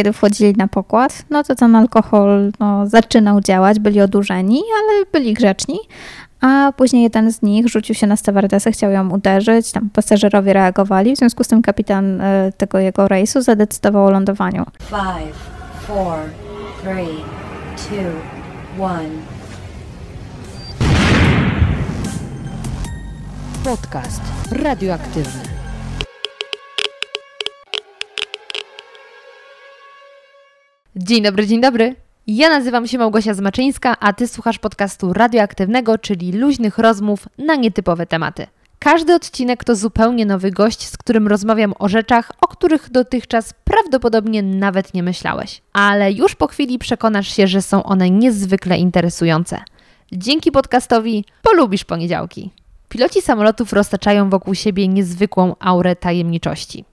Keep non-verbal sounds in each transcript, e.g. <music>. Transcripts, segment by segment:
kiedy wchodzili na pokład, no to ten alkohol no, zaczynał działać, byli odurzeni, ale byli grzeczni. A później jeden z nich rzucił się na stewardesę, chciał ją uderzyć, tam pasażerowie reagowali, w związku z tym kapitan e, tego jego rejsu zadecydował o lądowaniu. Five, four, three, two, one. Podcast radioaktywny. Dzień dobry, dzień dobry. Ja nazywam się Małgosia Zmaczyńska, a Ty słuchasz podcastu radioaktywnego, czyli luźnych rozmów na nietypowe tematy. Każdy odcinek to zupełnie nowy gość, z którym rozmawiam o rzeczach, o których dotychczas prawdopodobnie nawet nie myślałeś. Ale już po chwili przekonasz się, że są one niezwykle interesujące. Dzięki podcastowi polubisz poniedziałki. Piloci samolotów roztaczają wokół siebie niezwykłą aurę tajemniczości.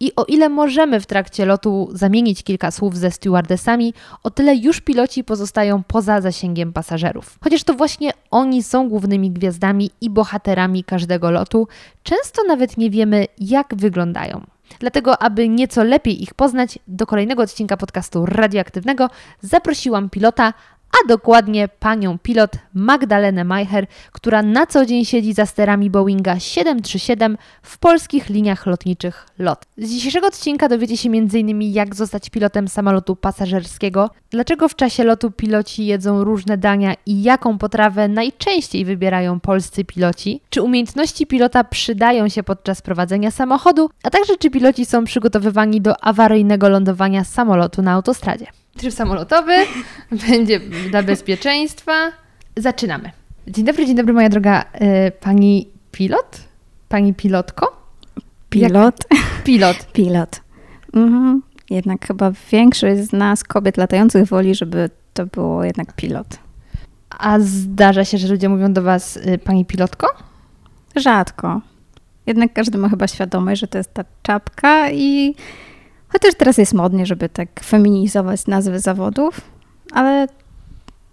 I o ile możemy w trakcie lotu zamienić kilka słów ze stewardesami, o tyle już piloci pozostają poza zasięgiem pasażerów. Chociaż to właśnie oni są głównymi gwiazdami i bohaterami każdego lotu, często nawet nie wiemy, jak wyglądają. Dlatego, aby nieco lepiej ich poznać, do kolejnego odcinka podcastu radioaktywnego zaprosiłam pilota a dokładnie panią pilot Magdalenę Majcher, która na co dzień siedzi za sterami Boeinga 737 w polskich liniach lotniczych LOT. Z dzisiejszego odcinka dowiecie się m.in. jak zostać pilotem samolotu pasażerskiego, dlaczego w czasie lotu piloci jedzą różne dania i jaką potrawę najczęściej wybierają polscy piloci, czy umiejętności pilota przydają się podczas prowadzenia samochodu, a także czy piloci są przygotowywani do awaryjnego lądowania samolotu na autostradzie. Tryb samolotowy <laughs> będzie dla bezpieczeństwa. Zaczynamy. Dzień dobry, dzień dobry, moja droga y, pani pilot? Pani pilotko? Pilot. Jak? Pilot. <laughs> Pilot. Mhm. Jednak chyba większość z nas, kobiet latających, woli, żeby to było jednak pilot. A zdarza się, że ludzie mówią do was y, pani pilotko? Rzadko. Jednak każdy ma chyba świadomość, że to jest ta czapka i Chociaż teraz jest modnie, żeby tak feminizować nazwy zawodów, ale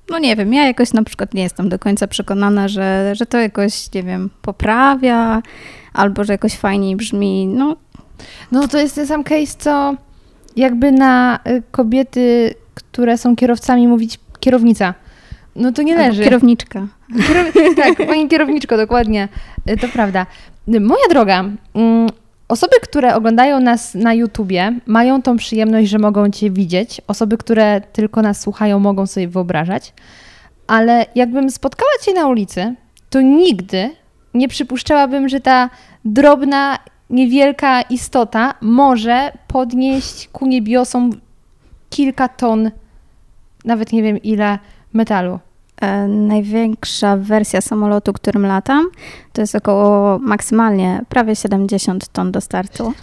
no nie wiem, ja jakoś na przykład nie jestem do końca przekonana, że, że to jakoś, nie wiem, poprawia albo że jakoś fajniej brzmi. No, no to jest ten sam case, co jakby na y, kobiety, które są kierowcami mówić kierownica. No to nie leży. Albo kierowniczka. Kierow... <laughs> tak, pani kierowniczko, dokładnie. Y, to prawda. Moja droga, mm, Osoby, które oglądają nas na YouTubie, mają tą przyjemność, że mogą Cię widzieć. Osoby, które tylko nas słuchają, mogą sobie wyobrażać. Ale jakbym spotkała Cię na ulicy, to nigdy nie przypuszczałabym, że ta drobna, niewielka istota może podnieść ku niebiosom kilka ton, nawet nie wiem ile, metalu. E, największa wersja samolotu, którym latam, to jest około maksymalnie prawie 70 ton do startu.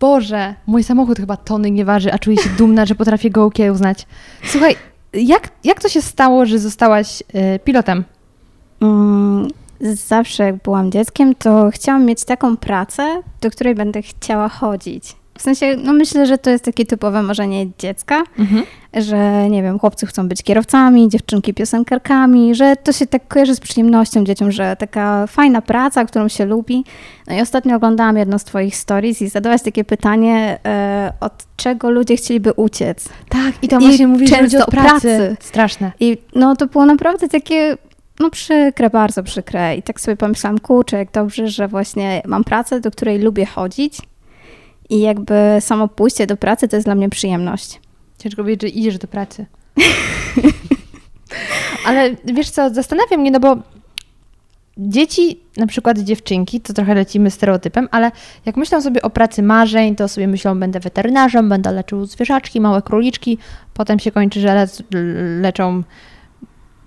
Boże, mój samochód chyba tony nie waży, a czuję się dumna, że potrafię go okiełznać. Słuchaj, jak, jak to się stało, że zostałaś y, pilotem? Mm, zawsze jak byłam dzieckiem, to chciałam mieć taką pracę, do której będę chciała chodzić. W sensie, no myślę, że to jest takie typowe marzenie dziecka, mhm. że nie wiem, chłopcy chcą być kierowcami, dziewczynki piosenkarkami, że to się tak kojarzy z przyjemnością dzieciom, że taka fajna praca, którą się lubi. No i ostatnio oglądałam jedno z twoich stories i zadałaś takie pytanie, e, od czego ludzie chcieliby uciec. Tak, i tam właśnie mówisz, ludzie od pracy. pracy. Straszne. I no to było naprawdę takie no przykre, bardzo przykre. I tak sobie pomyślałam, kurczę, jak dobrze, że właśnie mam pracę, do której lubię chodzić i jakby samo pójście do pracy to jest dla mnie przyjemność. Ciężko powiedzieć, że idziesz do pracy. <laughs> Ale wiesz co, zastanawia mnie, no bo dzieci, na przykład dziewczynki, to trochę lecimy stereotypem, ale jak myślą sobie o pracy marzeń, to sobie myślą, będę weterynarzem, będę leczył zwierzaczki, małe króliczki, potem się kończy, że leczą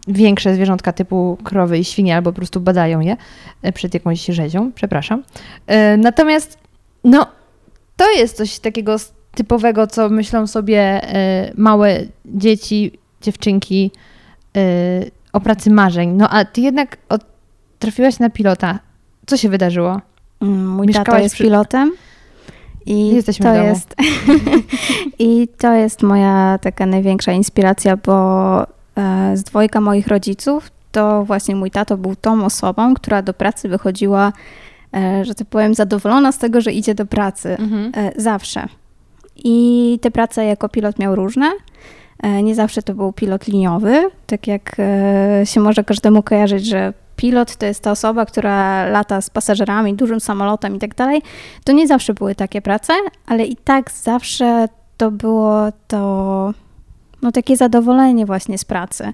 większe zwierzątka typu krowy i świnie, albo po prostu badają je e, przed jakąś rzezią, przepraszam. E, natomiast, no, to jest coś takiego typowego, co myślą sobie y, małe dzieci, dziewczynki y, o pracy marzeń. No a ty jednak od, trafiłaś na pilota. Co się wydarzyło? Mm, mój Mieszkałaś tato jest przy... pilotem. I Jesteśmy to jest <laughs> I to jest moja taka największa inspiracja, bo e, z dwojga moich rodziców to właśnie mój tato był tą osobą, która do pracy wychodziła E, że tak powiem, zadowolona z tego, że idzie do pracy. Mhm. E, zawsze. I te prace jako pilot miał różne. E, nie zawsze to był pilot liniowy, tak jak e, się może każdemu kojarzyć, że pilot to jest ta osoba, która lata z pasażerami, dużym samolotem i tak dalej. To nie zawsze były takie prace, ale i tak zawsze to było to no, takie zadowolenie właśnie z pracy.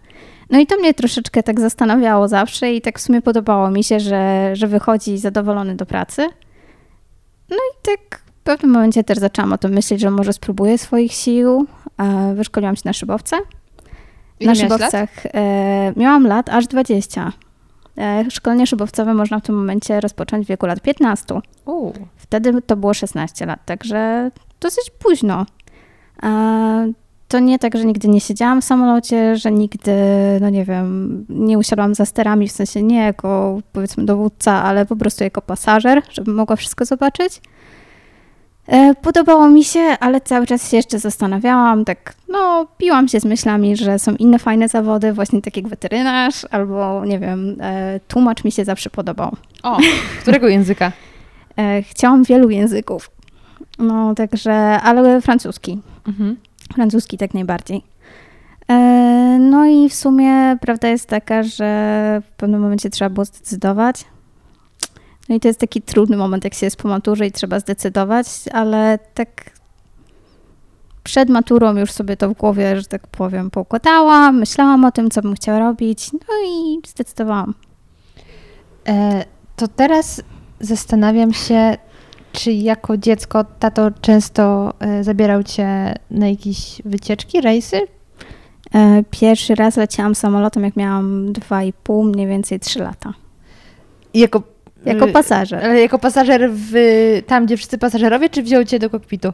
No i to mnie troszeczkę tak zastanawiało zawsze i tak w sumie podobało mi się, że, że wychodzi zadowolony do pracy. No i tak w pewnym momencie też zaczęłam o tym myśleć, że może spróbuję swoich sił. Wyszkoliłam się na szybowce. Ile na szybowcach e, miałam lat aż 20. E, szkolenie szybowcowe można w tym momencie rozpocząć w wieku lat 15. U. Wtedy to było 16 lat, także dosyć późno. E, To nie tak, że nigdy nie siedziałam w samolocie, że nigdy, no nie wiem, nie usiadłam za sterami, w sensie nie jako powiedzmy dowódca, ale po prostu jako pasażer, żebym mogła wszystko zobaczyć. E, Podobało mi się, ale cały czas się jeszcze zastanawiałam, tak no piłam się z myślami, że są inne fajne zawody, właśnie tak jak weterynarz albo nie wiem, e, tłumacz mi się zawsze podobał. O, którego <laughs> języka? E, Chciałam wielu języków. No, także, ale francuski. Mhm. Francuski tak najbardziej. E, No i w sumie prawda jest taka, że w pewnym momencie trzeba było zdecydować. No i to jest taki trudny moment, jak się jest po maturze i trzeba zdecydować, ale tak przed maturą już sobie to w głowie, że tak powiem, poukładałam, myślałam o tym, co bym chciała robić, no i zdecydowałam. E, to teraz zastanawiam się, czy jako dziecko tato często e, zabierał cię na jakieś wycieczki, rejsy? E, Pierwszy raz leciałam samolotem, jak miałam 2,5, mniej więcej 3 lata. Jako, Jako pasażer. Ale jako pasażer w, tam, gdzie wszyscy pasażerowie, czy wziął cię do kokpitu?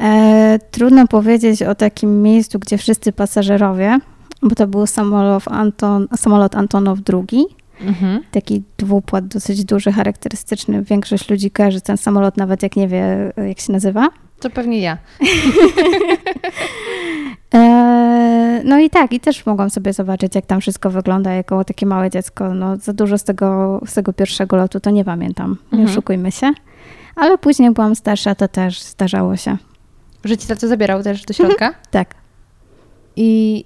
E, trudno powiedzieć o takim miejscu, gdzie wszyscy pasażerowie, bo to był samolot, Anton, samolot Antonow II, Mhm. taki dwupłat dosyć duży, charakterystyczny. Większość ludzi kojarzy ten samolot, nawet jak nie wie, jak się nazywa. To pewnie ja. <laughs> E, no i tak, i też mogłam sobie zobaczyć, jak tam wszystko wygląda jako takie małe dziecko. No, za dużo z tego, z tego pierwszego lotu to nie pamiętam, nie Mhm. oszukujmy się. Ale później byłam starsza, to też zdarzało się. Że ci tato zabierał też do środka? <laughs> Tak, I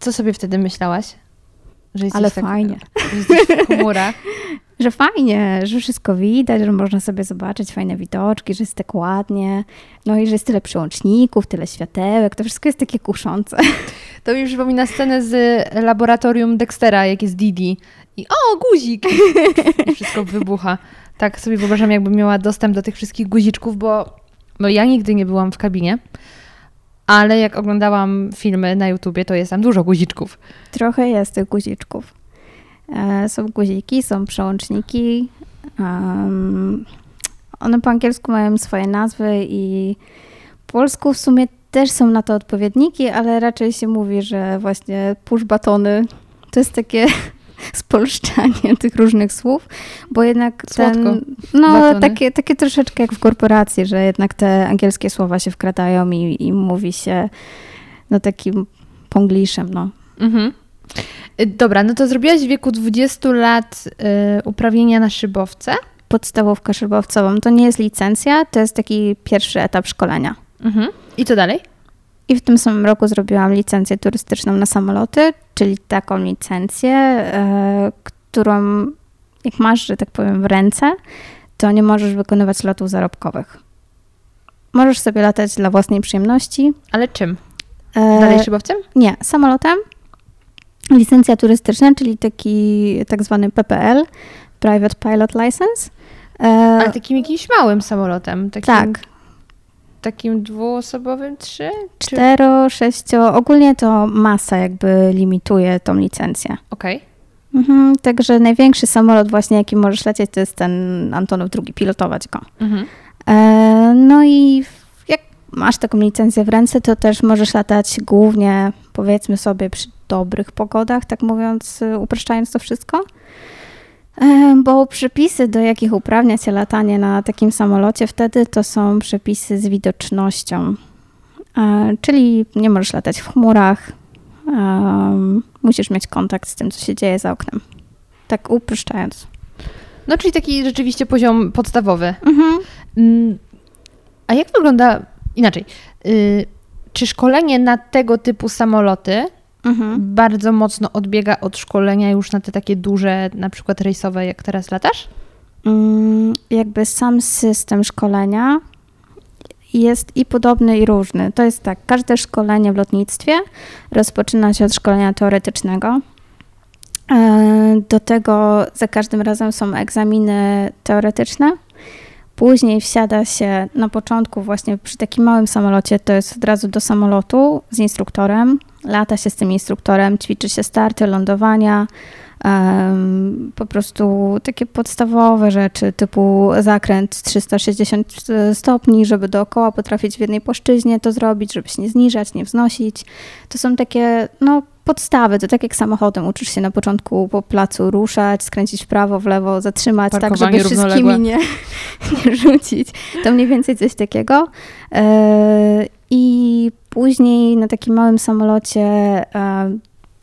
co sobie wtedy myślałaś? Że ale tak, fajnie. <laughs> Że jesteś w chmurach. <laughs> Że fajnie, że wszystko widać, że można sobie zobaczyć fajne widoczki, że jest tak ładnie. No i że jest tyle przełączników, tyle światełek, to wszystko jest takie kuszące. <laughs> To mi przypomina scenę z laboratorium Dextera, jak jest Didi. I o, guzik! I wszystko wybucha. Tak sobie wyobrażam, jakbym miała dostęp do tych wszystkich guziczków, bo, bo ja nigdy nie byłam w kabinie. Ale jak oglądałam filmy na YouTubie, to jest tam dużo guziczków. Trochę jest tych guziczków. E, Są guziki, są przełączniki. em, one po angielsku mają swoje nazwy i po polsku w sumie też są na to odpowiedniki, ale raczej się mówi, że właśnie push batony to jest takie <laughs> spolszczanie tych różnych słów, bo jednak Słodko. ten, no Batony. takie, takie troszeczkę jak w korporacji, że jednak te angielskie słowa się wkradają i, i mówi się no takim pongliszem, no. Mhm. Y, Dobra, no to zrobiłaś w wieku 20 lat y, uprawnienia na szybowce. podstawówkę szybowcową. To nie jest licencja, to jest taki pierwszy etap szkolenia. Mhm. I co dalej? I w tym samym roku zrobiłam licencję turystyczną na samoloty, czyli taką licencję, e, którą jak masz, że tak powiem, w ręce, to nie możesz wykonywać lotów zarobkowych. Możesz sobie latać dla własnej przyjemności. Ale czym? E, Dalej szybowcem? Nie, samolotem. Licencja turystyczna, czyli taki tak zwany PPL, Private Pilot License. E, Ale takim jakimś małym samolotem. Takim, tak, Takim dwuosobowym, trzy? Czy... Cztero, sześcio, ogólnie to masa jakby limituje tą licencję. Okej. Mhm, także największy samolot właśnie, jaki możesz lecieć, to jest ten Antonov II, pilotować go. Mhm. E, no i jak masz taką licencję w ręce, to też możesz latać głównie, powiedzmy sobie, przy dobrych pogodach, tak mówiąc, y, upraszczając to wszystko. Bo przepisy, do jakich uprawnia się latanie na takim samolocie wtedy, to są przepisy z widocznością. E, Czyli nie możesz latać w chmurach, musisz mieć kontakt z tym, co się dzieje za oknem. Tak upraszczając. No, czyli taki rzeczywiście poziom podstawowy. Mhm. Mm, A jak wygląda inaczej. Y, czy szkolenie na tego typu samoloty Mhm. bardzo mocno odbiega od szkolenia już na te takie duże, na przykład rejsowe, jak teraz latasz? Mm, jakby sam system szkolenia jest i podobny, i różny. To jest tak, każde szkolenie w lotnictwie rozpoczyna się od szkolenia teoretycznego. E, Do tego za każdym razem są egzaminy teoretyczne. Później wsiada się na początku, właśnie przy takim małym samolocie, to jest od razu do samolotu z instruktorem. Lata się z tym instruktorem, ćwiczy się starty, lądowania, po prostu takie podstawowe rzeczy, typu zakręt 360 stopni, żeby dookoła potrafić w jednej płaszczyźnie to zrobić, żeby się nie zniżać, nie wznosić. To są takie, no, podstawy, to tak jak samochodem, uczysz się na początku po placu ruszać, skręcić w prawo, w lewo, zatrzymać, tak Parkowanie żeby wszystkimi nie, <laughs> nie rzucić. To mniej więcej coś takiego. E, I później na takim małym samolocie e,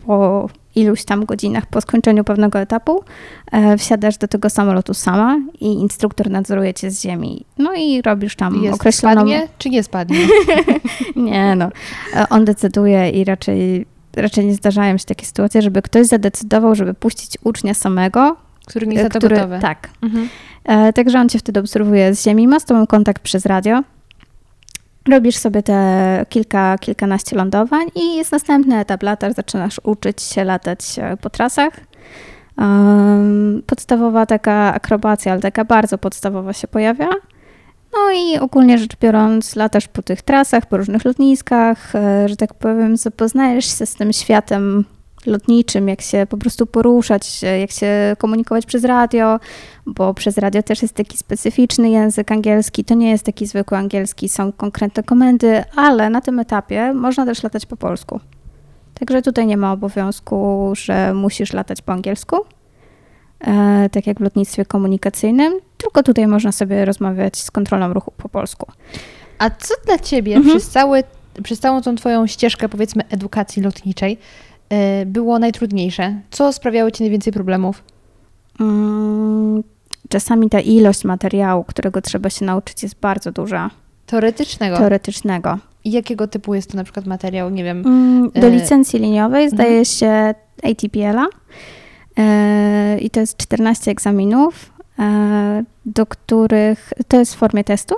po iluś tam godzinach po skończeniu pewnego etapu e, wsiadasz do tego samolotu sama i instruktor nadzoruje cię z ziemi. No i robisz tam Jest określoną... spadnie, czy nie spadnie? <laughs> Nie no, on decyduje i raczej, raczej nie zdarzają się takie sytuacje, żeby ktoś zadecydował, żeby puścić ucznia samego, Który nie jest który, gotowy. tak, Mhm. E, Także on cię wtedy obserwuje z ziemi, ma z tobą kontakt przez radio. Robisz sobie te kilka, kilkanaście lądowań i jest następny etap latasz, zaczynasz uczyć się latać e, po trasach. Em, Podstawowa taka akrobacja, ale taka bardzo podstawowa się pojawia. No i ogólnie rzecz biorąc, latasz po tych trasach, po różnych lotniskach, e, że tak powiem, zapoznajesz się z tym światem lotniczym, jak się po prostu poruszać, e, jak się komunikować przez radio, bo przez radio też jest taki specyficzny język angielski. To nie jest taki zwykły angielski, są konkretne komendy, ale na tym etapie można też latać po polsku. Także tutaj nie ma obowiązku, że musisz latać po angielsku, e, tak jak w lotnictwie komunikacyjnym, tylko tutaj można sobie rozmawiać z kontrolą ruchu po polsku. A co dla Ciebie Mhm. przez, cały, przez całą tą Twoją ścieżkę, powiedzmy, edukacji lotniczej y, było najtrudniejsze? Co sprawiało Ci najwięcej problemów? Mm, Czasami ta ilość materiału, którego trzeba się nauczyć, jest bardzo duża, Teoretycznego. teoretycznego. I jakiego typu jest to na przykład materiał? Nie wiem. Mm, Do E, licencji liniowej zdaje mhm. się ATPL-a e, i to jest 14 egzaminów, do których to jest w formie testu.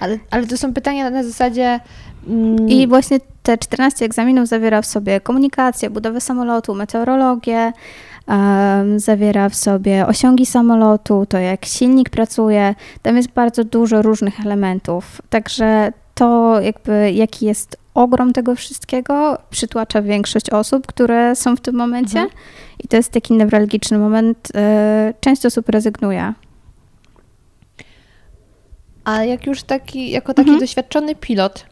Ale, ale to są pytania na zasadzie. Mm, I właśnie te 14 egzaminów zawiera w sobie komunikację, budowę samolotu, meteorologię, em, zawiera w sobie osiągi samolotu, to jak silnik pracuje. Tam jest bardzo dużo różnych elementów. Także to jakby jaki jest ogrom tego wszystkiego przytłacza większość osób, które są w tym momencie. Mhm. I to jest taki newralgiczny moment. e, Część osób rezygnuje. A jak już taki, jako taki Mhm. doświadczony pilot,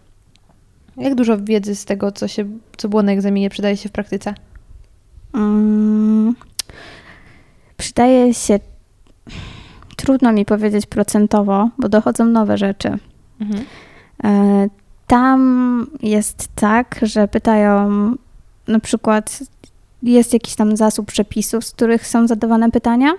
jak dużo wiedzy z tego, co, się, co było na egzaminie, przydaje się w praktyce? Mm, przydaje się, trudno mi powiedzieć procentowo, bo dochodzą nowe rzeczy. Mhm. E, Tam jest tak, że pytają na przykład, jest jakiś tam zasób przepisów, z których są zadawane pytania,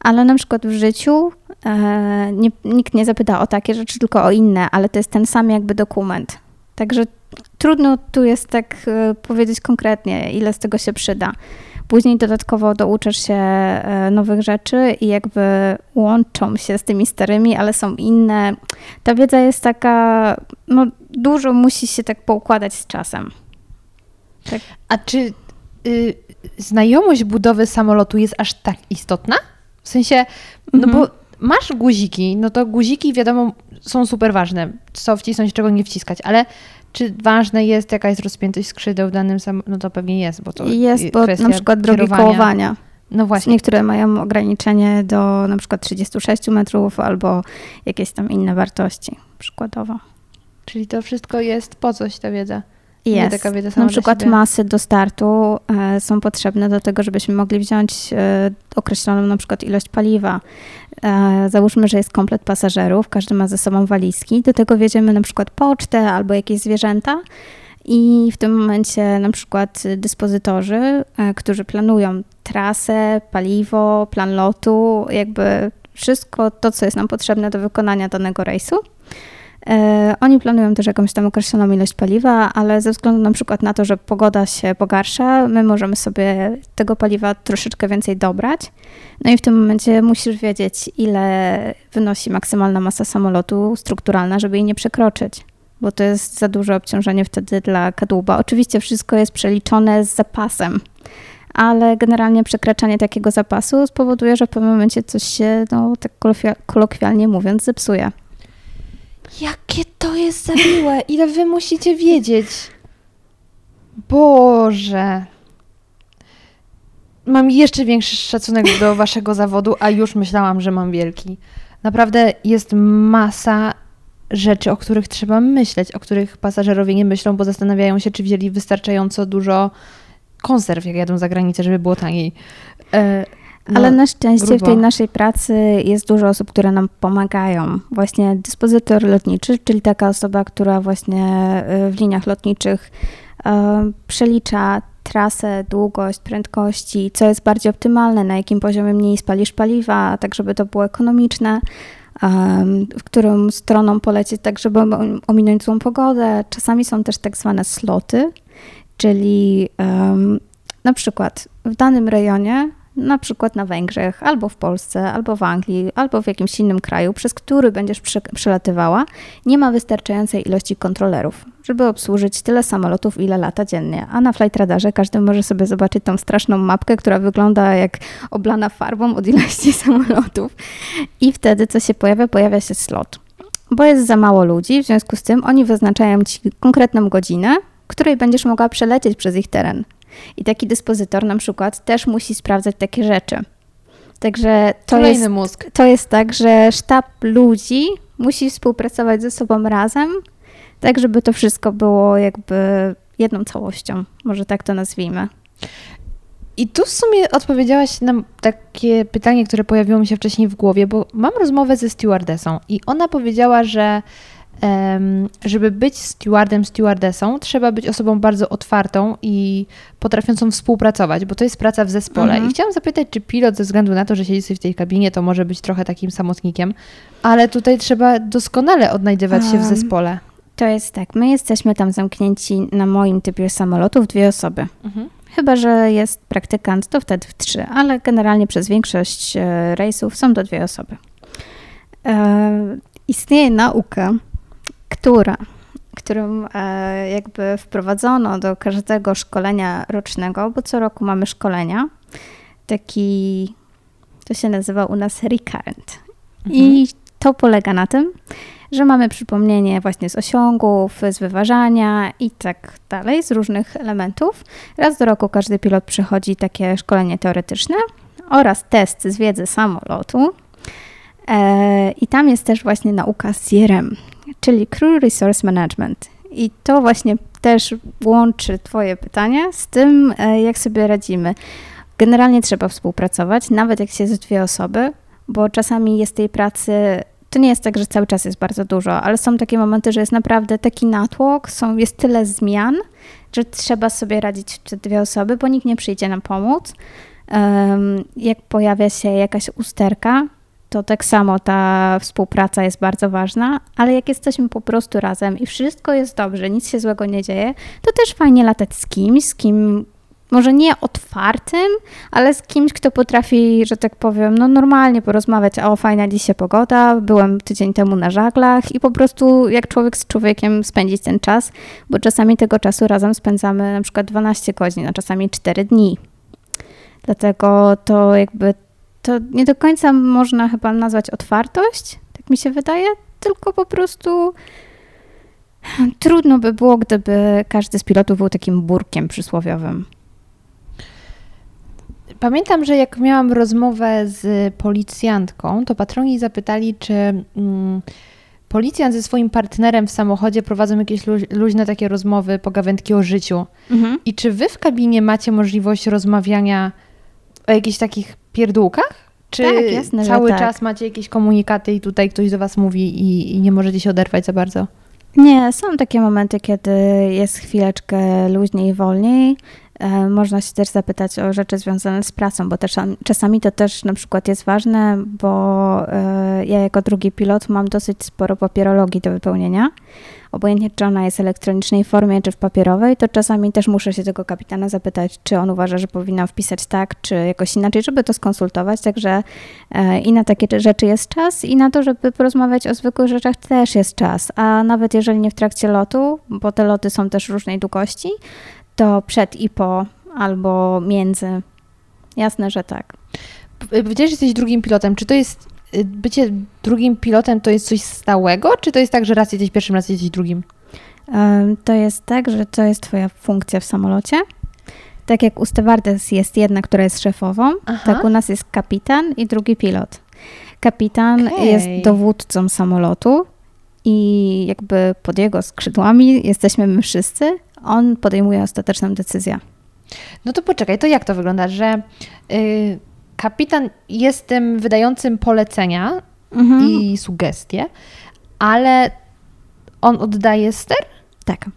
ale na przykład w życiu e, nie, nikt nie zapyta o takie rzeczy, tylko o inne, ale to jest ten sam jakby dokument. Także trudno tu jest tak e, powiedzieć konkretnie, ile z tego się przyda. Później dodatkowo douczasz się e, nowych rzeczy i jakby łączą się z tymi starymi, ale są inne. Ta wiedza jest taka, no dużo musi się tak poukładać z czasem. A czy y, znajomość budowy samolotu jest aż tak istotna? W sensie, no Mhm. bo masz guziki, no to guziki wiadomo są super ważne, co wcisnąć, czego nie wciskać, ale czy ważne jest jaka jest rozpiętość skrzydeł w danym samolocie? No to pewnie jest, bo to Jest, bo na przykład drogi kołowania. No właśnie. Niektóre mają ograniczenie do na przykład 36 metrów albo jakieś tam inne wartości przykładowo. Czyli to wszystko jest po coś ta wiedza. Jest. Na przykład masy do startu e, są potrzebne do tego, żebyśmy mogli wziąć e, określoną na przykład ilość paliwa. E, załóżmy, że jest komplet pasażerów, każdy ma ze sobą walizki, do tego wiedziemy na przykład pocztę albo jakieś zwierzęta i w tym momencie na przykład dyspozytorzy, e, którzy planują trasę, paliwo, plan lotu, jakby wszystko to, co jest nam potrzebne do wykonania danego rejsu, oni planują też jakąś tam określoną ilość paliwa, ale ze względu na przykład na to, że pogoda się pogarsza, my możemy sobie tego paliwa troszeczkę więcej dobrać. No i w tym momencie musisz wiedzieć, ile wynosi maksymalna masa samolotu strukturalna, żeby jej nie przekroczyć bo to jest za duże obciążenie wtedy dla kadłuba. Oczywiście wszystko jest przeliczone z zapasem, ale generalnie przekraczanie takiego zapasu spowoduje, że w pewnym momencie coś się, no tak kolokwialnie mówiąc, zepsuje. Jakie to jest za miłe! Ile wy musicie wiedzieć? Boże! Mam jeszcze większy szacunek do waszego zawodu, a już myślałam, że mam wielki. Naprawdę jest masa rzeczy, o których trzeba myśleć, o których pasażerowie nie myślą, bo zastanawiają się, czy wzięli wystarczająco dużo konserw, jak jadą za granicę, żeby było taniej. No, Ale na szczęście grubo. w tej naszej pracy jest dużo osób, które nam pomagają. Właśnie dyspozytor lotniczy, czyli taka osoba, która właśnie e, w liniach lotniczych e, przelicza trasę, długość, prędkości, co jest bardziej optymalne, na jakim poziomie mniej spalisz paliwa, tak żeby to było ekonomiczne w którą stroną polecieć, tak żeby ominąć złą pogodę. Czasami są też tak zwane sloty, czyli na przykład w danym rejonie na przykład na Węgrzech, albo w Polsce, albo w Anglii, albo w jakimś innym kraju, przez który będziesz przelatywała, nie ma wystarczającej ilości kontrolerów, żeby obsłużyć tyle samolotów, ile lata dziennie. A na Flight Radarze każdy może sobie zobaczyć tą straszną mapkę, która wygląda jak oblana farbą od ilości <laughs> samolotów. I wtedy co się pojawia? Pojawia się slot. Bo jest za mało ludzi, w związku z tym oni wyznaczają ci konkretną godzinę, której będziesz mogła przelecieć przez ich teren. I taki dyspozytor na przykład też musi sprawdzać takie rzeczy. Także to jest, mózg. to jest tak, że sztab ludzi musi współpracować ze sobą razem, tak żeby to wszystko było jakby jedną całością. Może tak to nazwijmy. I tu w sumie odpowiedziałaś na takie pytanie, które pojawiło mi się wcześniej w głowie, bo mam rozmowę ze stewardessą i ona powiedziała, że żeby być stewardem, stewardessą, trzeba być osobą bardzo otwartą i potrafiącą współpracować, bo to jest praca w zespole. Mhm. I chciałam zapytać, czy pilot ze względu na to, że siedzi sobie w tej kabinie, to może być trochę takim samotnikiem, ale tutaj trzeba doskonale odnajdywać się w zespole. To jest tak, my jesteśmy tam zamknięci na moim typie samolotów dwie osoby. Mhm. Chyba, że jest praktykant, to wtedy w trzy, ale generalnie przez większość e, rejsów są to dwie osoby. E, istnieje nauka, która, którą e, jakby wprowadzono do każdego szkolenia rocznego, bo co roku mamy szkolenia, taki, to się nazywa u nas recurrent. Mhm. I to polega na tym, że mamy przypomnienie właśnie z osiągów, z wyważania i tak dalej, z różnych elementów. Raz do roku każdy pilot przychodzi takie szkolenie teoretyczne oraz test z wiedzy samolotu. E, I tam jest też właśnie nauka CRM, czyli Crew Resource Management. I to właśnie też łączy Twoje pytanie z tym, e, jak sobie radzimy. Generalnie trzeba współpracować, nawet jak się jest dwie osoby, bo czasami jest tej pracy. To nie jest tak, że cały czas jest bardzo dużo, ale są takie momenty, że jest naprawdę taki natłok, są, jest tyle zmian, że trzeba sobie radzić te dwie osoby, bo nikt nie przyjdzie nam pomóc. Um, jak pojawia się jakaś usterka, to tak samo ta współpraca jest bardzo ważna, ale jak jesteśmy po prostu razem i wszystko jest dobrze, nic się złego nie dzieje, to też fajnie latać z kimś, z kim może nie otwartym, ale z kimś, kto potrafi, że tak powiem, no normalnie porozmawiać, o fajna dzisiaj pogoda, byłem tydzień temu na żaglach i po prostu jak człowiek z człowiekiem spędzić ten czas, bo czasami tego czasu razem spędzamy na przykład 12 godzin, a czasami 4 dni. Dlatego to jakby to nie do końca można chyba nazwać otwartość, tak mi się wydaje, tylko po prostu trudno by było, gdyby każdy z pilotów był takim burkiem przysłowiowym. Pamiętam, że jak miałam rozmowę z policjantką, to patroni zapytali, czy mm, policjant ze swoim partnerem w samochodzie prowadzą jakieś luźne takie rozmowy, pogawędki o życiu. Mhm. I czy wy w kabinie macie możliwość rozmawiania o jakichś takich pierdółkach? Czy tak, jasne, cały tak. czas macie jakieś komunikaty i tutaj ktoś do was mówi i, i nie możecie się oderwać za bardzo? Nie, są takie momenty, kiedy jest chwileczkę luźniej i wolniej. E, można się też zapytać o rzeczy związane z pracą, bo też, czasami to też na przykład jest ważne, bo e, ja jako drugi pilot mam dosyć sporo papierologii do wypełnienia. Obojętnie, czy ona jest w elektronicznej formie, czy w papierowej, to czasami też muszę się tego kapitana zapytać, czy on uważa, że powinna wpisać tak, czy jakoś inaczej, żeby to skonsultować. Także e, i na takie rzeczy jest czas, i na to, żeby porozmawiać o zwykłych rzeczach też jest czas. A nawet jeżeli nie w trakcie lotu, bo te loty są też różnej długości, to przed i po, albo między. Jasne, że tak. Powiedziałeś, że jesteś drugim pilotem. Czy to jest bycie drugim pilotem to jest coś stałego, czy to jest tak, że raz jesteś pierwszym, raz jesteś drugim? To jest tak, że to jest twoja funkcja w samolocie. Tak jak u stewardess jest jedna, która jest szefową, Aha. tak u nas jest kapitan i drugi pilot. Kapitan okay. jest dowódcą samolotu i jakby pod jego skrzydłami jesteśmy my wszyscy, on podejmuje ostateczną decyzję. No to poczekaj, to jak to wygląda, że yy, kapitan jest tym wydającym polecenia mhm. i sugestie, ale on oddaje ster? Tak.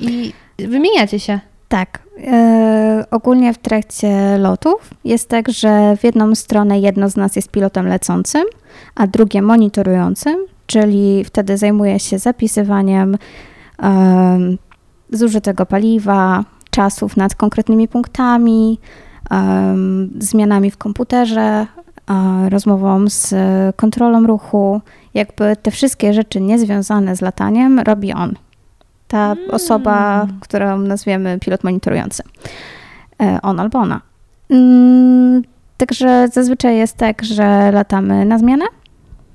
I wymieniacie się? Tak. Yy, ogólnie w trakcie lotów jest tak, że w jedną stronę jedno z nas jest pilotem lecącym, a drugie monitorującym, czyli wtedy zajmuje się zapisywaniem yy, zużytego paliwa, czasów nad konkretnymi punktami, zmianami w komputerze, rozmową z kontrolą ruchu. Jakby te wszystkie rzeczy niezwiązane z lataniem robi on. Ta mm. osoba, którą nazwiemy pilot monitorujący. E, on albo ona. Mm, także zazwyczaj jest tak, że latamy na zmianę,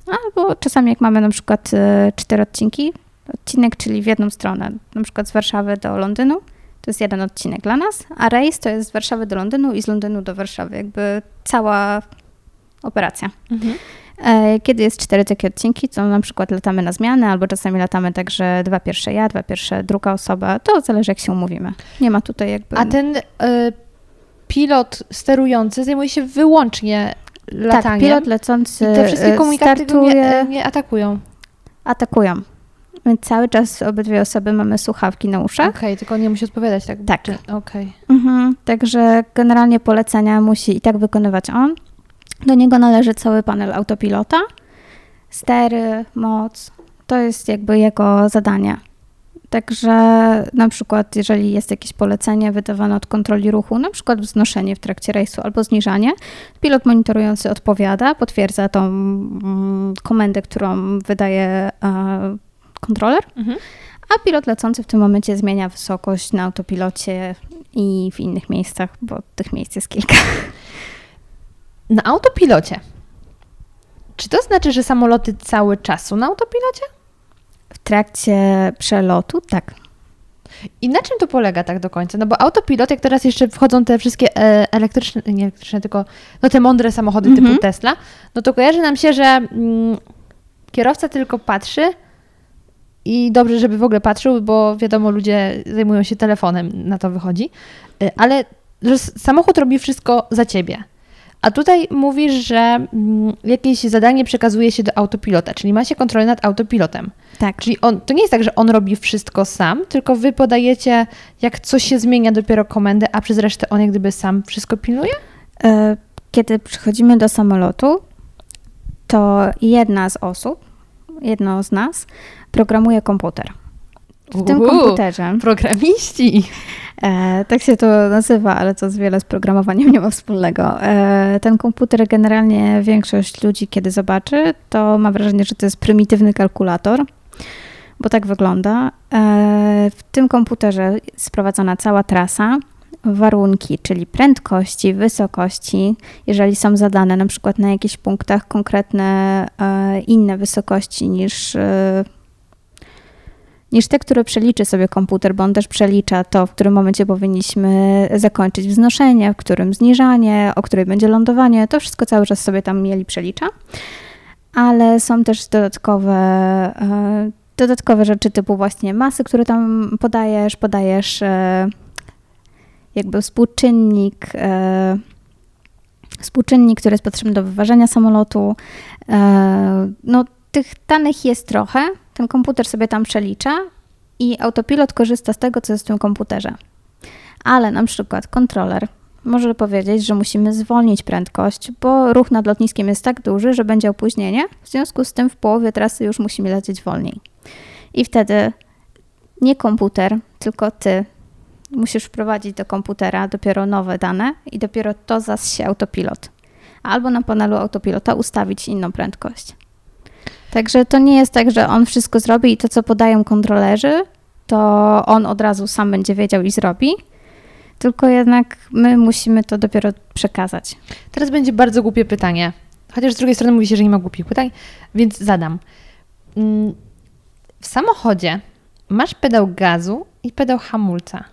albo czasami jak mamy na przykład e, cztery odcinki, odcinek, czyli w jedną stronę, na przykład z Warszawy do Londynu. To jest jeden odcinek dla nas, a rejs to jest z Warszawy do Londynu i z Londynu do Warszawy. Jakby cała operacja. Mhm. E, kiedy jest cztery takie odcinki, to na przykład latamy na zmianę, albo czasami latamy tak, że dwa pierwsze ja, dwa pierwsze druga osoba. To zależy, jak się umówimy. Nie ma tutaj jakby. A ten y, pilot sterujący zajmuje się wyłącznie lataniem. Tak, pilot lecący. I te wszystkie komunikaty startuje... nie, nie atakują. Atakują. My cały czas obydwie osoby mamy słuchawki na uszach. Okej, okay, tylko nie musi odpowiadać, tak? Tak. Okej. Okay. Mhm, także generalnie polecenia musi i tak wykonywać on. Do niego należy cały panel autopilota, stery, moc. To jest jakby jego zadanie. Także na przykład, jeżeli jest jakieś polecenie wydawane od kontroli ruchu, na przykład wznoszenie w trakcie rejsu albo zniżanie, pilot monitorujący odpowiada, potwierdza tą mm, komendę, którą wydaje kontroler, mhm. a pilot lecący w tym momencie zmienia wysokość na autopilocie i w innych miejscach, bo tych miejsc jest kilka. Na autopilocie. Czy to znaczy, że samoloty cały czas są na autopilocie? W trakcie przelotu, tak. I na czym to polega tak do końca? No bo autopilot, jak teraz jeszcze wchodzą te wszystkie e, elektryczne, nie elektryczne, tylko no te mądre samochody typu mhm. Tesla, no to kojarzy nam się, że mm, kierowca tylko patrzy i dobrze, żeby w ogóle patrzył, bo wiadomo, ludzie zajmują się telefonem, na to wychodzi. Y, ale że samochód robi wszystko za ciebie. A tutaj mówisz, że mm, jakieś zadanie przekazuje się do autopilota, czyli ma się kontrolę nad autopilotem. Tak. Czyli on, to nie jest tak, że on robi wszystko sam, tylko wy podajecie, jak coś się zmienia, dopiero komendę, a przez resztę on jak gdyby sam wszystko pilnuje? E, kiedy przychodzimy do samolotu, to jedna z osób, jedno z nas, programuje komputer. W tym komputerze. Programiści. E, tak się to nazywa, ale to z wiele z programowaniem nie ma wspólnego. E, ten komputer generalnie większość ludzi, kiedy zobaczy, to ma wrażenie, że to jest prymitywny kalkulator, bo tak wygląda. E, w tym komputerze sprowadzana cała trasa, warunki, czyli prędkości, wysokości, jeżeli są zadane na przykład na jakichś punktach konkretne e, inne wysokości niż e, niż te, które przeliczy sobie komputer, bo on też przelicza to, w którym momencie powinniśmy zakończyć wznoszenie, w którym zniżanie, o której będzie lądowanie. To wszystko cały czas sobie tam mieli przelicza. Ale są też dodatkowe, e, dodatkowe rzeczy typu właśnie masy, które tam podajesz, podajesz jakby współczynnik, e, współczynnik, który jest potrzebny do wyważenia samolotu. No, tych danych jest trochę, ten komputer sobie tam przelicza i autopilot korzysta z tego, co jest w tym komputerze. Ale na przykład kontroler może powiedzieć, że musimy zwolnić prędkość, bo ruch nad lotniskiem jest tak duży, że będzie opóźnienie. W związku z tym w połowie trasy już musimy lecieć wolniej. I wtedy nie komputer, tylko ty musisz wprowadzić do komputera dopiero nowe dane i dopiero to zas się autopilot. Albo na panelu autopilota ustawić inną prędkość. Także to nie jest tak, że on wszystko zrobi i to, co podają kontrolerzy, to on od razu sam będzie wiedział i zrobi, tylko jednak my musimy to dopiero przekazać. Teraz będzie bardzo głupie pytanie. Chociaż z drugiej strony mówi się, że nie ma głupich pytań, więc zadam. Mm, w samochodzie masz pedał gazu i pedał hamulca.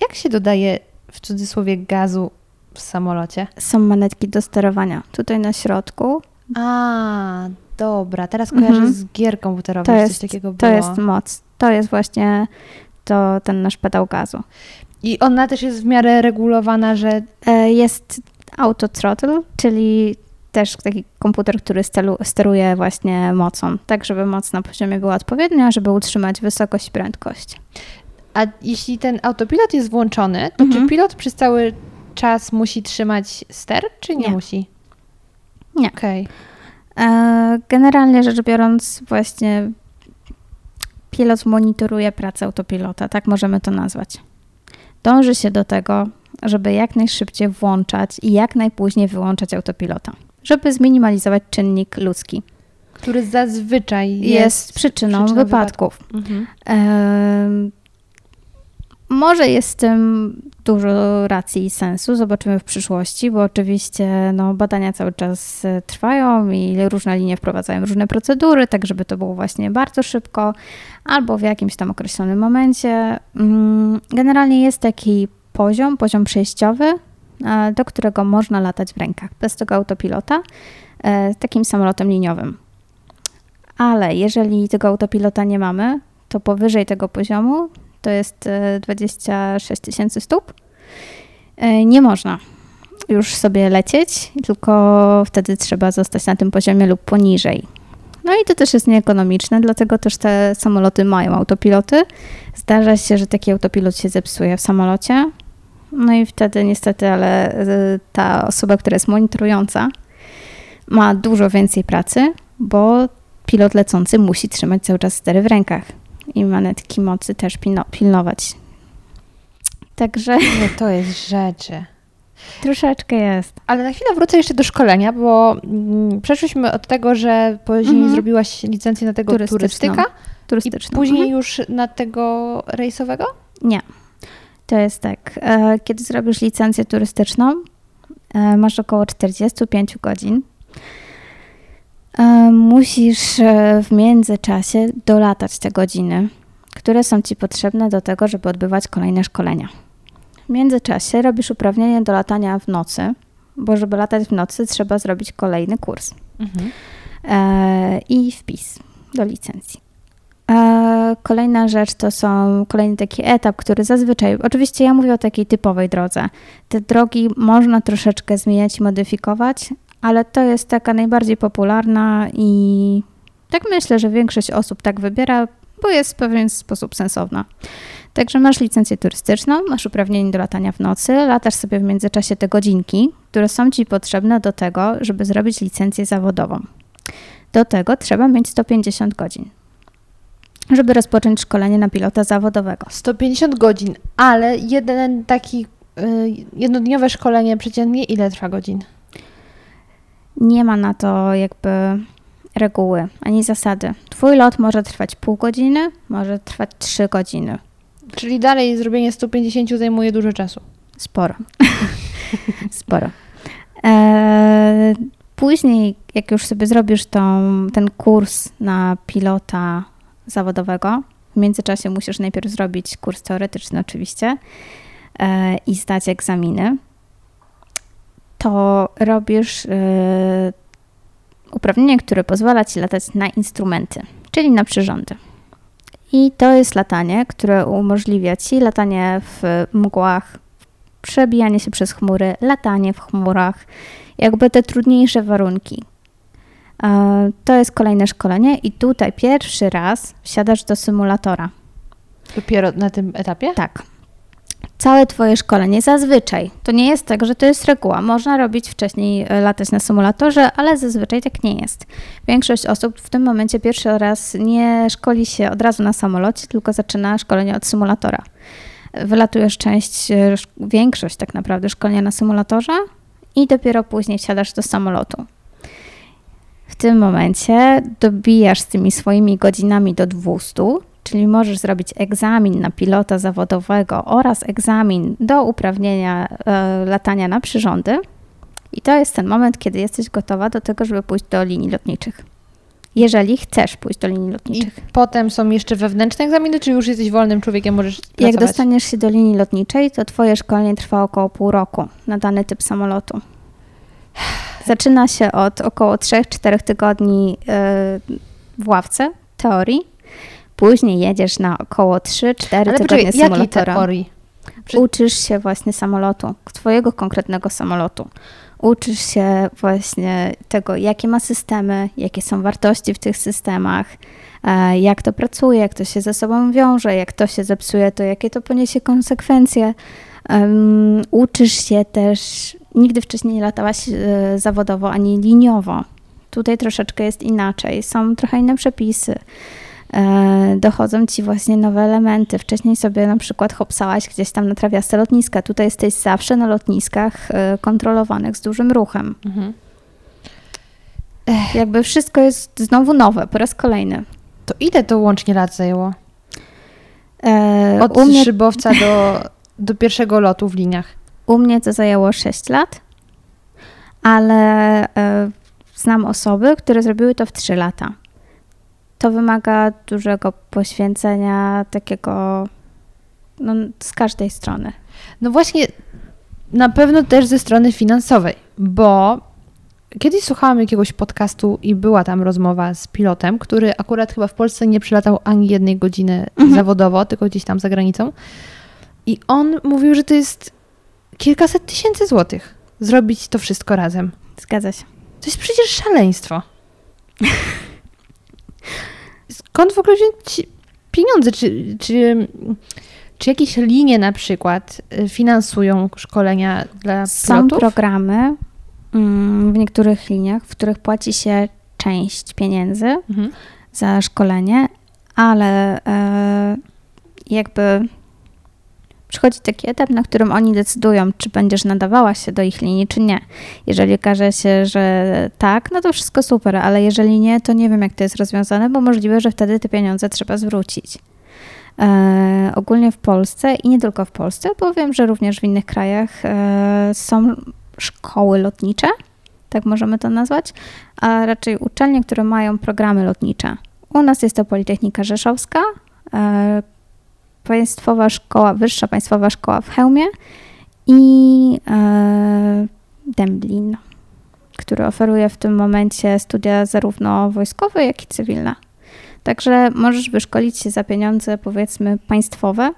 Jak się dodaje w cudzysłowie gazu w samolocie? Są manetki do sterowania. Tutaj na środku A, dobra. Teraz kojarzę Mhm. z gier komputerowych, to jest, coś takiego było. to jest moc. To jest właśnie to, ten nasz pedał gazu. I ona też jest w miarę regulowana, że E, Jest auto throttle, czyli też taki komputer, który steruje właśnie mocą, tak żeby moc na poziomie była odpowiednia, żeby utrzymać wysokość i prędkość. A jeśli ten autopilot jest włączony, to Mhm. czy pilot przez cały czas musi trzymać ster, czy nie, Nie. musi? Nie. Okej. E, Generalnie rzecz biorąc, właśnie pilot monitoruje pracę autopilota, tak możemy to nazwać. Dąży się do tego, żeby jak najszybciej włączać i jak najpóźniej wyłączać autopilota, żeby zminimalizować czynnik ludzki. Który zazwyczaj jest, Jest, przyczyną, przyczyną wypadków. Mhm. Em, może jest w tym dużo racji i sensu, zobaczymy w przyszłości, bo oczywiście no, badania cały czas e, trwają i różne linie wprowadzają różne procedury, tak żeby to było właśnie bardzo szybko albo w jakimś tam określonym momencie. Mm, Generalnie jest taki poziom, poziom przejściowy, e, do którego można latać w rękach bez tego autopilota, e, takim samolotem liniowym. Ale jeżeli tego autopilota nie mamy, to powyżej tego poziomu, to jest e, 26 tysięcy stóp, e, nie można już sobie lecieć, tylko wtedy trzeba zostać na tym poziomie lub poniżej. No i to też jest nieekonomiczne, dlatego też te samoloty mają autopiloty. Zdarza się, że taki autopilot się zepsuje w samolocie. No i wtedy niestety, ale e, ta osoba, która jest monitorująca, ma dużo więcej pracy, bo pilot lecący musi trzymać cały czas stery w rękach i manetki mocy też pilno- pilnować. Także Nie, to jest rzeczy. troszeczkę jest. Ale na chwilę wrócę jeszcze do szkolenia, bo mm, przeszliśmy od tego, że później Mhm. zrobiłaś licencję na tego Turystyczną. turystyka i Turystyczną. później Mhm. już na tego rejsowego? Nie. To jest tak. e, Kiedy zrobisz licencję turystyczną, e, masz około 45 godzin. E, Musisz e, w międzyczasie dolatać te godziny, które są Ci potrzebne do tego, żeby odbywać kolejne szkolenia. W międzyczasie robisz uprawnienie do latania w nocy, bo żeby latać w nocy trzeba zrobić kolejny kurs Mhm. e, i wpis do licencji. E, Kolejna rzecz to są kolejny taki etap, który zazwyczaj, oczywiście ja mówię o takiej typowej drodze. Te drogi można troszeczkę zmieniać i modyfikować, ale to jest taka najbardziej popularna i tak myślę, że większość osób tak wybiera, bo jest w pewien sposób sensowna. Także masz licencję turystyczną, masz uprawnienie do latania w nocy, latasz sobie w międzyczasie te godzinki, które są Ci potrzebne do tego, żeby zrobić licencję zawodową. Do tego trzeba mieć 150 godzin, żeby rozpocząć szkolenie na pilota zawodowego. 150 godzin, ale jeden taki y, jednodniowe szkolenie przeciętnie ile trwa godzin? Nie ma na to jakby reguły ani zasady. Twój lot może trwać pół godziny, może trwać 3 godziny. Czyli dalej zrobienie 150 zajmuje dużo czasu. Sporo. <laughs> Sporo. E, później, jak już sobie zrobisz tą, ten kurs na pilota zawodowego, w międzyczasie musisz najpierw zrobić kurs teoretyczny oczywiście e, i zdać egzaminy, to robisz e, uprawnienie, które pozwala ci latać na instrumenty, czyli na przyrządy. I to jest latanie, które umożliwia ci latanie w mgłach, przebijanie się przez chmury, latanie w chmurach, jakby te trudniejsze warunki. E, To jest kolejne szkolenie i tutaj pierwszy raz wsiadasz do symulatora. Dopiero na tym etapie? Tak. Całe Twoje szkolenie zazwyczaj, to nie jest tak, że to jest reguła, można robić wcześniej e, latać na symulatorze, ale zazwyczaj tak nie jest. Większość osób w tym momencie pierwszy raz nie szkoli się od razu na samolocie, tylko zaczyna szkolenie od symulatora. Wylatujesz część, e, większość tak naprawdę szkolenia na symulatorze i dopiero później wsiadasz do samolotu. W tym momencie dobijasz z tymi swoimi godzinami do 200, czyli możesz zrobić egzamin na pilota zawodowego oraz egzamin do uprawnienia e, latania na przyrządy. I to jest ten moment, kiedy jesteś gotowa do tego, żeby pójść do linii lotniczych. Jeżeli chcesz pójść do linii I lotniczych. potem są jeszcze wewnętrzne egzaminy, czy już jesteś wolnym człowiekiem, możesz Jak pracować? dostaniesz się do linii lotniczej, to twoje szkolenie trwa około pół roku na dany typ samolotu. Zaczyna się od około 3-4 tygodni yy, w ławce teorii. Później jedziesz na około 3-4 Ale tygodnie jakiej symulatora. teorii? Czy- Uczysz się właśnie samolotu, twojego konkretnego samolotu. Uczysz się właśnie tego, jakie ma systemy, jakie są wartości w tych systemach, e, jak to pracuje, jak to się ze sobą wiąże, jak to się zepsuje, to jakie to poniesie konsekwencje. Em, uczysz się też, nigdy wcześniej nie latałaś e, zawodowo ani liniowo. Tutaj troszeczkę jest inaczej, są trochę inne przepisy. E, dochodzą ci właśnie nowe elementy. Wcześniej sobie na przykład hopsałaś gdzieś tam na trawiaste lotniska. Tutaj jesteś zawsze na lotniskach e, kontrolowanych z dużym ruchem. Mhm. Jakby wszystko jest znowu nowe, po raz kolejny. To ile to łącznie lat zajęło? E, Od mnie, szybowca do, do pierwszego lotu w liniach. u mnie to zajęło 6 lat, ale znam osoby, które zrobiły to w 3 lata. To wymaga dużego poświęcenia, takiego no, z każdej strony. No właśnie, na pewno też ze strony finansowej, bo kiedyś słuchałam jakiegoś podcastu i była tam rozmowa z pilotem, który akurat chyba w Polsce nie przylatał ani jednej godziny Mhm. zawodowo, tylko gdzieś tam za granicą. I on mówił, że to jest kilkaset tysięcy złotych zrobić to wszystko razem. Zgadza się. To jest przecież szaleństwo. <laughs> Skąd w ogóle wziąć pieniądze? Czy, czy, czy jakieś linie na przykład y, finansują szkolenia dla Są pilotów? programy mm, w niektórych liniach, w których płaci się część pieniędzy Mhm. za szkolenie, ale e, jakby przychodzi taki etap, na którym oni decydują, czy będziesz nadawała się do ich linii, czy nie. Jeżeli okaże się, że tak, no to wszystko super, ale jeżeli nie, to nie wiem, jak to jest rozwiązane, bo możliwe, że wtedy te pieniądze trzeba zwrócić. E, ogólnie w Polsce i nie tylko w Polsce, bo wiem, że również w innych krajach e, są szkoły lotnicze, tak możemy to nazwać, a raczej uczelnie, które mają programy lotnicze. U nas jest to Politechnika Rzeszowska, e, Państwowa Szkoła, Wyższa Państwowa Szkoła w Chełmie i e, Dęblin, który oferuje w tym momencie studia zarówno wojskowe, jak i cywilne. Także możesz wyszkolić się za pieniądze, powiedzmy, państwowe,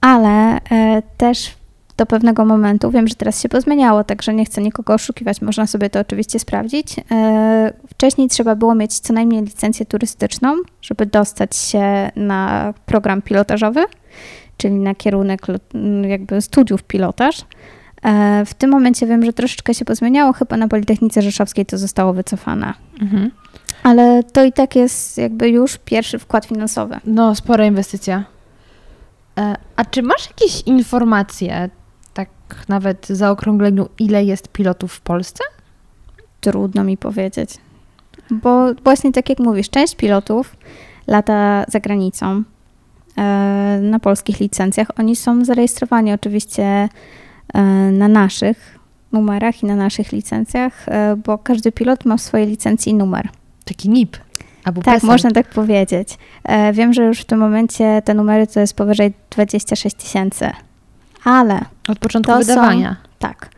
ale e, też do pewnego momentu, wiem, że teraz się pozmieniało, także nie chcę nikogo oszukiwać, można sobie to oczywiście sprawdzić. E, Wcześniej trzeba było mieć co najmniej licencję turystyczną, żeby dostać się na program pilotażowy, czyli na kierunek jakby studiów pilotaż. E, W tym momencie wiem, że troszeczkę się pozmieniało, chyba na Politechnice Rzeszowskiej to zostało wycofane. Mhm. Ale to i tak jest jakby już pierwszy wkład finansowy. No, spora inwestycja. E, A czy masz jakieś informacje, nawet w zaokrągleniu, ile jest pilotów w Polsce? Trudno mi powiedzieć. Bo właśnie tak jak mówisz, część pilotów lata za granicą e, na polskich licencjach. Oni są zarejestrowani oczywiście e, na naszych numerach i na naszych licencjach, e, bo każdy pilot ma w swojej licencji numer. Taki NIP. Albo Tak, PESEL. można tak powiedzieć. Wiem, że już w tym momencie te numery to jest powyżej 26 tysięcy, ale Od początku To są- wydawania. tak.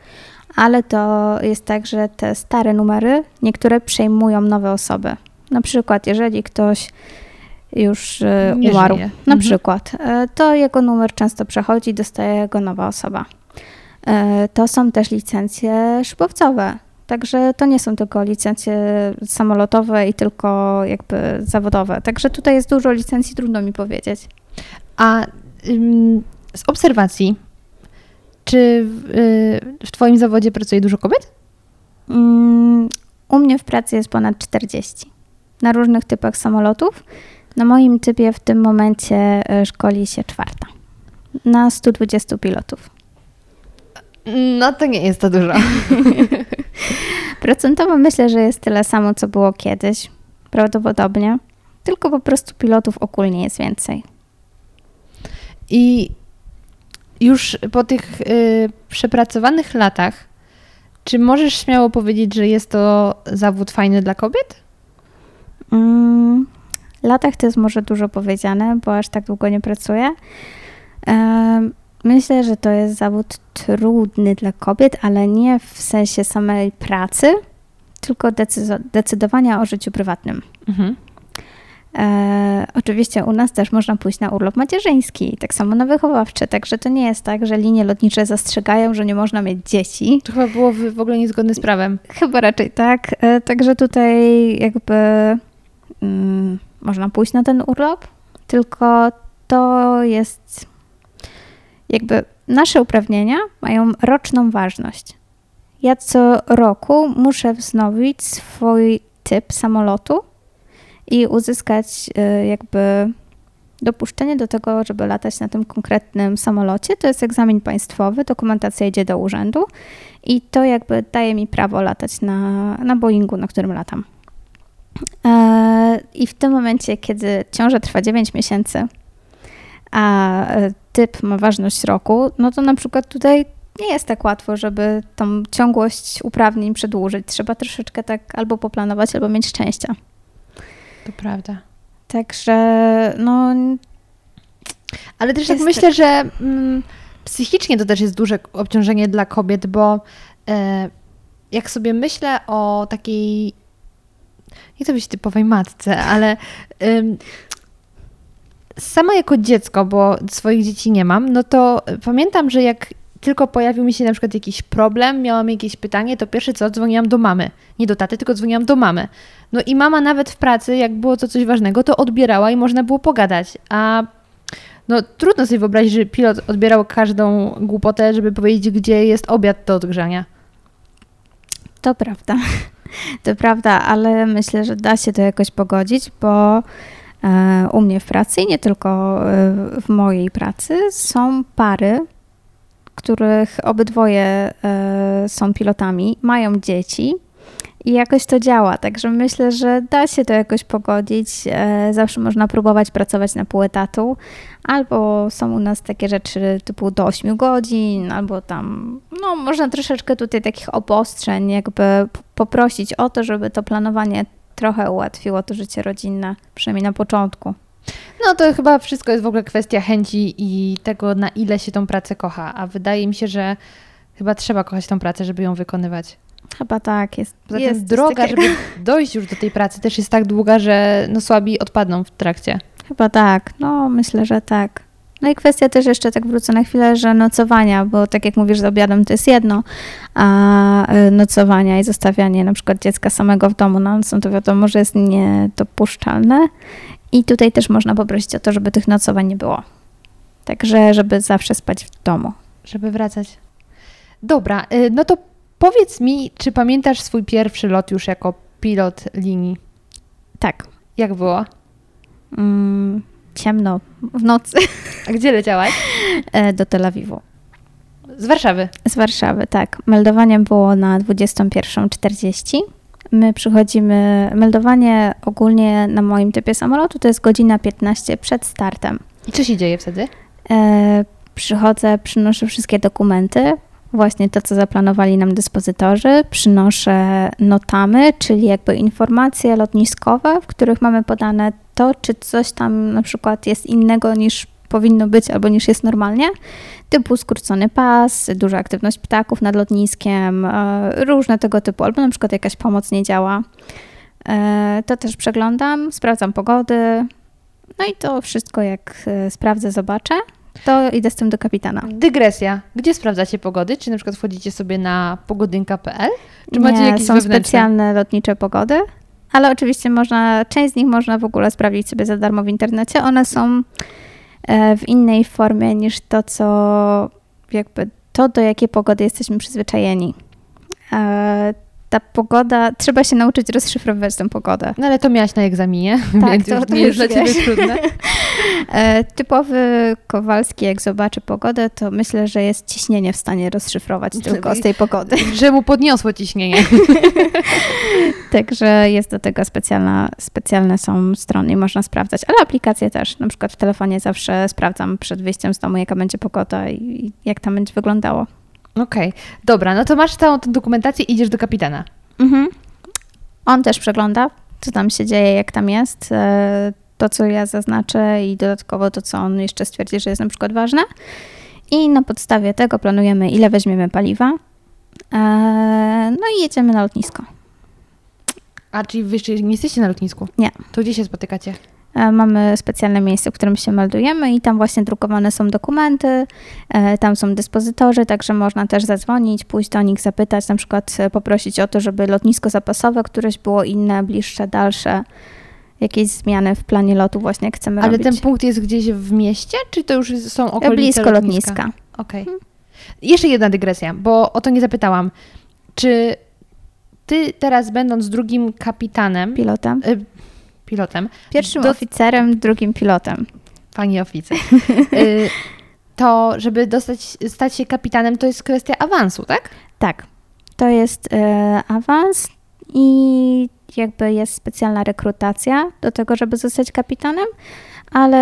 Ale to jest tak, że te stare numery niektóre przejmują nowe osoby. Na przykład, jeżeli ktoś już e, Nie umarł, żyje. na Mhm. przykład, e, to jego numer często przechodzi, dostaje go nowa osoba. E, To są też licencje szybowcowe. Także to nie są tylko licencje samolotowe i tylko jakby zawodowe. Także tutaj jest dużo licencji, trudno mi powiedzieć. A ym, z obserwacji, czy w, y, w Twoim zawodzie pracuje dużo kobiet? Mm, u mnie w pracy jest ponad 40 na różnych typach samolotów. Na moim typie w tym momencie y, szkoli się czwarta na 120 pilotów. No to nie jest to dużo. <laughs> Procentowo myślę, że jest tyle samo, co było kiedyś. Prawdopodobnie. Tylko po prostu pilotów ogólnie jest więcej. I już po tych y, przepracowanych latach, czy możesz śmiało powiedzieć, że jest to zawód fajny dla kobiet? Mm, latach to jest może dużo powiedziane, bo aż tak długo nie pracuję. Myślę, że to jest zawód trudny dla kobiet, ale nie w sensie samej pracy, tylko decyzo- decydowania o życiu prywatnym. Mhm. E, oczywiście u nas też można pójść na urlop macierzyński, tak samo na wychowawczy, także to nie jest tak, że linie lotnicze zastrzegają, że nie można mieć dzieci. To chyba było w, ogóle niezgodne z prawem. Chyba raczej tak. E, Także tutaj jakby mm, można pójść na ten urlop, tylko to jest jakby nasze uprawnienia mają roczną ważność. Ja co roku muszę wznowić swój typ samolotu i uzyskać e, jakby dopuszczenie do tego, żeby latać na tym konkretnym samolocie. To jest egzamin państwowy, dokumentacja idzie do urzędu i to jakby daje mi prawo latać na, na Boeingu, na którym latam. E, I w tym momencie, kiedy ciąża trwa 9 miesięcy, a e, typ ma ważność roku, no to na przykład tutaj nie jest tak łatwo, żeby tą ciągłość uprawnień przedłużyć. Trzeba troszeczkę tak albo poplanować, albo mieć szczęścia. To prawda. Także no Ale też tak myślę, że mm, psychicznie to też jest duże obciążenie dla kobiet, bo e, jak sobie myślę o takiej, nie chcę być typowej matce, ale ym, sama jako dziecko, bo swoich dzieci nie mam, no to pamiętam, że jak tylko pojawił mi się na przykład jakiś problem, miałam jakieś pytanie, to pierwsze co, dzwoniłam do mamy. Nie do taty, tylko dzwoniłam do mamy. No i mama nawet w pracy, jak było to coś ważnego, to odbierała i można było pogadać. A no trudno sobie wyobrazić, że pilot odbierał każdą głupotę, żeby powiedzieć, gdzie jest obiad do odgrzania. To prawda. <laughs> To prawda, ale myślę, że da się to jakoś pogodzić, bo e, u mnie w pracy i nie tylko e, w mojej pracy są pary, których obydwoje e, są pilotami, mają dzieci i jakoś to działa. Także myślę, że da się to jakoś pogodzić. E, Zawsze można próbować pracować na pół etatu, albo są u nas takie rzeczy typu do 8 godzin, albo tam, no można troszeczkę tutaj takich obostrzeń, jakby poprosić o to, żeby to planowanie trochę ułatwiło to życie rodzinne, przynajmniej na początku. No to chyba wszystko jest w ogóle kwestia chęci i tego, na ile się tą pracę kocha. A wydaje mi się, że chyba trzeba kochać tą pracę, żeby ją wykonywać. Chyba tak, jest. Poza jest droga, takiego. żeby <laughs> dojść już do tej pracy też jest tak długa, że no słabi odpadną w trakcie. Chyba tak, no myślę, że tak. No i kwestia też jeszcze, tak wrócę na chwilę, że nocowania, bo tak jak mówisz, z obiadem to jest jedno, a y, nocowania i zostawianie na przykład dziecka samego w domu na noc, no to wiadomo, że jest niedopuszczalne. I tutaj też można poprosić o to, żeby tych nocowań nie było. Także, żeby zawsze spać w domu. żeby wracać. Dobra, y, no to powiedz mi, czy pamiętasz swój pierwszy lot już jako pilot linii? Tak. Jak było? Mm, ciemno w nocy A gdzie leciałaś? e, do Tel Awiwu. Z Warszawy. Z Warszawy, tak. Meldowanie było na 21.40. My przychodzimy, meldowanie ogólnie na moim typie samolotu to jest godzina 15 przed startem. I co się dzieje wtedy? E, przychodzę, przynoszę wszystkie dokumenty, właśnie to, co zaplanowali nam dyspozytorzy. Przynoszę notamy, czyli jakby informacje lotniskowe, w których mamy podane to, czy coś tam na przykład jest innego niż powinno być albo niż jest normalnie, typu skrócony pas, duża aktywność ptaków nad lotniskiem, e, różne tego typu, albo na przykład jakaś pomoc nie działa. E, To też przeglądam, sprawdzam pogody, no i to wszystko jak e, sprawdzę, zobaczę, to idę z tym do kapitana. Dygresja. Gdzie sprawdzacie pogody? Czy na przykład wchodzicie sobie na pogodynka.pl? Czy macie Nie, jakieś są wewnętrzne? specjalne lotnicze pogody, ale oczywiście można, część z nich można w ogóle sprawdzić sobie za darmo w internecie. One są w innej formie niż to, co jakby to, do jakiej pogody jesteśmy przyzwyczajeni. Ta pogoda, trzeba się nauczyć rozszyfrowywać tę pogodę. No ale to miałaś na egzaminie, Tak, więc to- już to nie jest dla ciebie trudne. <laughs> E, typowy Kowalski, jak zobaczy pogodę, to myślę, że jest ciśnienie w stanie rozszyfrować tylko z tej pogody. <laughs> Że mu podniosło ciśnienie. <laughs> Także jest do tego specjalna, specjalne są strony i można sprawdzać, ale aplikacje też. Na przykład w telefonie zawsze sprawdzam przed wyjściem z domu, jaka będzie pogoda i jak tam będzie wyglądało. Okej, dobra, no to masz całą tę dokumentację i idziesz do kapitana. Mhm. On też przegląda, co tam się dzieje, jak tam jest. e, To, co ja zaznaczę i dodatkowo to, co on jeszcze stwierdzi, że jest na przykład ważne. I na podstawie tego planujemy, ile weźmiemy paliwa. E, No i jedziemy na lotnisko. A czyli wy jeszcze nie jesteście na lotnisku? Nie. To gdzie się spotykacie? E, Mamy specjalne miejsce, w którym się meldujemy i tam właśnie drukowane są dokumenty, e, tam są dyspozytorzy, także można też zadzwonić, pójść do nich, zapytać, na przykład e, poprosić o to, żeby lotnisko zapasowe któreś było inne, bliższe, dalsze, jakieś zmiany w planie lotu właśnie jak chcemy Ale robić. ten punkt jest gdzieś w mieście, czy to już są okolice Blisko lotniska? lotniska. Okej. Jeszcze jedna dygresja, bo o to nie zapytałam. Czy ty teraz będąc drugim kapitanem, Pilotem. y, pilotem, Pierwszym do- oficerem, drugim pilotem. pani oficer, <laughs> y, to żeby dostać, stać się kapitanem, to jest kwestia awansu, tak? Tak. To jest e, awans i jakby jest specjalna rekrutacja do tego, żeby zostać kapitanem, ale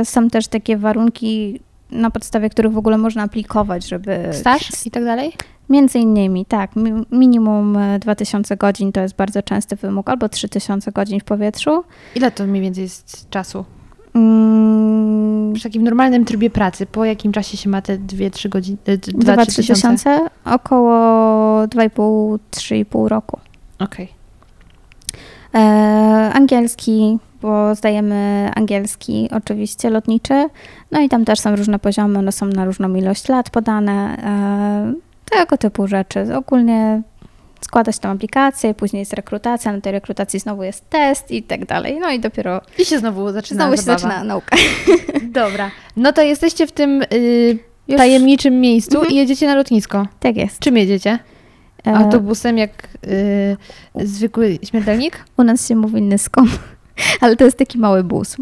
e, są też takie warunki, na podstawie których w ogóle można aplikować, żeby... Staż i tak dalej? Między innymi, tak. mi- Minimum e, 2000 godzin to jest bardzo częsty wymóg, albo 3000 godzin w powietrzu. Ile to mniej więcej jest czasu? Mm, W takim normalnym trybie pracy, po jakim czasie się ma te 2-3 godziny? 2-3 2-3 tysiące? około 2,5-3,5 roku. Okej. E, angielski, bo zdajemy angielski oczywiście lotniczy. No i tam też są różne poziomy, one są na różną ilość lat podane. E, tego typu rzeczy. Ogólnie składa się tam aplikację, później jest rekrutacja, na tej rekrutacji znowu jest test i tak dalej. No i dopiero I się znowu zaczyna znowu się zabawa. zaczyna nauka. <laughs> Dobra. No to jesteście w tym y, Już- tajemniczym miejscu Mhm. i jedziecie na lotnisko. Tak jest. Czym jedziecie? E, Autobusem jak y, zwykły śmiertelnik? u nas się mówi nyską, <laughs> ale to jest taki mały bus.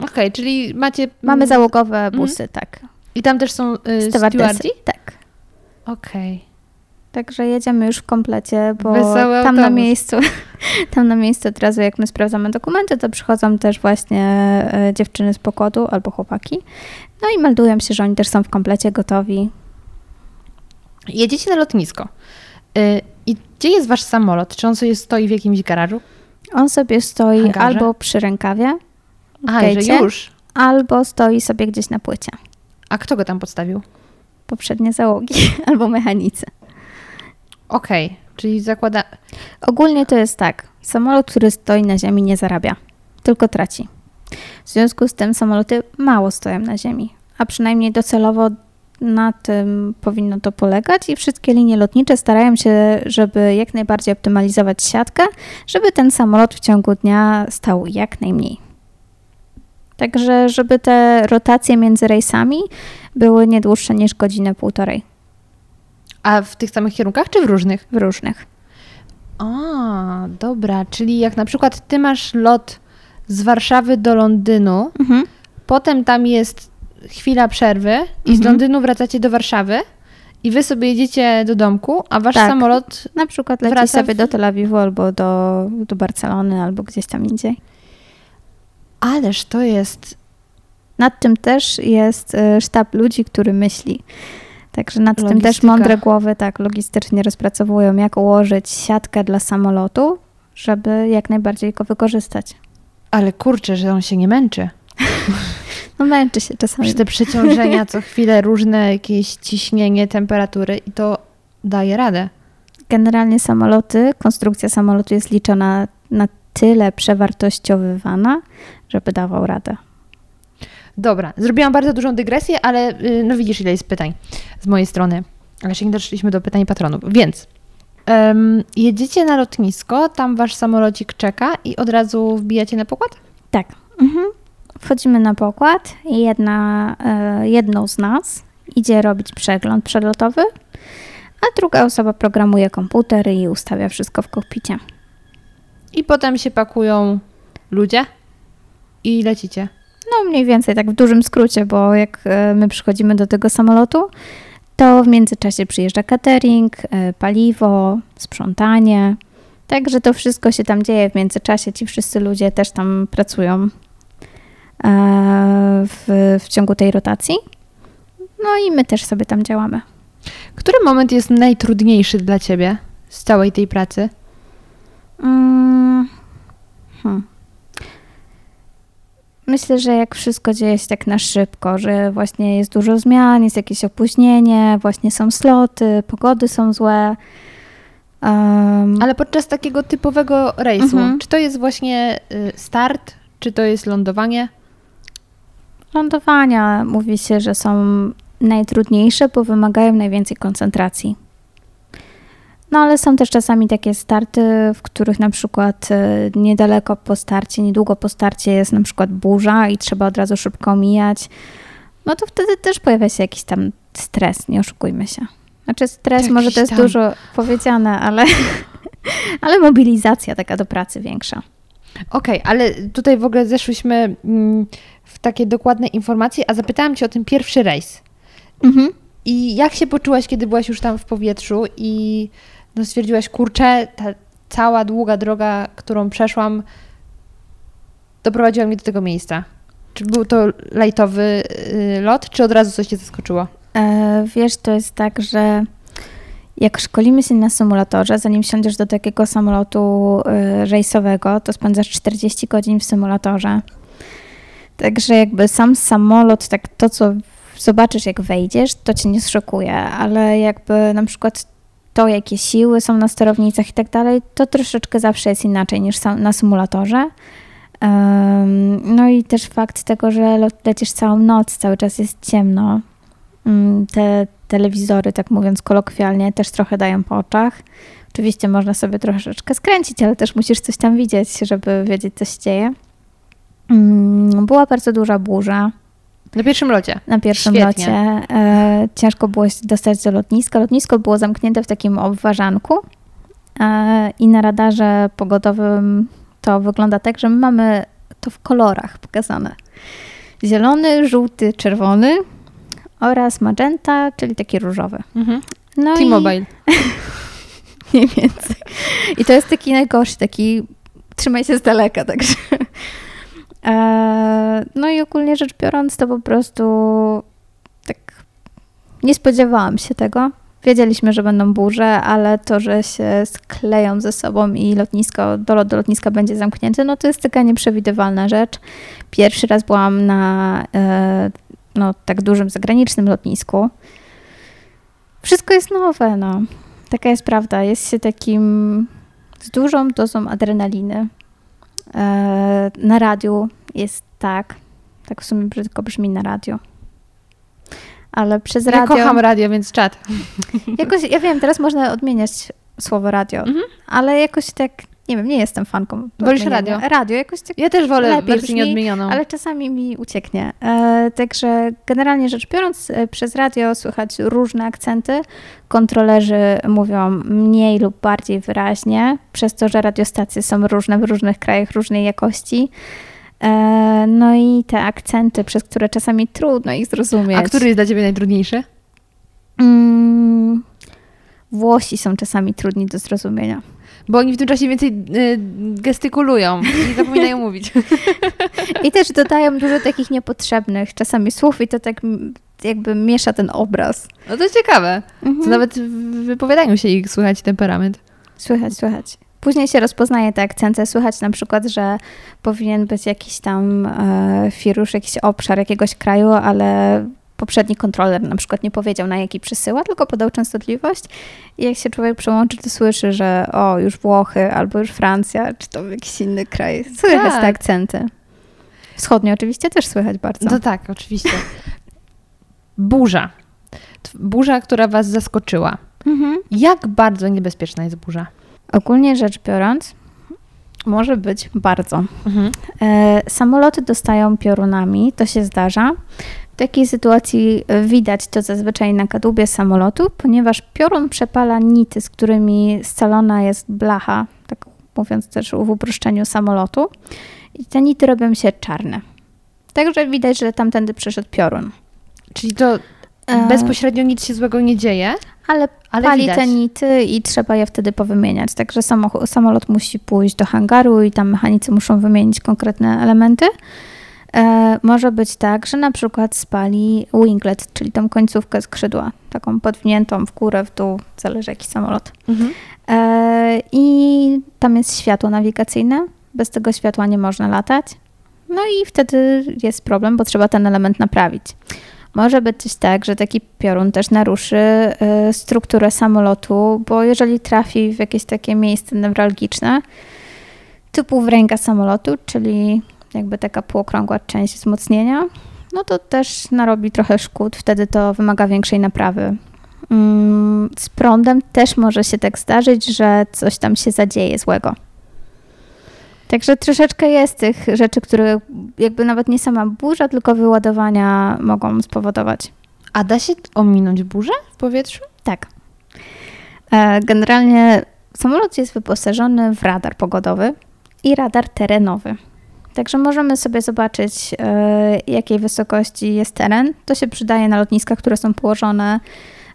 Okej, czyli macie... Mamy załogowe busy, tak. I tam też są y, Stewardesy. Tak. Okej. Także jedziemy już w komplecie, bo Wesoły tam na autobus. miejscu, <laughs> tam na miejscu od razu jak my sprawdzamy dokumenty, to przychodzą też właśnie e, dziewczyny z pokładu albo chłopaki. No i meldują się, że oni też są w komplecie gotowi. Jedziecie na lotnisko. Y, I gdzie jest wasz samolot? Czy on sobie stoi w jakimś garażu? On sobie stoi Hangarze? albo przy rękawie, A, Gejcie? już. albo stoi sobie gdzieś na płycie. A kto go tam podstawił? Poprzednie załogi <laughs> albo mechanicy. Okej, czyli zakłada... Ogólnie to jest tak. Samolot, który stoi na ziemi, nie zarabia, tylko traci. W związku z tym samoloty mało stoją na ziemi, a przynajmniej docelowo na tym powinno to polegać i wszystkie linie lotnicze starają się, żeby jak najbardziej optymalizować siatkę, żeby ten samolot w ciągu dnia stał jak najmniej. Także, żeby te rotacje między rejsami były nie dłuższe niż godzinę, półtorej A w tych samych kierunkach, czy w różnych? w różnych. A, dobra, czyli jak na przykład ty masz lot z Warszawy do Londynu, Mhm. potem tam jest chwila przerwy i z Mhm. Londynu wracacie do Warszawy i wy sobie jedziecie do domku, a wasz Tak. samolot... Na przykład leci Wraca sobie w- do Tel Awiwu albo do, do Barcelony albo gdzieś tam indziej. Ależ to jest... Nad tym też jest y, sztab ludzi, który myśli. Także nad tym też Logistyka. mądre głowy tak logistycznie rozpracowują, jak ułożyć siatkę dla samolotu, żeby jak najbardziej go wykorzystać. Ale kurczę, że on się nie męczy. <laughs> No męczy się czasami. Że te przeciążenia co chwilę, różne jakieś ciśnienie, temperatury i to daje radę. Generalnie samoloty, konstrukcja samolotu jest liczona na tyle przewartościowywana, żeby dawał radę. Dobra, zrobiłam bardzo dużą dygresję, ale y, no widzisz, ile jest pytań z mojej strony. Ale jeszcze nie doszliśmy do pytań patronów. Więc em, jedziecie na lotnisko, tam wasz samolocik czeka i od razu wbijacie na pokład? Tak. Mhm. wchodzimy na pokład i jedna, e, jedną z nas idzie robić przegląd przelotowy, a druga osoba programuje komputer i ustawia wszystko w kokpicie. I potem się pakują ludzie i lecicie. No mniej więcej tak w dużym skrócie, bo jak e, my przychodzimy do tego samolotu, to w międzyczasie przyjeżdża catering, e, paliwo, sprzątanie. Także to wszystko się tam dzieje w międzyczasie. Ci wszyscy ludzie też tam pracują e, w, w ciągu tej rotacji. No i my też sobie tam działamy. Który moment jest najtrudniejszy dla ciebie z całej tej pracy? Mm, hmm. Myślę, że jak wszystko dzieje się tak na szybko, że właśnie jest dużo zmian, jest jakieś opóźnienie, właśnie są sloty, pogody są złe. Um, Ale podczas takiego typowego rejsu, Mhm. czy to jest właśnie y, start, czy to jest lądowanie? lądowania mówi się, że są najtrudniejsze, bo wymagają najwięcej koncentracji. No ale są też czasami takie starty, w których na przykład e, niedaleko po starcie, niedługo po starcie jest na przykład burza i trzeba od razu szybko omijać. No to wtedy też pojawia się jakiś tam stres, nie oszukujmy się. Znaczy stres Jakiś może to jest tam. dużo powiedziane, ale, <laughs> ale mobilizacja taka do pracy większa. Okej, ale tutaj w ogóle zeszłyśmy mm, w takie dokładne informacje, a zapytałam cię o ten pierwszy rejs. Mhm. I jak się poczułaś, kiedy byłaś już tam w powietrzu i no stwierdziłaś, kurczę, ta cała długa droga, którą przeszłam, doprowadziła mnie do tego miejsca? Czy był to lajtowy y, lot, czy od razu coś cię zaskoczyło? E, wiesz, to jest tak, że jak szkolimy się na symulatorze, zanim wsiądziesz do takiego samolotu e, rejsowego, to spędzasz 40 godzin w symulatorze. Także jakby sam samolot, tak to co zobaczysz jak wejdziesz, to cię nie zszokuje, ale jakby na przykład to, jakie siły są na sterownicach i tak dalej, to troszeczkę zawsze jest inaczej niż na symulatorze. No i też fakt tego, że lecisz całą noc, cały czas jest ciemno. Mm, Te telewizory, tak mówiąc kolokwialnie, też trochę dają po oczach. Oczywiście można sobie troszeczkę skręcić, ale też musisz coś tam widzieć, żeby wiedzieć, co się dzieje. Mm, Była bardzo duża burza Na pierwszym locie. na pierwszym Świetnie. locie. E, ciężko było się dostać do lotniska. Lotnisko było zamknięte w takim obwarzanku e, i na radarze pogodowym to wygląda tak, że my mamy to w kolorach pokazane. Zielony, żółty, czerwony oraz magenta, czyli taki różowy. Mhm. No T-Mobile. <laughs> mniej więcej. I to jest taki najgorszy, taki trzymaj się z daleka, także. E, No i ogólnie rzecz biorąc, to po prostu tak nie spodziewałam się tego. Wiedzieliśmy, że będą burze, ale to, że się skleją ze sobą i lotnisko, dolot do lotniska będzie zamknięty, no to jest taka nieprzewidywalna rzecz. Pierwszy raz byłam na e, no, tak dużym zagranicznym lotnisku. Wszystko jest nowe, no. Taka jest prawda. Jest się takim z dużą dozą adrenaliny. E, na radiu jest tak. Tak w sumie brzydko brzmi na radio. Ale przez Ja radio. kocham radio, więc czat. Jakoś, ja wiem, teraz można odmieniać słowo radio, Mhm. ale jakoś tak, nie wiem, nie jestem fanką. Wolisz odmieniania. radio? Radio, jakoś tak Ja też wolę Lepiej wersję nieodmienioną. ale czasami mi ucieknie. E, także generalnie rzecz biorąc, e, przez radio słychać różne akcenty. Kontrolerzy mówią mniej lub bardziej wyraźnie, przez to, że radiostacje są różne w różnych krajach, różnej jakości. E, no i te akcenty, przez które czasami trudno ich zrozumieć. A który jest dla ciebie najtrudniejszy? Mm, Włosi są czasami trudni do zrozumienia. Bo oni w tym czasie więcej y, gestykulują i zapominają <laughs> mówić. I też dodają dużo takich niepotrzebnych czasami słów i to tak jakby miesza ten obraz. No to ciekawe. Mhm. To nawet w wypowiadaniu się ich słychać temperament. Słychać, słychać. Później się rozpoznaje te akcenty. Słychać na przykład, że powinien być jakiś tam e, firusz, jakiś obszar jakiegoś kraju, ale poprzedni kontroler na przykład nie powiedział, na jaki przesyła, tylko podał częstotliwość. I jak się człowiek przełączy, to słyszy, że o, już Włochy, albo już Francja, czy to jakiś inny kraj. Słychać Tak. te akcenty. Wschodnio oczywiście też słychać bardzo. No tak, oczywiście. Burza. Burza, która was zaskoczyła. Mhm. Jak bardzo niebezpieczna jest burza? Ogólnie rzecz biorąc, Może być bardzo. Mhm. E, samoloty dostają piorunami, to się zdarza. W takiej sytuacji e, widać to zazwyczaj na kadłubie samolotu, ponieważ piorun przepala nity, z którymi scalona jest blacha, tak mówiąc też w uproszczeniu samolotu. I te nity robią się czarne. Także widać, że tamtędy przeszedł piorun. Czyli to E, bezpośrednio nic się złego nie dzieje, Ale, ale pali widać. te nity i trzeba je wtedy powymieniać. Także samolot musi pójść do hangaru i tam mechanicy muszą wymienić konkretne elementy. E, może być tak, że na przykład spali winglet, czyli tą końcówkę skrzydła, taką podwiniętą w górę, w dół, zależy jaki samolot. Mhm. E, I tam jest światło nawigacyjne. Bez tego światła nie można latać. No i wtedy jest problem, bo trzeba ten element naprawić. Może być tak, że taki piorun też naruszy e, strukturę samolotu, bo jeżeli trafi w jakieś takie miejsce newralgiczne, typu wręga samolotu, czyli jakby taka półokrągła część wzmocnienia, no to też narobi trochę szkód, wtedy to wymaga większej naprawy. Mm, Z prądem też może się tak zdarzyć, że coś tam się zadzieje złego. Także troszeczkę jest tych rzeczy, które jakby nawet nie sama burza, tylko wyładowania mogą spowodować. A da się ominąć burzę w powietrzu? Tak. E, Generalnie samolot jest wyposażony w radar pogodowy i radar terenowy. Także możemy sobie zobaczyć, e, jakiej wysokości jest teren. To się przydaje na lotniskach, które są położone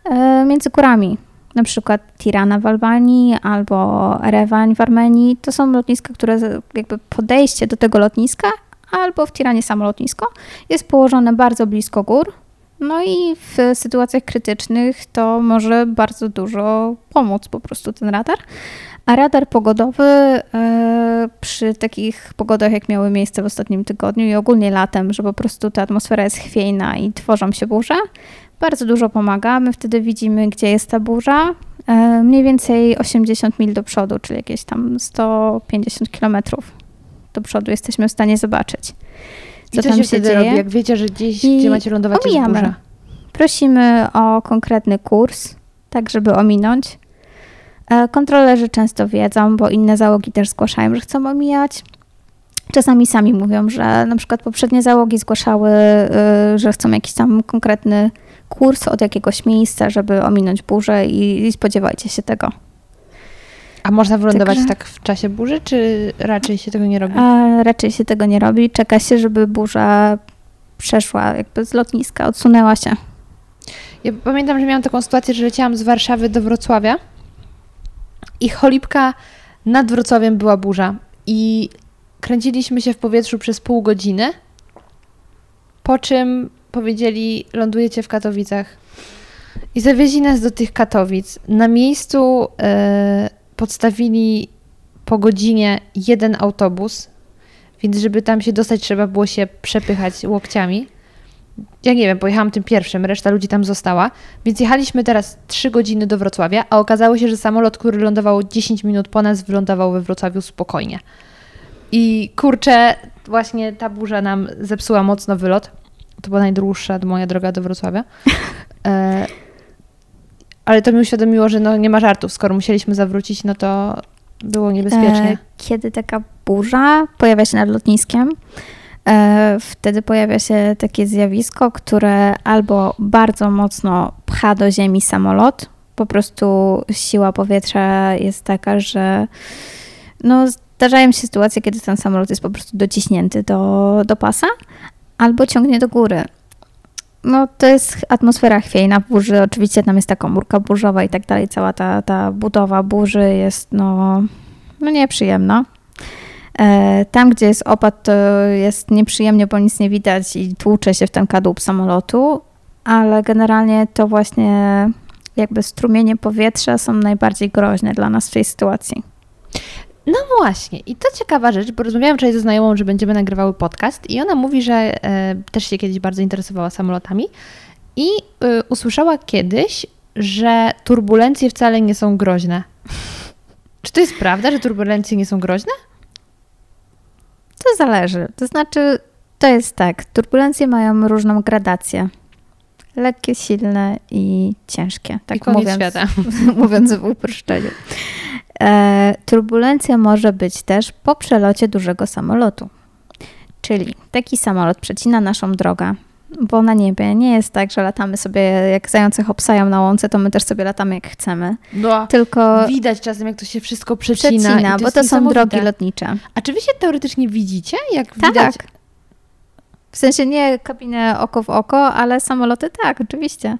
e, między górami. Na przykład Tirana w Albanii albo Erewań w Armenii. To są lotniska, które jakby podejście do tego lotniska albo w Tiranie samo lotnisko jest położone bardzo blisko gór, no i w sytuacjach krytycznych to może bardzo dużo pomóc po prostu ten radar. A radar pogodowy e, przy takich pogodach, jak miały miejsce w ostatnim tygodniu i ogólnie latem, że po prostu ta atmosfera jest chwiejna i tworzą się burze, bardzo dużo pomaga. My wtedy widzimy, gdzie jest ta burza. E, mniej więcej 80 mil do przodu, czyli jakieś tam 150 kilometrów do przodu jesteśmy w stanie zobaczyć. I co się, wtedy robi, jak wiecie, że gdzieś, I gdzie macie lądować jest omijamy. burza? Prosimy o konkretny kurs, tak żeby ominąć. E, Kontrolerzy często wiedzą, bo inne załogi też zgłaszają, że chcą omijać. Czasami sami mówią, że na przykład poprzednie załogi zgłaszały, y, że chcą jakiś tam konkretny kurs od jakiegoś miejsca, żeby ominąć burzę i, i spodziewajcie się tego. A można wylądować Także- tak w czasie burzy, czy raczej się tego nie robi? A raczej się tego nie robi. Czeka się, żeby burza przeszła jakby z lotniska, odsunęła się. Ja pamiętam, że miałam taką sytuację, że leciałam z Warszawy do Wrocławia i cholipka nad Wrocławiem była burza i kręciliśmy się w powietrzu przez pół godziny, po czym powiedzieli, lądujecie w Katowicach. I zawieźli nas do tych Katowic. Na miejscu e, podstawili po godzinie jeden autobus, więc żeby tam się dostać, trzeba było się przepychać łokciami. Ja nie wiem, pojechałam tym pierwszym, reszta ludzi tam została, więc jechaliśmy teraz 3 godziny do Wrocławia, a okazało się, że samolot, który lądował 10 minut po nas, wylądował we Wrocławiu spokojnie. I kurczę, właśnie ta burza nam zepsuła mocno wylot. To była najdłuższa moja droga do Wrocławia. <laughs> E, ale to mi uświadomiło, że no nie ma żartów. Skoro musieliśmy zawrócić, no to było niebezpiecznie. E, Kiedy taka burza pojawia się nad lotniskiem, e, wtedy pojawia się takie zjawisko, które albo bardzo mocno pcha do ziemi samolot, po prostu siła powietrza jest taka, że no, zdarzają się sytuacje, kiedy ten samolot jest po prostu dociśnięty do, do pasa, albo ciągnie do góry. No, to jest atmosfera chwiejna burzy. Oczywiście tam jest ta komórka burzowa i tak dalej. Cała ta, ta budowa burzy jest no, no nieprzyjemna. E, Tam, gdzie jest opad, to jest nieprzyjemnie, bo nic nie widać i tłucze się w ten kadłub samolotu, ale generalnie to właśnie jakby strumienie powietrza są najbardziej groźne dla nas w tej sytuacji. No właśnie, i to ciekawa rzecz, bo rozmawiałam wczoraj ze znajomą, że będziemy nagrywały podcast i ona mówi, że e, też się kiedyś bardzo interesowała samolotami i e, usłyszała kiedyś, że turbulencje wcale nie są groźne. <laughs> Czy to jest prawda, że turbulencje nie są groźne? To zależy. To znaczy, to jest tak, turbulencje mają różną gradację. Lekkie, silne i ciężkie. Tak I koniec mówiąc, świata. <laughs> mówiąc w uproszczeniu. E, turbulencja może być też po przelocie dużego samolotu. Czyli taki samolot przecina naszą drogę, bo na niebie nie jest tak, że latamy sobie jak zające hopsają na łące, to my też sobie latamy jak chcemy. No, Tylko widać czasem, jak to się wszystko przecina. przecina, i bo to są drogi lotnicze. A czy wy się teoretycznie widzicie? Jak Tak. widać? W sensie nie kabinę oko w oko, ale samoloty tak, oczywiście.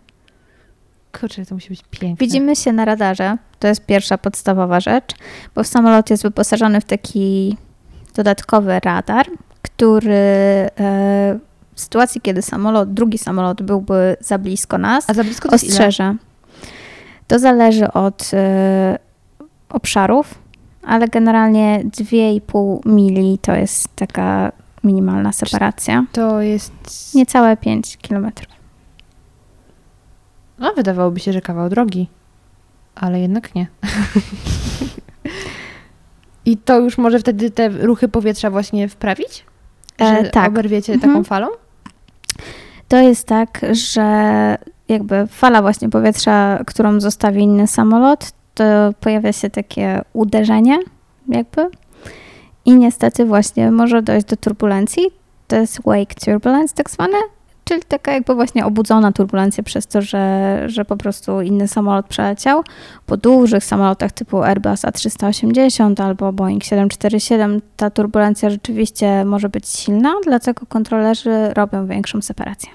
Kurczę, to musi być piękne. Widzimy się na radarze. To jest pierwsza podstawowa rzecz, bo samolot jest wyposażony w taki dodatkowy radar, który e, w sytuacji, kiedy samolot, drugi samolot byłby za blisko nas, A za blisko to ostrzeże. To zależy od e, obszarów, ale generalnie 2,5 mili to jest taka minimalna separacja. To jest... Niecałe 5 kilometrów. No, wydawałoby się, że kawał drogi. Ale jednak nie. I to już może wtedy te ruchy powietrza właśnie wprawić? Że E, tak. oberwiecie Mhm. taką falą? To jest tak, że jakby fala właśnie powietrza, którą zostawi inny samolot, to pojawia się takie uderzenie jakby i niestety właśnie może dojść do turbulencji. To jest wake turbulence tak zwane, czyli taka jakby właśnie obudzona turbulencja przez to, że, że po prostu inny samolot przeleciał. Po dużych samolotach typu Airbus A380 albo Boeing 747 ta turbulencja rzeczywiście może być silna, dlatego kontrolerzy robią większą separację.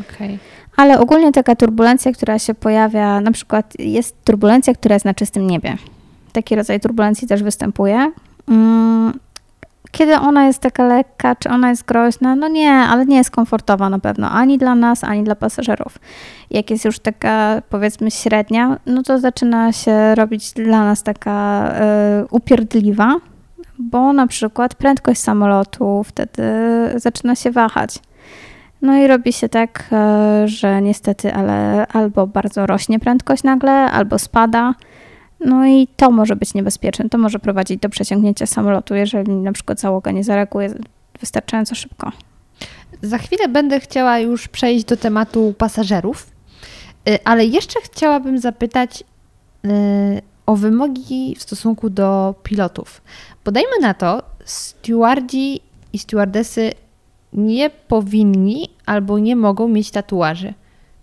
Okej. Ale ogólnie taka turbulencja, która się pojawia, na przykład jest turbulencja, która jest na czystym niebie. Taki rodzaj turbulencji też występuje. Mm, Kiedy ona jest taka lekka, czy ona jest groźna? No nie, ale nie jest komfortowa na pewno, ani dla nas, ani dla pasażerów. Jak jest już taka, powiedzmy, średnia, no to zaczyna się robić dla nas taka y, upierdliwa, bo na przykład prędkość samolotu wtedy zaczyna się wahać. No i robi się tak, e, że niestety, ale albo bardzo rośnie prędkość nagle, albo spada. No i to może być niebezpieczne. To może prowadzić do przeciągnięcia samolotu, jeżeli na przykład załoga nie zareaguje wystarczająco szybko. Za chwilę będę chciała już przejść do tematu pasażerów, y, ale jeszcze chciałabym zapytać y, o wymogi w stosunku do pilotów. Podajmy na to, stewardzi i stewardesy nie powinni albo nie mogą mieć tatuaży.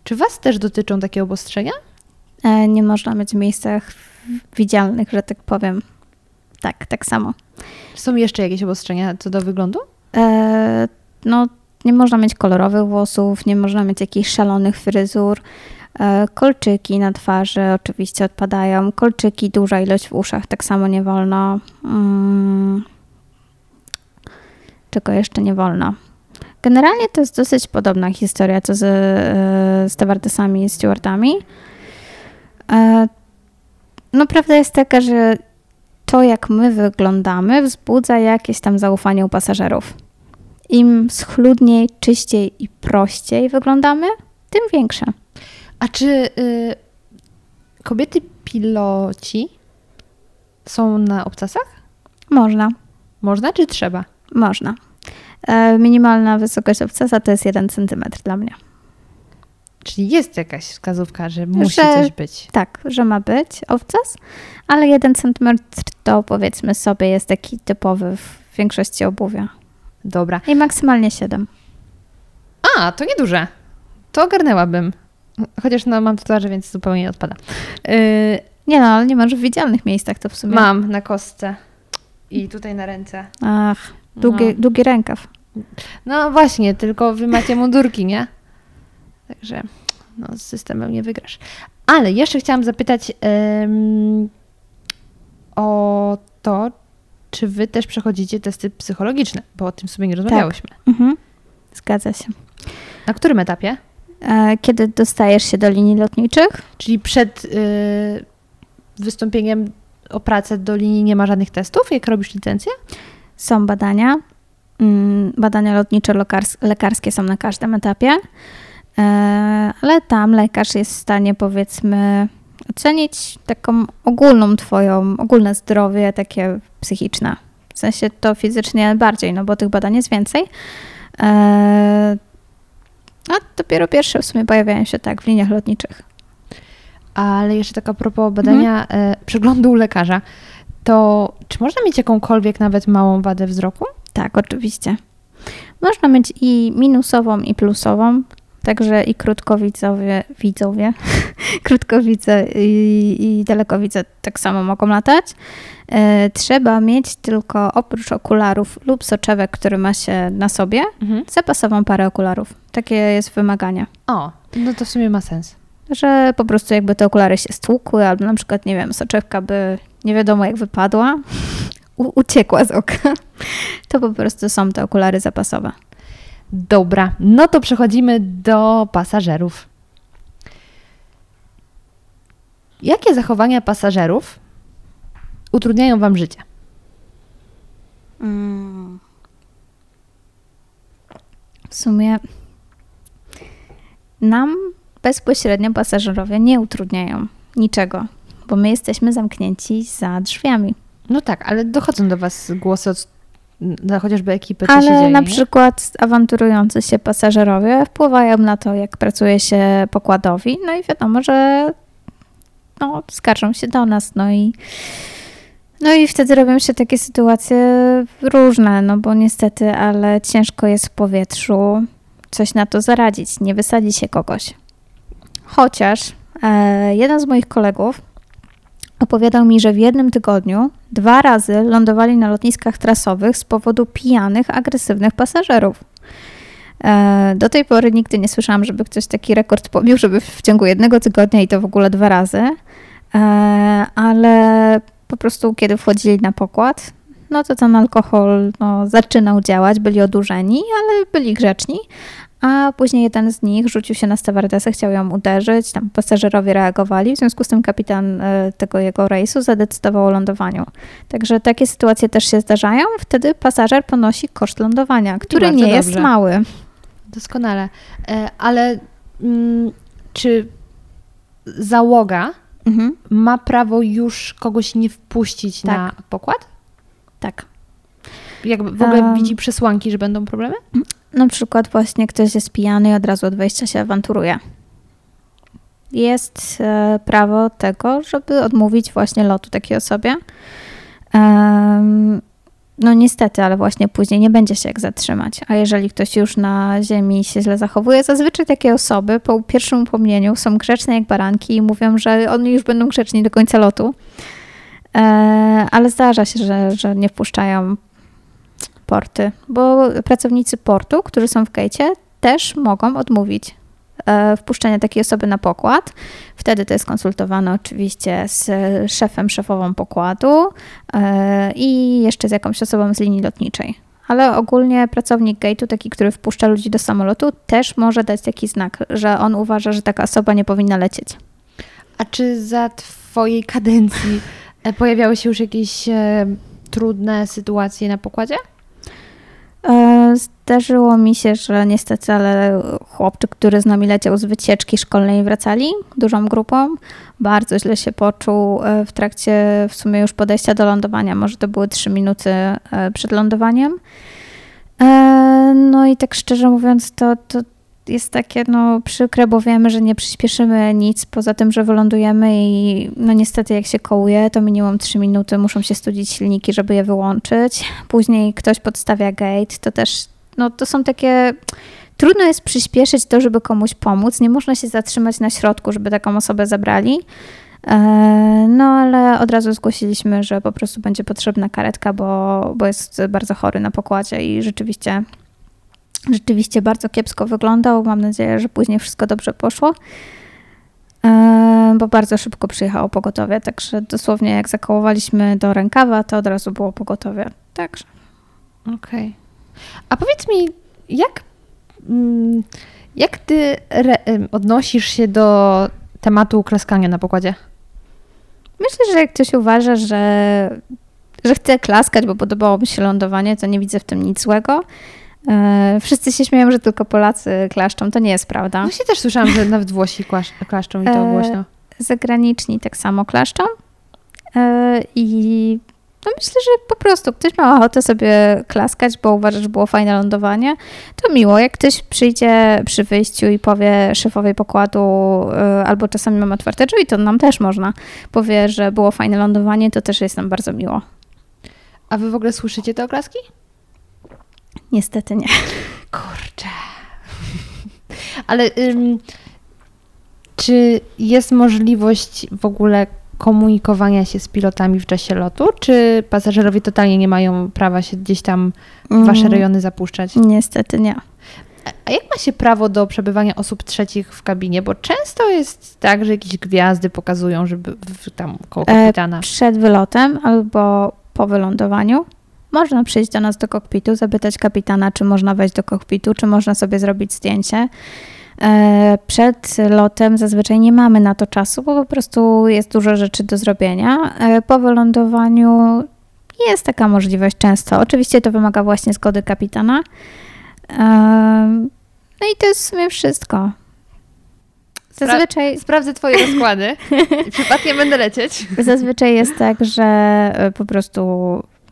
Czy Was też dotyczą takie obostrzenia? E, Nie można mieć w miejscach widzialnych, że tak powiem. Tak, tak samo. Czy są jeszcze jakieś obostrzenia co do wyglądu? E, no, nie można mieć kolorowych włosów, nie można mieć jakichś szalonych fryzur. E, kolczyki na twarzy oczywiście odpadają. Kolczyki, duża ilość w uszach, tak samo nie wolno. Mm. Czego jeszcze nie wolno? Generalnie to jest dosyć podobna historia co z e, stewardesami i stewardami. E, no prawda jest taka, że to jak my wyglądamy wzbudza jakieś tam zaufanie u pasażerów. Im schludniej, czyściej i prościej wyglądamy, tym większe. A czy y, kobiety piloci są na obcasach? Można, Można czy trzeba? można. E, minimalna wysokość obcasa to jest 1 cm dla mnie. Czyli jest jakaś wskazówka, że musi Że- coś być. Tak, że ma być obcas, ale 1 cm to powiedzmy sobie jest taki typowy w większości obuwia. Dobra. I maksymalnie 7. A, to nieduże. To ogarnęłabym. Chociaż no, mam tatuaże, więc zupełnie odpada. Yy, Nie no, ale nie masz w widzialnych miejscach to w sumie. mam na kostce i tutaj na ręce. Ach, długi, No. długi rękaw. no właśnie, tylko wy macie mundurki, nie? Także no, z systemem nie wygrasz. Ale jeszcze chciałam zapytać em, o to, czy wy też przechodzicie testy psychologiczne, bo o tym sobie nie rozmawiałyśmy. Mhm. Zgadza się. Na którym etapie? E, Kiedy dostajesz się do linii lotniczych? Czyli przed y, wystąpieniem o pracę do linii nie ma żadnych testów, jak robisz licencję? Są badania. Mm, Badania lotnicze lekarskie są na każdym etapie, ale tam lekarz jest w stanie, powiedzmy, ocenić taką ogólną twoją, ogólne zdrowie, takie psychiczne. W sensie to fizycznie bardziej, no bo tych badań jest więcej. E, A dopiero pierwsze w sumie pojawiają się tak w liniach lotniczych. Ale jeszcze taka propos badania Mhm. e, przeglądu u lekarza, to czy można mieć jakąkolwiek nawet małą wadę wzroku? Tak, oczywiście. Można mieć i minusową, i plusową. Także i krótkowidzowie, widzowie, <laughs> krótkowidze i, i dalekowidze tak samo mogą latać. E, trzeba mieć tylko oprócz okularów lub soczewek, który ma się na sobie, zapasową parę okularów. Takie jest wymaganie. O, no to w sumie ma sens. Że po prostu jakby te okulary się stłukły, albo na przykład, nie wiem, soczewka by nie wiadomo jak wypadła, <laughs> uciekła z oka, <laughs> to po prostu są te okulary zapasowe. Dobra, no to przechodzimy do pasażerów. Jakie zachowania pasażerów utrudniają Wam życie? Mm. W sumie nam bezpośrednio pasażerowie nie utrudniają niczego, bo my jesteśmy zamknięci za drzwiami. No tak, ale dochodzą do Was głosy od no, chociażby ekipy, co się Ale dzieje. na przykład awanturujący się pasażerowie wpływają na to, jak pracuje się pokładowi, no i wiadomo, że no, skarżą się do nas, no i no i wtedy robią się takie sytuacje różne, no bo niestety, ale ciężko jest w powietrzu coś na to zaradzić, nie wysadzi się kogoś. Chociaż e, jeden z moich kolegów opowiadał mi, że w jednym tygodniu dwa razy lądowali na lotniskach trasowych z powodu pijanych, agresywnych pasażerów. E, Do tej pory nigdy nie słyszałam, żeby ktoś taki rekord pobił, żeby w ciągu jednego tygodnia i to w ogóle dwa razy. E, Ale po prostu kiedy wchodzili na pokład, no to ten alkohol no, zaczynał działać, byli odurzeni, ale byli grzeczni. A później jeden z nich rzucił się na stewardesę, chciał ją uderzyć, tam pasażerowie reagowali, w związku z tym kapitan e, tego jego rejsu zadecydował o lądowaniu. Także takie sytuacje też się zdarzają, wtedy pasażer ponosi koszt lądowania, który nie jest dobrze. mały. Doskonale. E, Ale mm, czy załoga Mhm. ma prawo już kogoś nie wpuścić Tak. na pokład? Tak. Jakby w ogóle Em. widzi przesłanki, że będą problemy? Na przykład właśnie ktoś jest pijany i od razu od wejścia się awanturuje. Jest e, prawo tego, żeby odmówić właśnie lotu takiej osobie. No niestety, ale właśnie później nie będzie się jak zatrzymać. A jeżeli ktoś już na ziemi się źle zachowuje, zazwyczaj takie osoby po pierwszym upomnieniu są grzeczne jak baranki i mówią, że oni już będą grzeczni do końca lotu. E, ale zdarza się, że, że nie wpuszczają porty, bo pracownicy portu, którzy są w gejcie, też mogą odmówić e, wpuszczenia takiej osoby na pokład. Wtedy to jest konsultowane oczywiście z szefem, szefową pokładu e, i jeszcze z jakąś osobą z linii lotniczej. Ale ogólnie pracownik gate'u, taki, który wpuszcza ludzi do samolotu, też może dać taki znak, że on uważa, że taka osoba nie powinna lecieć. A czy za Twojej kadencji e, pojawiały się już jakieś trudne sytuacje na pokładzie? E, Zdarzyło mi się, że niestety, ale chłopczyk, który z nami leciał z wycieczki szkolnej wracali dużą grupą, bardzo źle się poczuł e, w trakcie w sumie już podejścia do lądowania. Może to były trzy minuty e, przed lądowaniem. No i tak szczerze mówiąc, to, to jest takie no, przykre, bo wiemy, że nie przyspieszymy nic poza tym, że wylądujemy i no niestety jak się kołuje, to minimum 3 minuty, muszą się studzić silniki, żeby je wyłączyć. Później ktoś podstawia gate, to też, no to są takie... Trudno jest przyspieszyć to, żeby komuś pomóc. Nie można się zatrzymać na środku, żeby taką osobę zabrali. E, No, ale od razu zgłosiliśmy, że po prostu będzie potrzebna karetka, bo, bo jest bardzo chory na pokładzie i rzeczywiście rzeczywiście bardzo kiepsko wyglądał. Mam nadzieję, że później wszystko dobrze poszło. E, Bo bardzo szybko przyjechało pogotowie, także dosłownie jak zakołowaliśmy do rękawa, to od razu było pogotowie. Także Okej. A powiedz mi, jak, mm, jak Ty odnosisz się do tematu klaskania na pokładzie? myślę, że jak ktoś uważa, że, że chce klaskać, bo podobało mu się lądowanie, to nie widzę w tym nic złego. E, Wszyscy się śmieją, że tylko Polacy klaszczą. To nie jest prawda. Właśnie też słyszałam, że nawet Włosi klaszczą i to E, głośno. zagraniczni tak samo klaszczą. E, I No myślę, że po prostu ktoś ma ochotę sobie klaskać, bo uważa, że było fajne lądowanie, to miło. Jak ktoś przyjdzie przy wyjściu i powie szefowej pokładu, albo czasami mam otwarte drzwi, to nam też można. Powie, że było fajne lądowanie, to też jest nam bardzo miło. A wy w ogóle słyszycie te oklaski? Niestety nie. Kurczę. Ale ym, czy jest możliwość w ogóle komunikowania się z pilotami w czasie lotu, czy pasażerowie totalnie nie mają prawa się gdzieś tam w wasze Mm, rejony zapuszczać? Niestety nie. A jak ma się prawo do przebywania osób trzecich w kabinie? Bo często jest tak, że jakieś gwiazdy pokazują, żeby w, tam koło E, kapitana. Przed wylotem albo po wylądowaniu można przyjść do nas do kokpitu, zapytać kapitana, czy można wejść do kokpitu, czy można sobie zrobić zdjęcie. E, Przed lotem zazwyczaj nie mamy na to czasu, bo po prostu jest dużo rzeczy do zrobienia. E, Po wylądowaniu jest taka możliwość często. Oczywiście to wymaga właśnie zgody kapitana. E, No i to jest w sumie wszystko. Zazwyczaj Sprawdzę twoje rozkłady. <laughs> Przypadkiem będę lecieć. Zazwyczaj jest tak, że po prostu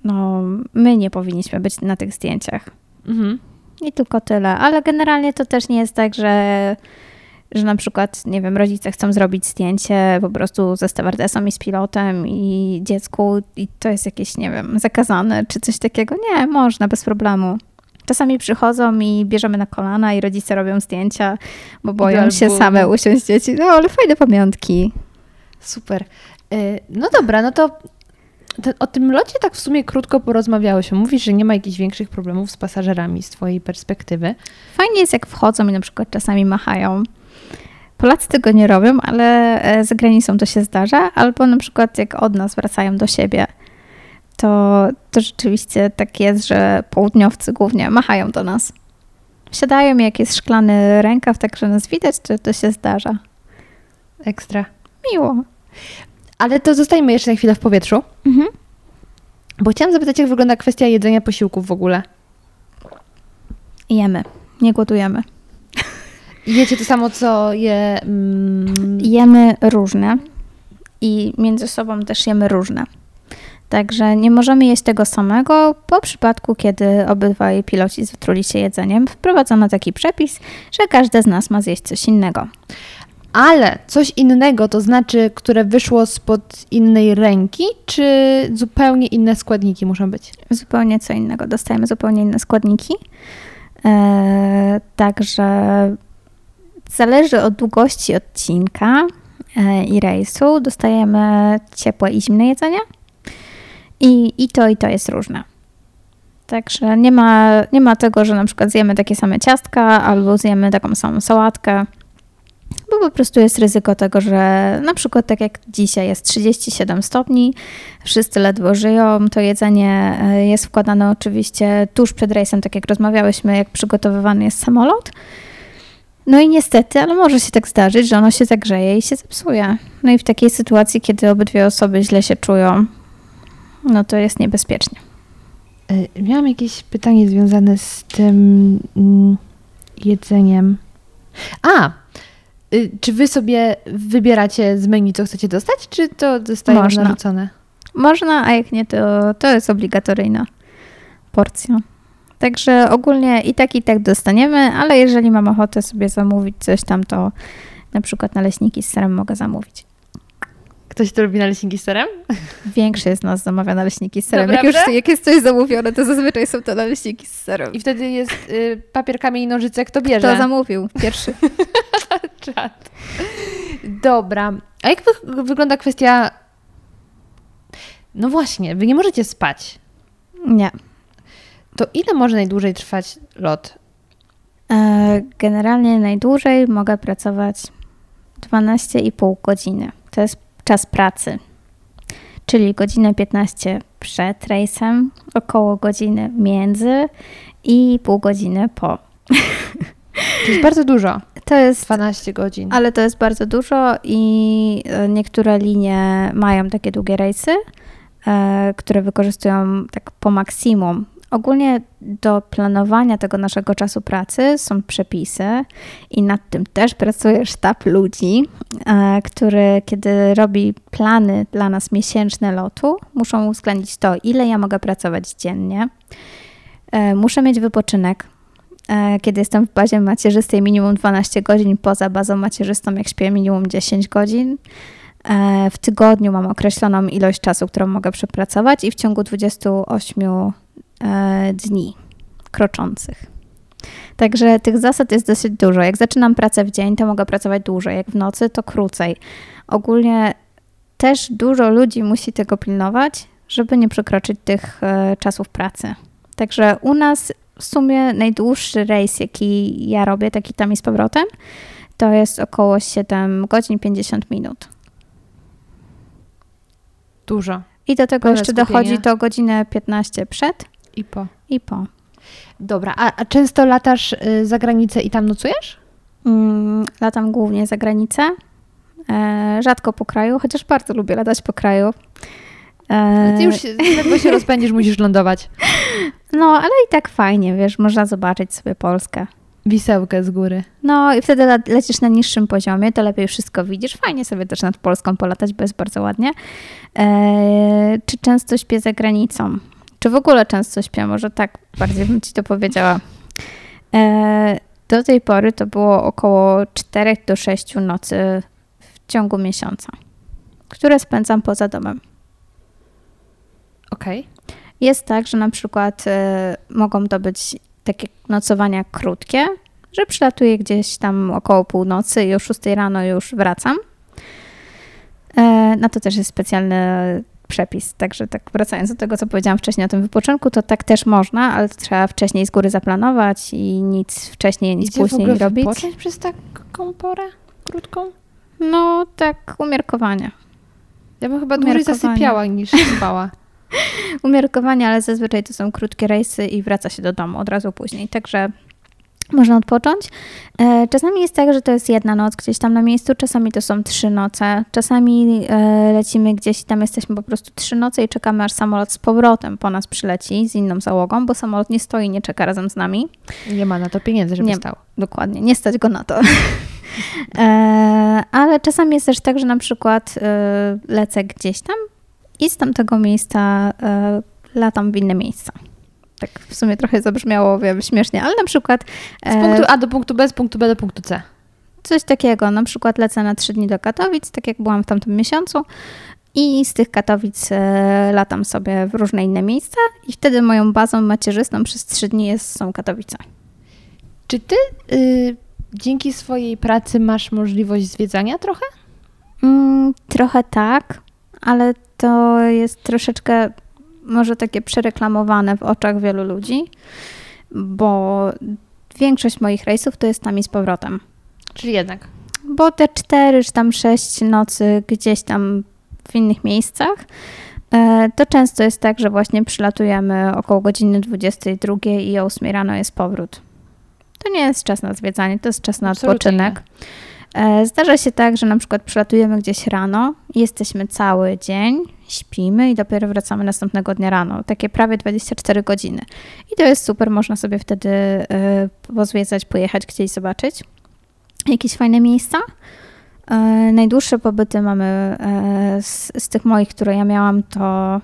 no, my nie powinniśmy być na tych zdjęciach. Mhm. I tylko tyle. Ale generalnie to też nie jest tak, że, że na przykład, nie wiem, rodzice chcą zrobić zdjęcie po prostu ze stewardessą i z pilotem i dziecku i to jest jakieś, nie wiem, zakazane czy coś takiego. Nie, można, bez problemu. Czasami przychodzą i bierzemy na kolana i rodzice robią zdjęcia, bo boją się same usiąść dzieci. No, ale fajne pamiątki. Super. Y, No dobra, no to o tym locie tak w sumie krótko porozmawiałyśmy. Mówisz, że nie ma jakichś większych problemów z pasażerami z twojej perspektywy. Fajnie jest, jak wchodzą i na przykład czasami machają. Polacy tego nie robią, ale e, za granicą to się zdarza. Albo na przykład jak od nas wracają do siebie, to, to rzeczywiście tak jest, że południowcy głównie machają do nas. Wsiadają jak jest szklany rękaw, tak że nas widać, to, to się zdarza. Ekstra. Miło. Ale to zostajmy jeszcze na chwilę w powietrzu, Mhm. bo chciałam zapytać, jak wygląda kwestia jedzenia posiłków w ogóle. Jemy. Nie głodujemy. Jecie to samo, co je... Mm, Jemy różne i między sobą też jemy różne. Także nie możemy jeść tego samego po przypadku, kiedy obydwaj piloci zatruli się jedzeniem. Wprowadzono taki przepis, że każdy z nas ma zjeść coś innego. Ale coś innego, to znaczy, które wyszło spod innej ręki, czy zupełnie inne składniki muszą być? Zupełnie co innego. Dostajemy zupełnie inne składniki. Eee, także zależy od długości odcinka e, i rejsu. Dostajemy ciepłe i zimne jedzenie. I, I to i to jest różne. Także nie ma, nie ma tego, że na przykład zjemy takie same ciastka albo zjemy taką samą sałatkę, bo po prostu jest ryzyko tego, że na przykład tak jak dzisiaj jest 37 stopni, wszyscy ledwo żyją, to jedzenie e, jest wkładane oczywiście tuż przed rejsem, tak jak rozmawiałyśmy, jak przygotowywany jest samolot. No i niestety, ale może się tak zdarzyć, że ono się zagrzeje i się zepsuje. No i w takiej sytuacji, kiedy obydwie osoby źle się czują, no to jest niebezpiecznie. Y, Miałam jakieś pytanie związane z tym mm, jedzeniem. A! Y, Czy wy sobie wybieracie z menu, co chcecie dostać, czy to zostaje Można. narzucone? Można, a jak nie, to, to jest obligatoryjna porcja. Także ogólnie i tak, i tak dostaniemy, ale jeżeli mam ochotę sobie zamówić coś tam, to na przykład naleśniki z serem mogę zamówić. Ktoś to lubi naleśniki z serem? Większość z nas zamawia naleśniki z serem. Jak, już, jak jest coś zamówione, to zazwyczaj są to naleśniki z serem. I wtedy jest y, papier, kamień, nożyce, kto bierze? Kto zamówił pierwszy? <laughs> Czad. Dobra. A jak wy, wygląda kwestia... No właśnie, wy nie możecie spać. Nie. To ile może najdłużej trwać lot? E, Generalnie najdłużej mogę pracować 12,5 godziny. To jest czas pracy. Czyli godzinę 15 przed rejsem, około godziny między i pół godziny po. To jest bardzo dużo. <laughs> To jest 12 godzin. Ale to jest bardzo dużo i e, niektóre linie mają takie długie rejsy, e, które wykorzystują tak po maksimum Ogólnie do planowania tego naszego czasu pracy są przepisy i nad tym też pracuje sztab ludzi, e, który kiedy robi plany dla nas miesięczne lotu, muszą uwzględnić to, ile ja mogę pracować dziennie. E, muszę mieć wypoczynek. E, kiedy jestem w bazie macierzystej minimum 12 godzin, poza bazą macierzystą jak śpię minimum 10 godzin. W tygodniu mam określoną ilość czasu, którą mogę przepracować i w ciągu 28 E, dni kroczących. Także tych zasad jest dosyć dużo. Jak zaczynam pracę w dzień, to mogę pracować dłużej, jak w nocy, to krócej. Ogólnie też dużo ludzi musi tego pilnować, żeby nie przekroczyć tych e, czasów pracy. Także u nas w sumie najdłuższy rejs, jaki ja robię, taki tam i z powrotem, to jest około 7 godzin 50 minut. Dużo. I do tego jeszcze dochodzi to godzinę 15 przed i po. I po. Dobra, a, a często latasz y, za granicę i tam nocujesz? Mm, latam głównie za granicę. E, rzadko po kraju, chociaż bardzo lubię latać po kraju. E, Ty już ledwo się rozpędzisz, musisz lądować. <laughs> No, ale i tak fajnie, wiesz, można zobaczyć sobie Polskę. Wisełkę z góry. No i wtedy le lecisz na niższym poziomie, to lepiej wszystko widzisz. Fajnie sobie też nad Polską polatać, bo jest bardzo ładnie. E, czy często śpię za granicą? Czy w ogóle często śpię? Może tak bardziej bym ci to powiedziała. E, do tej pory to było około 4 do 6 nocy w ciągu miesiąca, które spędzam poza domem. Okej. Okay. Jest tak, że na przykład e, mogą to być takie nocowania krótkie, że przylatuję gdzieś tam około północy i o 6 rano już wracam. E, na to też jest specjalny przepis. Także tak wracając do tego, co powiedziałam wcześniej o tym wypoczynku, to tak też można, ale trzeba wcześniej z góry zaplanować i nic wcześniej, nic Idzie później w ogóle robić. wypocząć przez taką porę krótką? No, tak umiarkowanie. Ja bym chyba dłużej zasypiała niż <laughs> spała. umiarkowanie, ale zazwyczaj to są krótkie rejsy i wraca się do domu od razu później. Także można odpocząć. E, czasami jest tak, że to jest jedna noc gdzieś tam na miejscu, czasami to są trzy noce, czasami e, lecimy gdzieś i tam jesteśmy po prostu trzy noce i czekamy aż samolot z powrotem po nas przyleci z inną załogą, bo samolot nie stoi, nie czeka razem z nami. Nie ma na to pieniędzy, żeby nie, stał. Dokładnie, nie stać go na to. <laughs> E, ale czasami jest też tak, że na przykład lecę gdzieś tam i z tamtego miejsca latam w inne miejsca tak w sumie trochę zabrzmiało wiem, śmiesznie, ale na przykład... Z punktu A do punktu B, z punktu B do punktu C. Coś takiego, na przykład lecę na trzy dni do Katowic, tak jak byłam w tamtym miesiącu i z tych Katowic e, latam sobie w różne inne miejsca i wtedy moją bazą macierzystą przez trzy dni jest, są Katowice. Czy ty y, dzięki swojej pracy masz możliwość zwiedzania trochę? Mm, trochę tak, ale to jest troszeczkę może takie przereklamowane w oczach wielu ludzi, bo większość moich rejsów to jest tam i z powrotem. Czyli jednak. Bo te cztery czy tam sześć nocy gdzieś tam w innych miejscach, e, to często jest tak, że właśnie przylatujemy około godziny 22 i o 8 rano jest powrót. To nie jest czas na zwiedzanie, to jest czas na Absolutnie odpoczynek. Nie. Zdarza się tak, że na przykład przylatujemy gdzieś rano, jesteśmy cały dzień, śpimy i dopiero wracamy następnego dnia rano. Takie prawie 24 godziny. I to jest super, można sobie wtedy y, pozwiedzać, pojechać gdzieś zobaczyć jakieś fajne miejsca. Y, najdłuższe pobyty mamy z, z tych moich, które ja miałam, to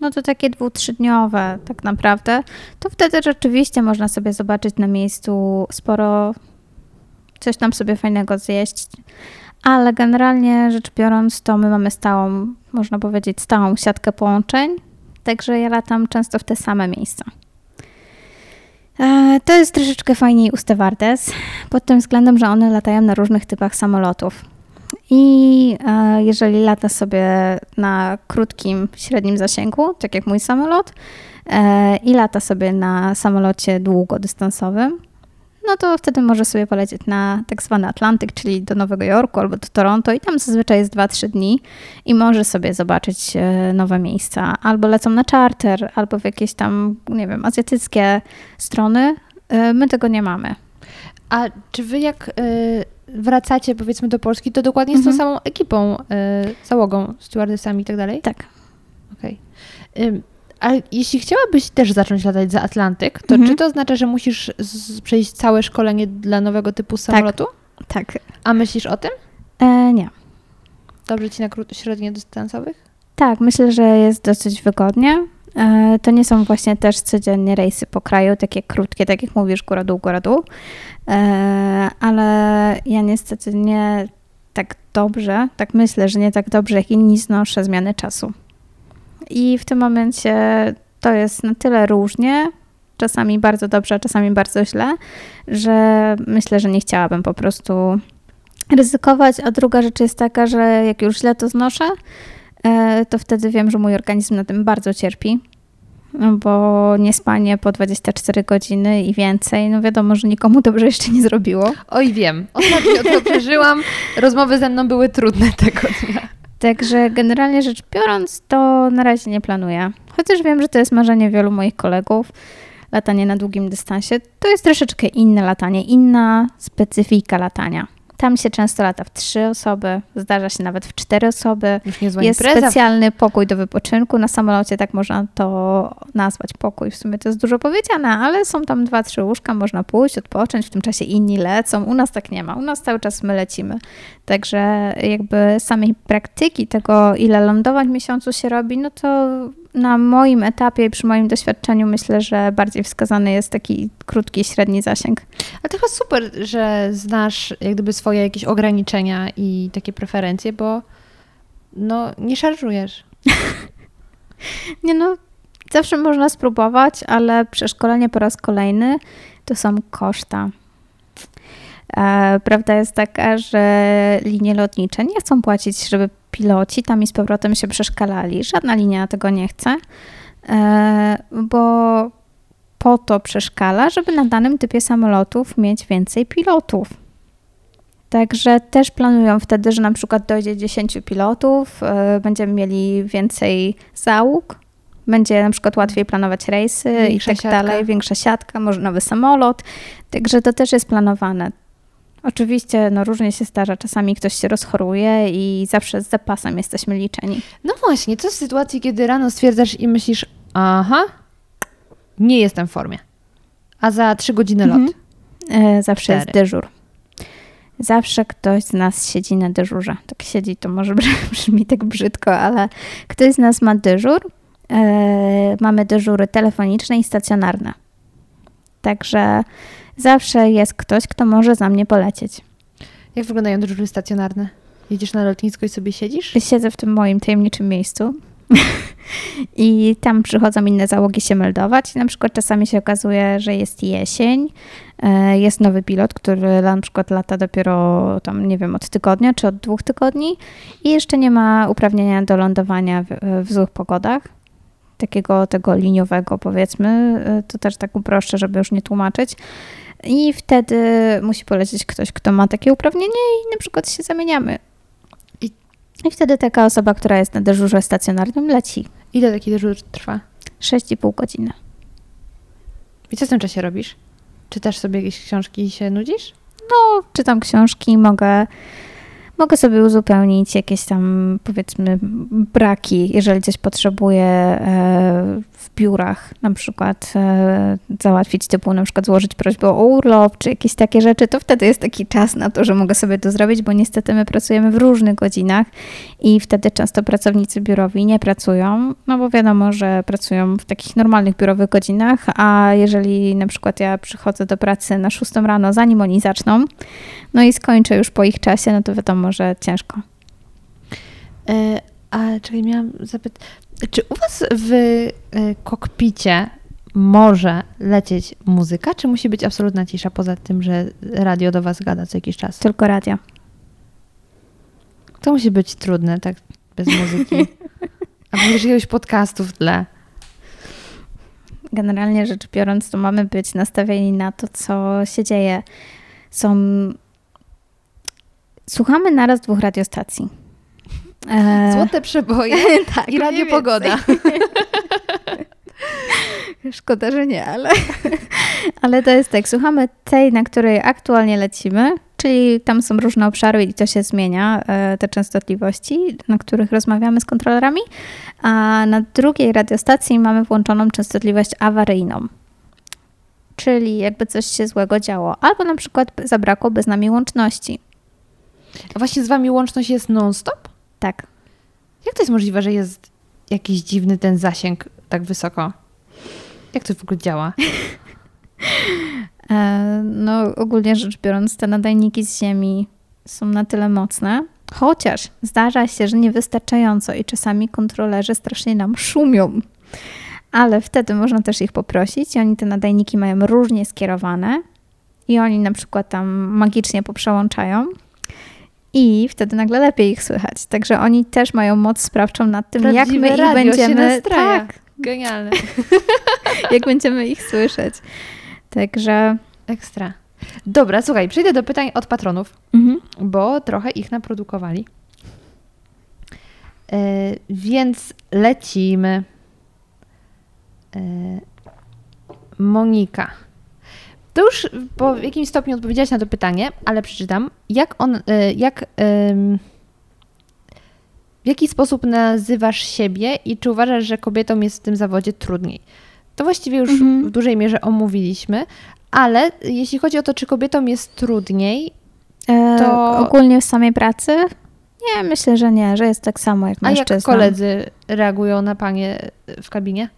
no to takie dwu, trzydniowe tak naprawdę, to wtedy rzeczywiście można sobie zobaczyć na miejscu sporo, coś tam sobie fajnego zjeść. Ale generalnie rzecz biorąc, to my mamy stałą, można powiedzieć, stałą siatkę połączeń, także ja latam często w te same miejsca. E, to jest troszeczkę fajniej u Stewardes, pod tym względem, że one latają na różnych typach samolotów. I e, jeżeli lata sobie na krótkim, średnim zasięgu, tak jak mój samolot, e, i lata sobie na samolocie długodystansowym, no to wtedy może sobie polecieć na tak zwany Atlantyk, czyli do Nowego Jorku albo do Toronto i tam zazwyczaj jest 2-3 dni i może sobie zobaczyć e, nowe miejsca. Albo lecą na charter, albo w jakieś tam, nie wiem, azjatyckie strony. E, my tego nie mamy. A czy wy jak e, wracacie powiedzmy do Polski, to dokładnie z tą mhm. samą ekipą, załogą, stewardessami i tak dalej? Tak. Okej. Okay. A jeśli chciałabyś też zacząć latać za Atlantyk, to Mhm. czy to oznacza, że musisz przejść całe szkolenie dla nowego typu samolotu? Tak. A myślisz o tym? E, nie. Dobrze ci na krót- średniodystansowych? Tak, myślę, że jest dosyć wygodnie. E, To nie są właśnie też codziennie rejsy po kraju, takie krótkie, tak jak mówisz, góra dół, góra dół. E, Ale ja niestety nie tak dobrze, tak myślę, że nie tak dobrze jak inni znoszę zmiany czasu. I w tym momencie to jest na tyle różnie, czasami bardzo dobrze, czasami bardzo źle, że myślę, że nie chciałabym po prostu ryzykować. A druga rzecz jest taka, że jak już źle to znoszę, e, to wtedy wiem, że mój organizm na tym bardzo cierpi, bo niespanie po 24 godziny i więcej, no wiadomo, że nikomu dobrze jeszcze nie zrobiło. Oj, wiem. Ostatnio to przeżyłam. Rozmowy ze mną były trudne tego dnia. Także generalnie rzecz biorąc, to na razie nie planuję. Chociaż wiem, że to jest marzenie wielu moich kolegów, latanie na długim dystansie. To jest troszeczkę inne latanie, inna specyfika latania. Tam się często lata w trzy osoby, zdarza się nawet w cztery osoby. Jest impreza. specjalny pokój do wypoczynku na samolocie, tak można to nazwać pokój. W sumie to jest dużo powiedziane, ale są tam dwa, trzy łóżka, można pójść, odpocząć, w tym czasie inni lecą. U nas tak nie ma, u nas cały czas my lecimy. Także jakby samej praktyki tego, ile lądowań w miesiącu się robi, no to na moim etapie i przy moim doświadczeniu myślę, że bardziej wskazany jest taki krótki, średni zasięg. Ale to chyba super, że znasz jak gdyby swoje jakieś ograniczenia i takie preferencje, bo no nie szarżujesz. <laughs> Nie no, zawsze można spróbować, ale przeszkolenie po raz kolejny to są koszta. E, prawda jest taka, że linie lotnicze nie chcą płacić, żeby piloci tam i z powrotem się przeszkalali. Żadna linia tego nie chce, e, bo po to przeszkala, żeby na danym typie samolotów mieć więcej pilotów. Także też planują wtedy, że na przykład dojdzie 10 pilotów, y, będziemy mieli więcej załóg, będzie na przykład łatwiej planować rejsy Większa i tak siatka. dalej, większa siatka, może nowy samolot. Także to też jest planowane. Oczywiście no, różnie się zdarza, czasami ktoś się rozchoruje i zawsze z zapasem jesteśmy liczeni. No właśnie, co w sytuacji, kiedy rano stwierdzasz i myślisz, aha, nie jestem w formie, a za trzy godziny lot. Mhm. E, Zawsze jest Cztery. dyżur. Zawsze ktoś z nas siedzi na dyżurze. Tak siedzi, to może brzmi- <laughs> brzmi tak brzydko, ale ktoś z nas ma dyżur. E, mamy dyżury telefoniczne i stacjonarne. Także zawsze jest ktoś, kto może za mnie polecieć. Jak wyglądają dyżury stacjonarne? Jedziesz na lotnisko i sobie siedzisz? Siedzę w tym moim tajemniczym miejscu <laughs> i tam przychodzą inne załogi się meldować. Na przykład czasami się okazuje, że jest jesień, e, jest nowy pilot, który na przykład lata dopiero tam, nie wiem, od tygodnia czy od dwóch tygodni i jeszcze nie ma uprawnienia do lądowania w, w złych pogodach. Takiego tego liniowego powiedzmy, e, to też tak uproszczę, żeby już nie tłumaczyć. I wtedy musi polecieć ktoś, kto ma takie uprawnienie i na przykład się zamieniamy. I- I wtedy taka osoba, która jest na dyżurze stacjonarnym, leci Ile taki dyżur trwa? 6,5 godziny. I co w tym czasie robisz? Czytasz sobie jakieś książki i się nudzisz? No, czytam książki, mogę, mogę sobie uzupełnić jakieś tam, powiedzmy, braki, jeżeli coś potrzebuję e, w biurach, na przykład e, załatwić, typu na przykład złożyć prośbę o urlop, czy jakieś takie rzeczy, to wtedy jest taki czas na to, że mogę sobie to zrobić, bo niestety my pracujemy w różnych godzinach i wtedy często pracownicy biurowi nie pracują, no bo wiadomo, że pracują w takich normalnych biurowych godzinach, a jeżeli na przykład ja przychodzę do pracy na 6 rano, zanim oni zaczną, no i skończę już po ich czasie, no to wiadomo, że ciężko. E, a czekaj, miałam zapytać, czy u Was w e, kokpicie może lecieć muzyka, czy musi być absolutna cisza poza tym, że radio do Was gada co jakiś czas? Tylko radio. To musi być trudne, tak bez muzyki. <laughs> A może jakiegoś podcastu w tle. Generalnie rzecz biorąc, to mamy być nastawieni na to, co się dzieje. Są. Słuchamy naraz dwóch radiostacji. <laughs> E, Złote przeboje <laughs> tak, i radio pogoda. <laughs> Szkoda, że nie, ale, ale to jest tak. Słuchamy tej, na której aktualnie lecimy, czyli tam są różne obszary i to się zmienia, e, te częstotliwości, na których rozmawiamy z kontrolerami, a na drugiej radiostacji mamy włączoną częstotliwość awaryjną. Czyli jakby coś się złego działo, albo na przykład zabrakłoby z nami łączności. A właśnie z wami łączność jest non-stop? Tak. Jak to jest możliwe, że jest jakiś dziwny ten zasięg tak wysoko? Jak to w ogóle działa? <laughs> E, No, ogólnie rzecz biorąc, te nadajniki z Ziemi są na tyle mocne, chociaż zdarza się, że niewystarczająco i czasami kontrolerzy strasznie nam szumią. Ale wtedy można też ich poprosić i oni te nadajniki mają różnie skierowane i oni na przykład tam magicznie poprzełączają i wtedy nagle lepiej ich słychać. Także oni też mają moc sprawczą nad tym, jak Prawdziwe my ich będziemy tak, Genialne. <laughs> jak będziemy ich słyszeć. Także Ekstra. Dobra, słuchaj, przejdę do pytań od patronów, mhm. bo trochę ich naprodukowali. E, więc lecimy. E, Monika. To już po jakimś stopniu odpowiedziałaś na to pytanie, ale przeczytam. Jak on, e, jak, w jaki sposób nazywasz siebie i czy uważasz, że kobietom jest w tym zawodzie trudniej? To właściwie już Mhm. w dużej mierze omówiliśmy, ale jeśli chodzi o to, czy kobietom jest trudniej, E, To- ogólnie w samej pracy? Nie, myślę, że nie, że jest tak samo jak a jak mężczyzna. koledzy reagują na panie w kabinie?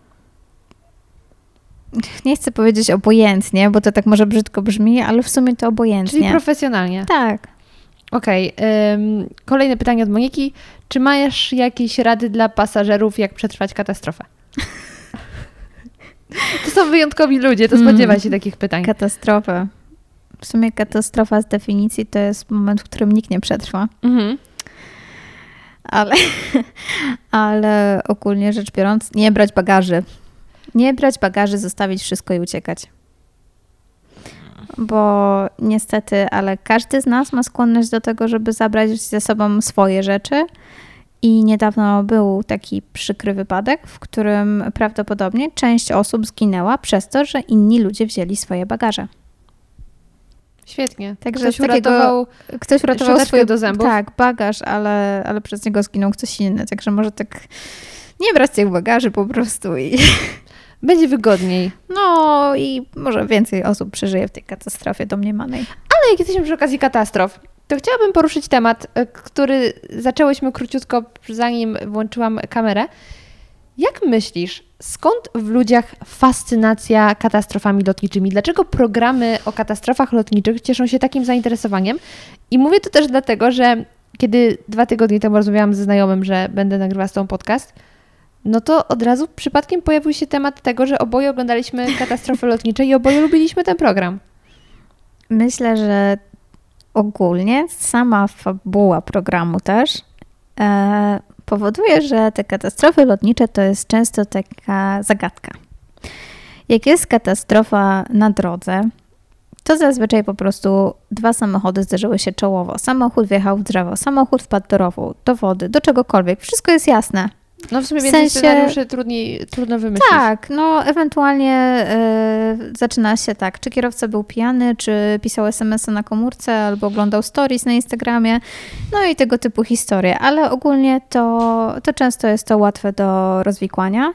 Nie chcę powiedzieć obojętnie, bo to tak może brzydko brzmi, ale w sumie to Czyli obojętnie. profesjonalnie. Tak. Okej. ym, kolejne pytanie od Moniki. Czy masz jakieś rady dla pasażerów, jak przetrwać katastrofę? <laughs> To są wyjątkowi ludzie, to Mm. spodziewa się takich pytań. Katastrofa. W sumie katastrofa z definicji to jest moment, w którym nikt nie przetrwa. Mhm. Ale, <laughs> ale ogólnie rzecz biorąc, nie brać bagaży. Nie brać bagaży, zostawić wszystko i uciekać. Bo niestety, ale każdy z nas ma skłonność do tego, żeby zabrać ze sobą swoje rzeczy. I niedawno był taki przykry wypadek, w którym prawdopodobnie część osób zginęła przez to, że inni ludzie wzięli swoje bagaże. Świetnie. Także Ktoś takiego- uratował Ktoś uratował Szczoteczkę swój do zębów? Tak, bagaż, ale, ale przez niego zginął ktoś inny. Także może tak nie brać tych bagaży po prostu i Będzie wygodniej. no i może więcej osób przeżyje w tej katastrofie domniemanej. Ale jak jesteśmy przy okazji katastrof, to chciałabym poruszyć temat, e, który zaczęłyśmy króciutko, zanim włączyłam kamerę. Jak myślisz, skąd w ludziach fascynacja katastrofami lotniczymi? Dlaczego programy o katastrofach lotniczych cieszą się takim zainteresowaniem? I mówię to też dlatego, że kiedy dwa tygodnie temu rozmawiałam ze znajomym, że będę nagrywała z tą podcast, no to od razu przypadkiem pojawił się temat tego, że oboje oglądaliśmy <laughs> katastrofy lotnicze i oboje lubiliśmy ten program. Myślę, że ogólnie sama fabuła programu też e, powoduje, że te katastrofy lotnicze to jest często taka zagadka. Jak jest katastrofa na drodze, to zazwyczaj po prostu dwa samochody zderzyły się czołowo. Samochód wjechał w drzewo, samochód wpadł do rowu, do wody, do czegokolwiek. Wszystko jest jasne. No w sumie W więcej sensie- scenariuszy trudniej, trudno wymyślić. Tak, no ewentualnie e, zaczyna się tak, czy kierowca był pijany, czy pisał SMS-y na komórce, albo oglądał stories na Instagramie, no i tego typu historie, ale ogólnie to, to często jest to łatwe do rozwikłania,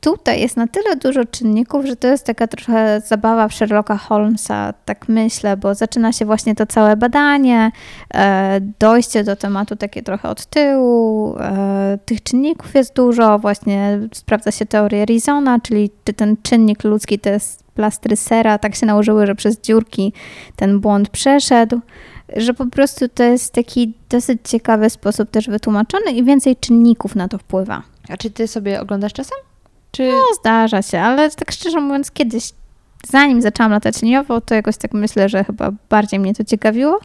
tutaj jest na tyle dużo czynników, że to jest taka trochę zabawa w Sherlocka Holmesa, tak myślę, bo zaczyna się właśnie to całe badanie, e, dojście do tematu takie trochę od tyłu, e, tych czynników jest dużo, właśnie sprawdza się teorię Arizona, czyli czy ten czynnik ludzki to jest plastry sera, tak się nałożyły, że przez dziurki ten błąd przeszedł, że po prostu to jest taki dosyć ciekawy sposób też wytłumaczony i więcej czynników na to wpływa. A czy ty sobie oglądasz czasem? Czy... No, zdarza się, ale tak szczerze mówiąc, kiedyś, zanim zaczęłam latać liniowo, to jakoś tak myślę, że chyba bardziej mnie to ciekawiło.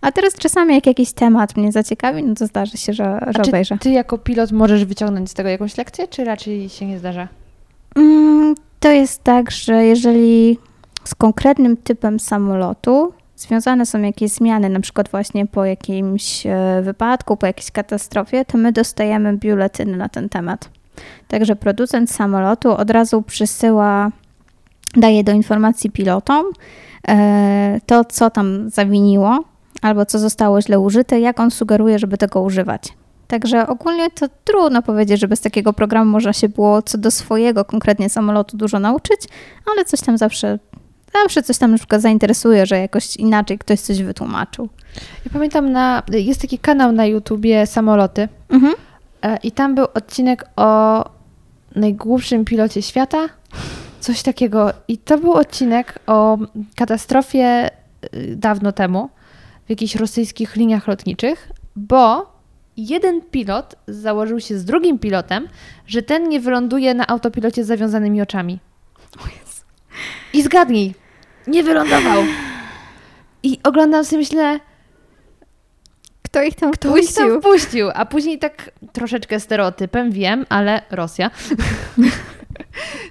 A teraz czasami, jak jakiś temat mnie zaciekawi, no to zdarzy się, że, że A czy obejrzę. ty jako pilot możesz wyciągnąć z tego jakąś lekcję, czy raczej się nie zdarza? Mm, To jest tak, że jeżeli z konkretnym typem samolotu związane są jakieś zmiany, na przykład właśnie po jakimś e, wypadku, po jakiejś katastrofie, to my dostajemy biuletyny na ten temat. Także producent samolotu od razu przysyła, daje do informacji pilotom, e, to, co tam zawiniło, albo co zostało źle użyte, jak on sugeruje, żeby tego używać. Także ogólnie to trudno powiedzieć, że bez takiego programu można się było co do swojego konkretnie samolotu dużo nauczyć, ale coś tam zawsze, zawsze coś tam na przykład zainteresuje, że jakoś inaczej ktoś coś wytłumaczył. Ja pamiętam, na, jest taki kanał na YouTubie Samoloty Mhm. E, i tam był odcinek o najgłupszym pilocie świata, coś takiego. I to był odcinek o katastrofie y, dawno temu w jakichś rosyjskich liniach lotniczych, bo jeden pilot założył się z drugim pilotem, że ten nie wyląduje na autopilocie z zawiązanymi oczami. I zgadnij, nie wylądował. I oglądam sobie, myślę, Kto ich tam kto ich tam wpuścił? A później tak troszeczkę stereotypem, wiem, ale Rosja. <laughs>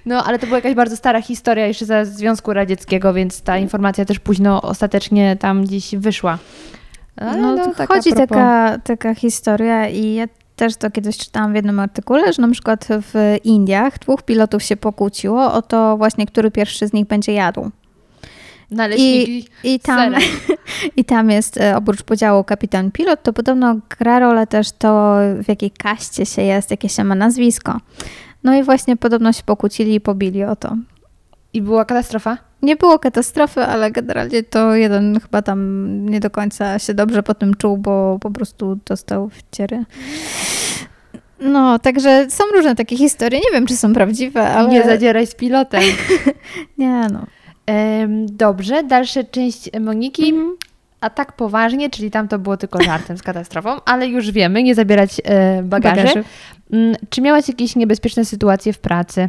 No, ale to była jakaś bardzo stara historia jeszcze ze Związku Radzieckiego, więc ta informacja też późno ostatecznie tam gdzieś wyszła. Ale No, no, to tak chodzi propos- taka, taka historia i ja też to kiedyś czytałam w jednym artykule, że na przykład w Indiach dwóch pilotów się pokłóciło o to właśnie, który pierwszy z nich będzie jadł. Naleśniki I z tam. <laughs> I tam jest e, oprócz podziału kapitan pilot, to podobno gra rolę też to, w jakiej kaście się jest, jakie się ma nazwisko. No i właśnie podobno się pokłócili i pobili o to. I była katastrofa? Nie było katastrofy, ale generalnie to jeden chyba tam nie do końca się dobrze po tym czuł, bo po prostu dostał wciery. No, także są różne takie historie. Nie wiem, czy są prawdziwe, ale... Nie zadzieraj z pilotem. <laughs> Nie, no. Dobrze, dalsza część Moniki. Mhm. A tak poważnie, czyli tam to było tylko żartem z katastrofą, ale już wiemy, nie zabierać e, bagaży. Bagaży. Mm, Czy miałaś jakieś niebezpieczne sytuacje w pracy?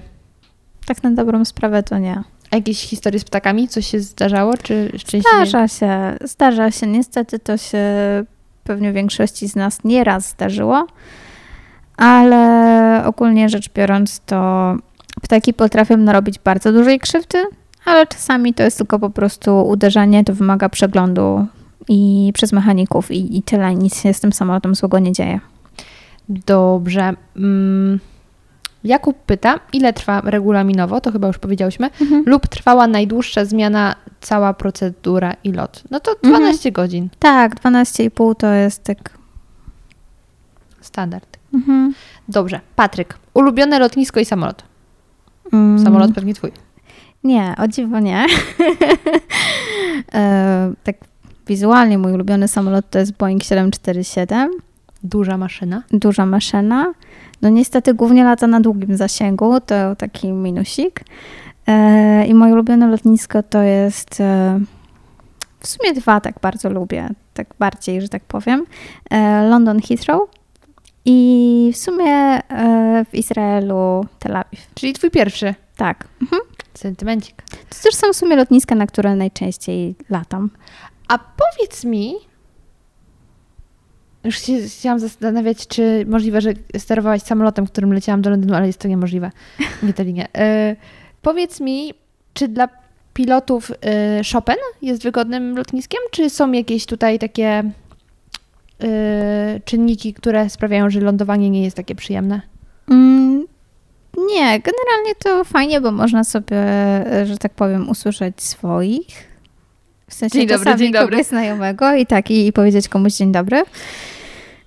Tak na dobrą sprawę to nie. A jakieś historie z ptakami? Coś się zdarzało? Czy szczęśliwie? Zdarza się, zdarza się. Niestety to się pewnie większości z nas nieraz zdarzyło, ale ogólnie rzecz biorąc, to ptaki potrafią narobić bardzo dużej krzywdy, ale czasami to jest tylko po prostu uderzenie, to wymaga przeglądu i przez mechaników i, i tyle, nic się z tym samolotem złego nie dzieje. Dobrze. Mm, Jakub pyta, ile trwa regulaminowo, to chyba już powiedziałyśmy, lub trwała najdłuższa zmiana, cała procedura i lot? No to 12 godzin, Tak, 12,5 to jest tak... standard. Mhm. Dobrze. Patryk, ulubione lotnisko i samolot. Mm. Samolot pewnie twój. Nie, o dziwo nie. <laughs> e, tak wizualnie mój ulubiony samolot to jest Boeing 747. Duża maszyna. Duża maszyna. No niestety głównie lata na długim zasięgu, to taki minusik. E, I moje ulubione lotnisko to jest... E, w sumie dwa tak bardzo lubię, tak bardziej, że tak powiem. E, London Heathrow i w sumie e, w Izraelu Tel Awiw. Czyli twój pierwszy. Tak. Mhm. Sentymencik. To też są w sumie lotniska, na które najczęściej latam. A powiedz mi, już się chciałam zastanawiać, czy możliwe, że sterowałaś samolotem, którym leciałam do Londynu, ale jest to niemożliwe. <laughs> Nie ta linia. E, powiedz mi, czy dla pilotów e, Chopin jest wygodnym lotniskiem, czy są jakieś tutaj takie e, czynniki, które sprawiają, że lądowanie nie jest takie przyjemne? Mm, nie, generalnie to fajnie, bo można sobie, e, że tak powiem, usłyszeć swoich. W sensie Dzień dobry, dzień dobry. znajomego i tak, i, i powiedzieć komuś dzień dobry.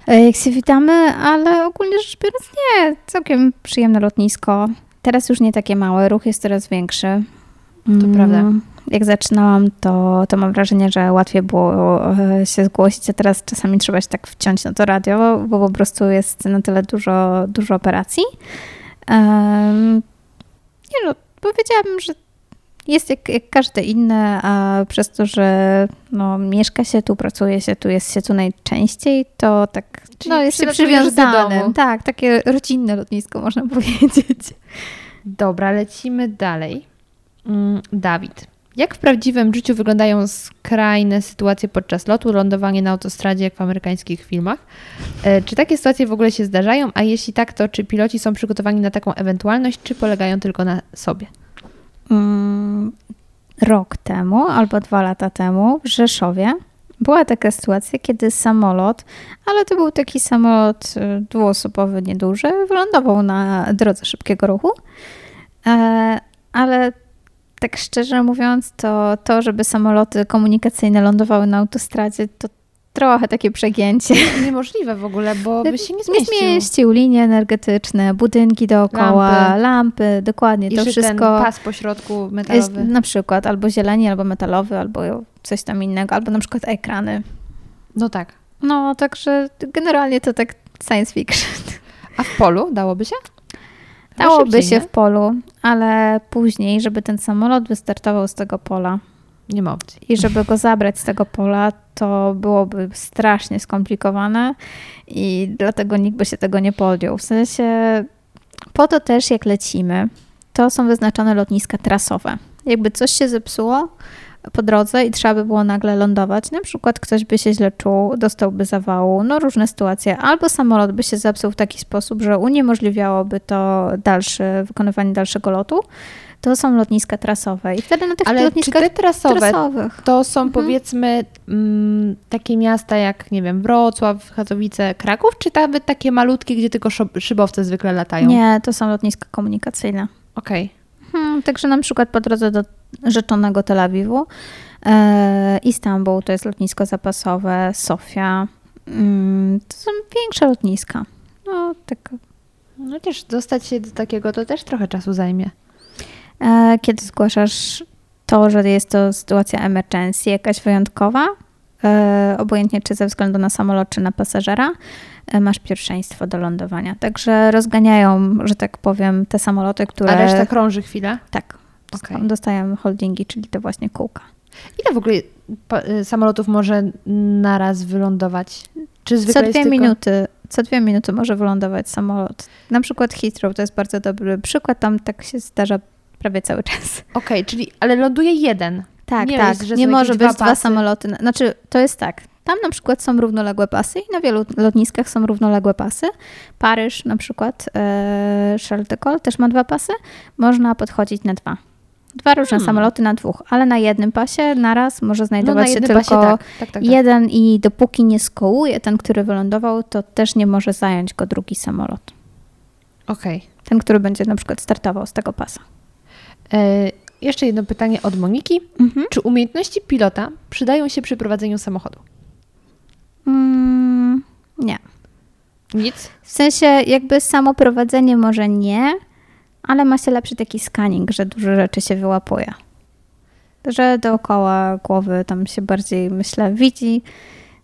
E, Jak się witamy, ale ogólnie rzecz biorąc nie, całkiem przyjemne lotnisko. Teraz już nie takie małe, ruch jest coraz większy. To prawda. Jak zaczynałam, to, to mam wrażenie, że łatwiej było e, się zgłosić, a teraz czasami trzeba się tak wciąć na to radio, bo po prostu jest na tyle dużo, dużo operacji. Em, nie no, powiedziałabym, że jest jak, jak każde inne, a przez to, że no, mieszka się tu, pracuje się tu, jest się tu najczęściej, to tak Czyli no, jest się do przywiązanym. domu. Tak, takie rodzinne lotnisko można <laughs> powiedzieć. Dobra, lecimy dalej. Mm, Dawid. Jak w prawdziwym życiu wyglądają skrajne sytuacje podczas lotu, lądowanie na autostradzie, jak w amerykańskich filmach? E, Czy takie sytuacje w ogóle się zdarzają? A jeśli tak, to czy piloci są przygotowani na taką ewentualność, czy polegają tylko na sobie? Mm, rok temu albo dwa lata temu w Rzeszowie była taka sytuacja, kiedy samolot, ale to był taki samolot y, dwuosobowy, nieduży, wylądował na drodze szybkiego ruchu, e, ale tak szczerze mówiąc, to to, żeby samoloty komunikacyjne lądowały na autostradzie, to trochę takie przegięcie. Niemożliwe w ogóle, bo by się nie Nie zmieścił. zmieścił linie energetyczne, budynki dookoła, Lampy. lampy, dokładnie, I to że ten wszystko pas po środku jest metalowy. na przykład albo zieleni, albo metalowy, albo coś tam innego, albo na przykład ekrany. No tak. No, także generalnie to tak science fiction. A w polu dałoby się? Dałoby się nie? w polu, ale później, żeby ten samolot wystartował z tego pola Nie ma opcji. i żeby go zabrać z tego pola, to byłoby strasznie skomplikowane i dlatego nikt by się tego nie podjął. W sensie po to też jak lecimy, to są wyznaczone lotniska trasowe. Jakby coś się zepsuło po drodze i trzeba by było nagle lądować, na przykład ktoś by się źle czuł, dostałby zawału, no różne sytuacje, albo samolot by się zepsuł w taki sposób, że uniemożliwiałoby to dalsze, wykonywanie dalszego lotu, to są lotniska trasowe i wtedy na tych Ale czy lotniskach te trasowe trasowych to są Mhm. powiedzmy mm, takie miasta jak, nie wiem, Wrocław, Katowice, Kraków, czy nawet takie malutkie, gdzie tylko szybowce zwykle latają? Nie, to są lotniska komunikacyjne. Okej. Hmm, także na przykład po drodze do rzeczonego Tel Awiwu, e, Istanbul to jest lotnisko zapasowe, Sofia, mm, to są większe lotniska. No, tak. No też dostać się do takiego to też trochę czasu zajmie. E, kiedy zgłaszasz to, że jest to sytuacja emergency, jakaś wyjątkowa, e, obojętnie czy ze względu na samolot, czy na pasażera, masz pierwszeństwo do lądowania. Także rozganiają, że tak powiem, te samoloty, które... A reszta krąży chwilę. Tak. Okej. Dostają holdingi, czyli te właśnie kółka. Ile w ogóle y, samolotów może naraz wylądować? Czy zwykle Co dwie tylko... minuty, co dwie minuty może wylądować samolot. Na przykład Heathrow to jest bardzo dobry przykład, tam tak się zdarza prawie cały czas. Okej, czyli, ale ląduje jeden. Tak, Nie tak. jest, nie może być dwa dwa, samoloty. na- Znaczy, to jest tak. Tam na przykład są równoległe pasy i na wielu lotniskach są równoległe pasy. Paryż na przykład, e, Charles de Gaulle też ma dwa pasy. Można podchodzić na dwa. Dwa różne Hmm. samoloty na dwóch, ale na jednym pasie naraz może No, znajdować na się tylko pasie, tak. Tak, tak, tak. jeden i dopóki nie skołuje ten, który wylądował, to też nie może zająć go drugi samolot. Okej. Ten, który będzie na przykład startował z tego pasa. E, Jeszcze jedno pytanie od Moniki. Mhm. Czy umiejętności pilota przydają się przy prowadzeniu samochodu? Mm, nie. Nic? W sensie jakby samo prowadzenie może nie, ale ma się lepszy taki scanning, że dużo rzeczy się wyłapuje. Że dookoła głowy tam się bardziej, myślę, widzi,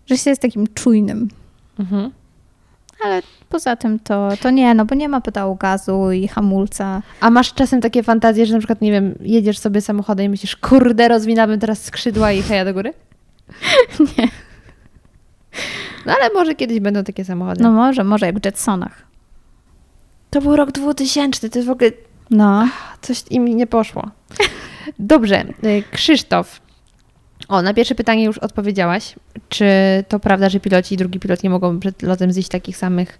że się jest takim czujnym. Mhm. Ale poza tym to, to nie, no bo nie ma pedału gazu i hamulca. A masz czasem takie fantazje, że na przykład, nie wiem, jedziesz sobie samochodem i myślisz, kurde, rozwinamy teraz skrzydła i heja do góry? <laughs> Nie. No ale może kiedyś będą takie samochody. No może, może jak w Jetsonach. To był rok 2000, to jest w ogóle No. coś im nie poszło. Dobrze, y, Krzysztof. O, na pierwsze pytanie już odpowiedziałaś. Czy to prawda, że piloci i drugi pilot nie mogą przed lotem zjeść takich samych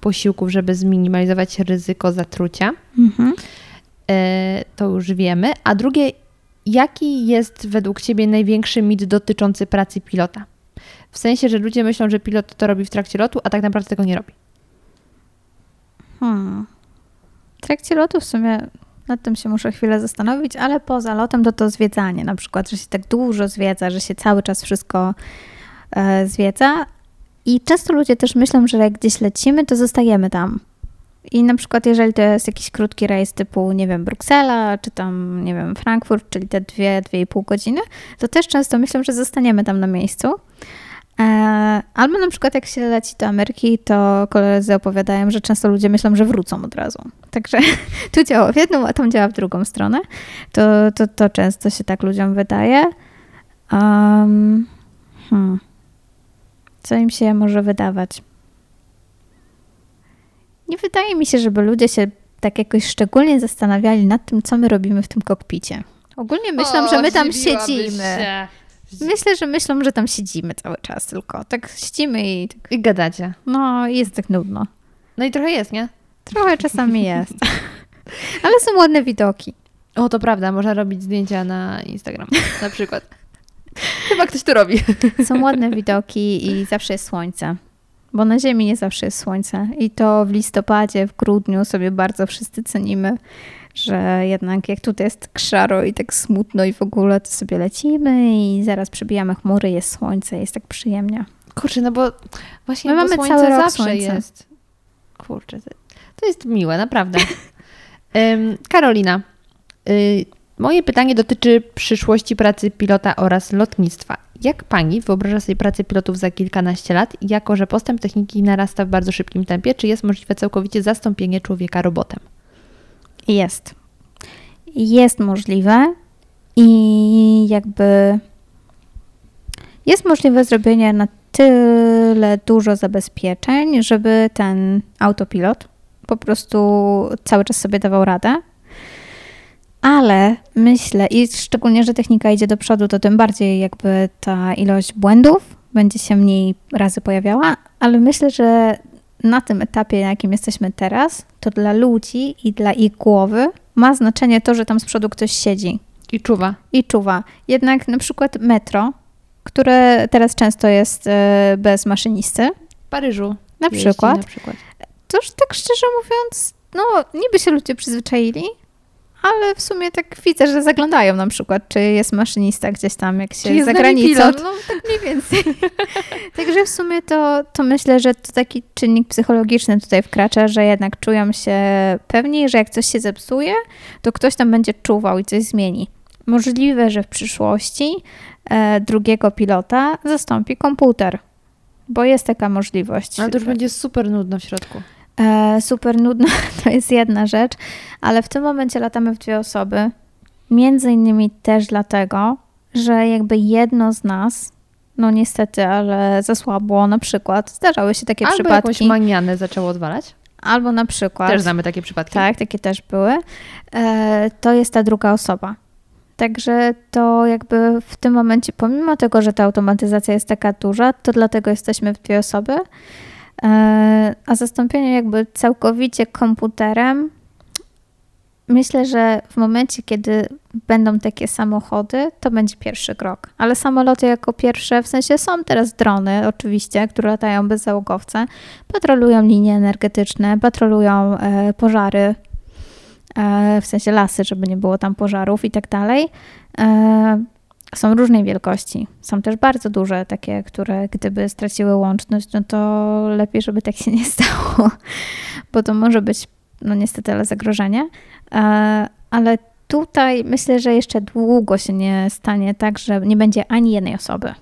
posiłków, żeby zminimalizować ryzyko zatrucia? Mhm. E, to już wiemy. A drugie, jaki jest według Ciebie największy mit dotyczący pracy pilota? W sensie, że ludzie myślą, że pilot to robi w trakcie lotu, a tak naprawdę tego nie robi. Hmm. W trakcie lotu w sumie nad tym się muszę chwilę zastanowić, ale poza lotem to to zwiedzanie, na przykład, że się tak dużo zwiedza, że się cały czas wszystko e, zwiedza. I często ludzie też myślą, że jak gdzieś lecimy, to zostajemy tam. I na przykład, jeżeli to jest jakiś krótki rejs typu, nie wiem, Bruksela, czy tam, nie wiem, Frankfurt, czyli te dwie, dwie i pół godziny, to też często myślą, że zostaniemy tam na miejscu. E, Albo na przykład jak się leci do Ameryki, to koledzy opowiadają, że często ludzie myślą, że wrócą od razu. Także <laughs> tu działa w jedną, a tam działa w drugą stronę. To, to, to często się tak ludziom wydaje. Um, hmm. Co im się może wydawać? Nie wydaje mi się, żeby ludzie się tak jakoś szczególnie zastanawiali nad tym, co my robimy w tym kokpicie. Ogólnie myślą, że my tam siedzimy. Myślę, że myślą, że tam siedzimy cały czas tylko. Tak siedzimy i tak, I gadacie. no jest tak nudno. No i trochę jest, nie? Trochę czasami jest. <laughs> Ale są ładne widoki. O, to prawda, można robić zdjęcia na Instagram na przykład. <laughs> Chyba ktoś to robi. <laughs> Są ładne widoki i zawsze jest słońce. Bo na Ziemi nie zawsze jest słońce. I to w listopadzie, w grudniu sobie bardzo wszyscy cenimy że jednak jak tutaj jest tak szaro i tak smutno i w ogóle, to sobie lecimy i zaraz przebijamy chmury, jest słońce, jest tak przyjemnie. Kurczę, no bo właśnie My bo mamy słońce cały rok zawsze słońce. jest. Kurczę, to, jest miłe, naprawdę. <laughs> Ym, Karolina, y, moje pytanie dotyczy przyszłości pracy pilota oraz lotnictwa. Jak pani wyobraża sobie pracę pilotów za kilkanaście lat, jako że postęp techniki narasta w bardzo szybkim tempie? Czy jest możliwe całkowicie zastąpienie człowieka robotem? Jest. Jest możliwe i jakby jest możliwe zrobienie na tyle dużo zabezpieczeń, żeby ten autopilot po prostu cały czas sobie dawał radę. Ale myślę, i szczególnie, że technika idzie do przodu, to tym bardziej jakby ta ilość błędów będzie się mniej razy pojawiała, ale myślę, że na tym etapie, na jakim jesteśmy teraz, to dla ludzi i dla ich głowy ma znaczenie to, że tam z przodu ktoś siedzi I czuwa. i czuwa. Jednak na przykład metro, które teraz często jest e, bez maszynisty, W Paryżu. na przykład, Na przykład. to już tak szczerze mówiąc, no niby się ludzie przyzwyczaili, ale w sumie tak widzę, że zaglądają na przykład, czy jest maszynista gdzieś tam, jak się za granicą. No tak mniej więcej. <laughs> Także w sumie to, to myślę, że to taki czynnik psychologiczny tutaj wkracza, że jednak czują się pewni, że jak coś się zepsuje, to ktoś tam będzie czuwał i coś zmieni. Możliwe, że w przyszłości e, drugiego pilota zastąpi komputer, bo jest taka możliwość. Ale to już będzie super nudno w środku. E, super nudno <laughs> to jest jedna rzecz, ale w tym momencie latamy w dwie osoby. Między innymi też dlatego, że jakby jedno z nas, no niestety, ale zasłabło na przykład. Zdarzały się takie Albo przypadki. jakąś manianę zaczęło odwalać. albo na przykład. Też znamy takie przypadki. Tak, takie też były. E, to jest ta druga osoba. Także to jakby w tym momencie, pomimo tego, że ta automatyzacja jest taka duża, to dlatego jesteśmy w dwie osoby. E, A zastąpienie jakby całkowicie komputerem, myślę, że w momencie, kiedy będą takie samochody, to będzie pierwszy krok. Ale samoloty jako pierwsze, w sensie są teraz drony oczywiście, które latają bez załogowca, patrolują linie energetyczne, patrolują e, pożary, e, w sensie lasy, żeby nie było tam pożarów i tak dalej. E, są różnej wielkości. Są też bardzo duże, takie, które gdyby straciły łączność, no to lepiej, żeby tak się nie stało, bo to może być, no niestety, ale zagrożenie. E, ale tutaj myślę, że jeszcze długo się nie stanie tak, że nie będzie ani jednej osoby.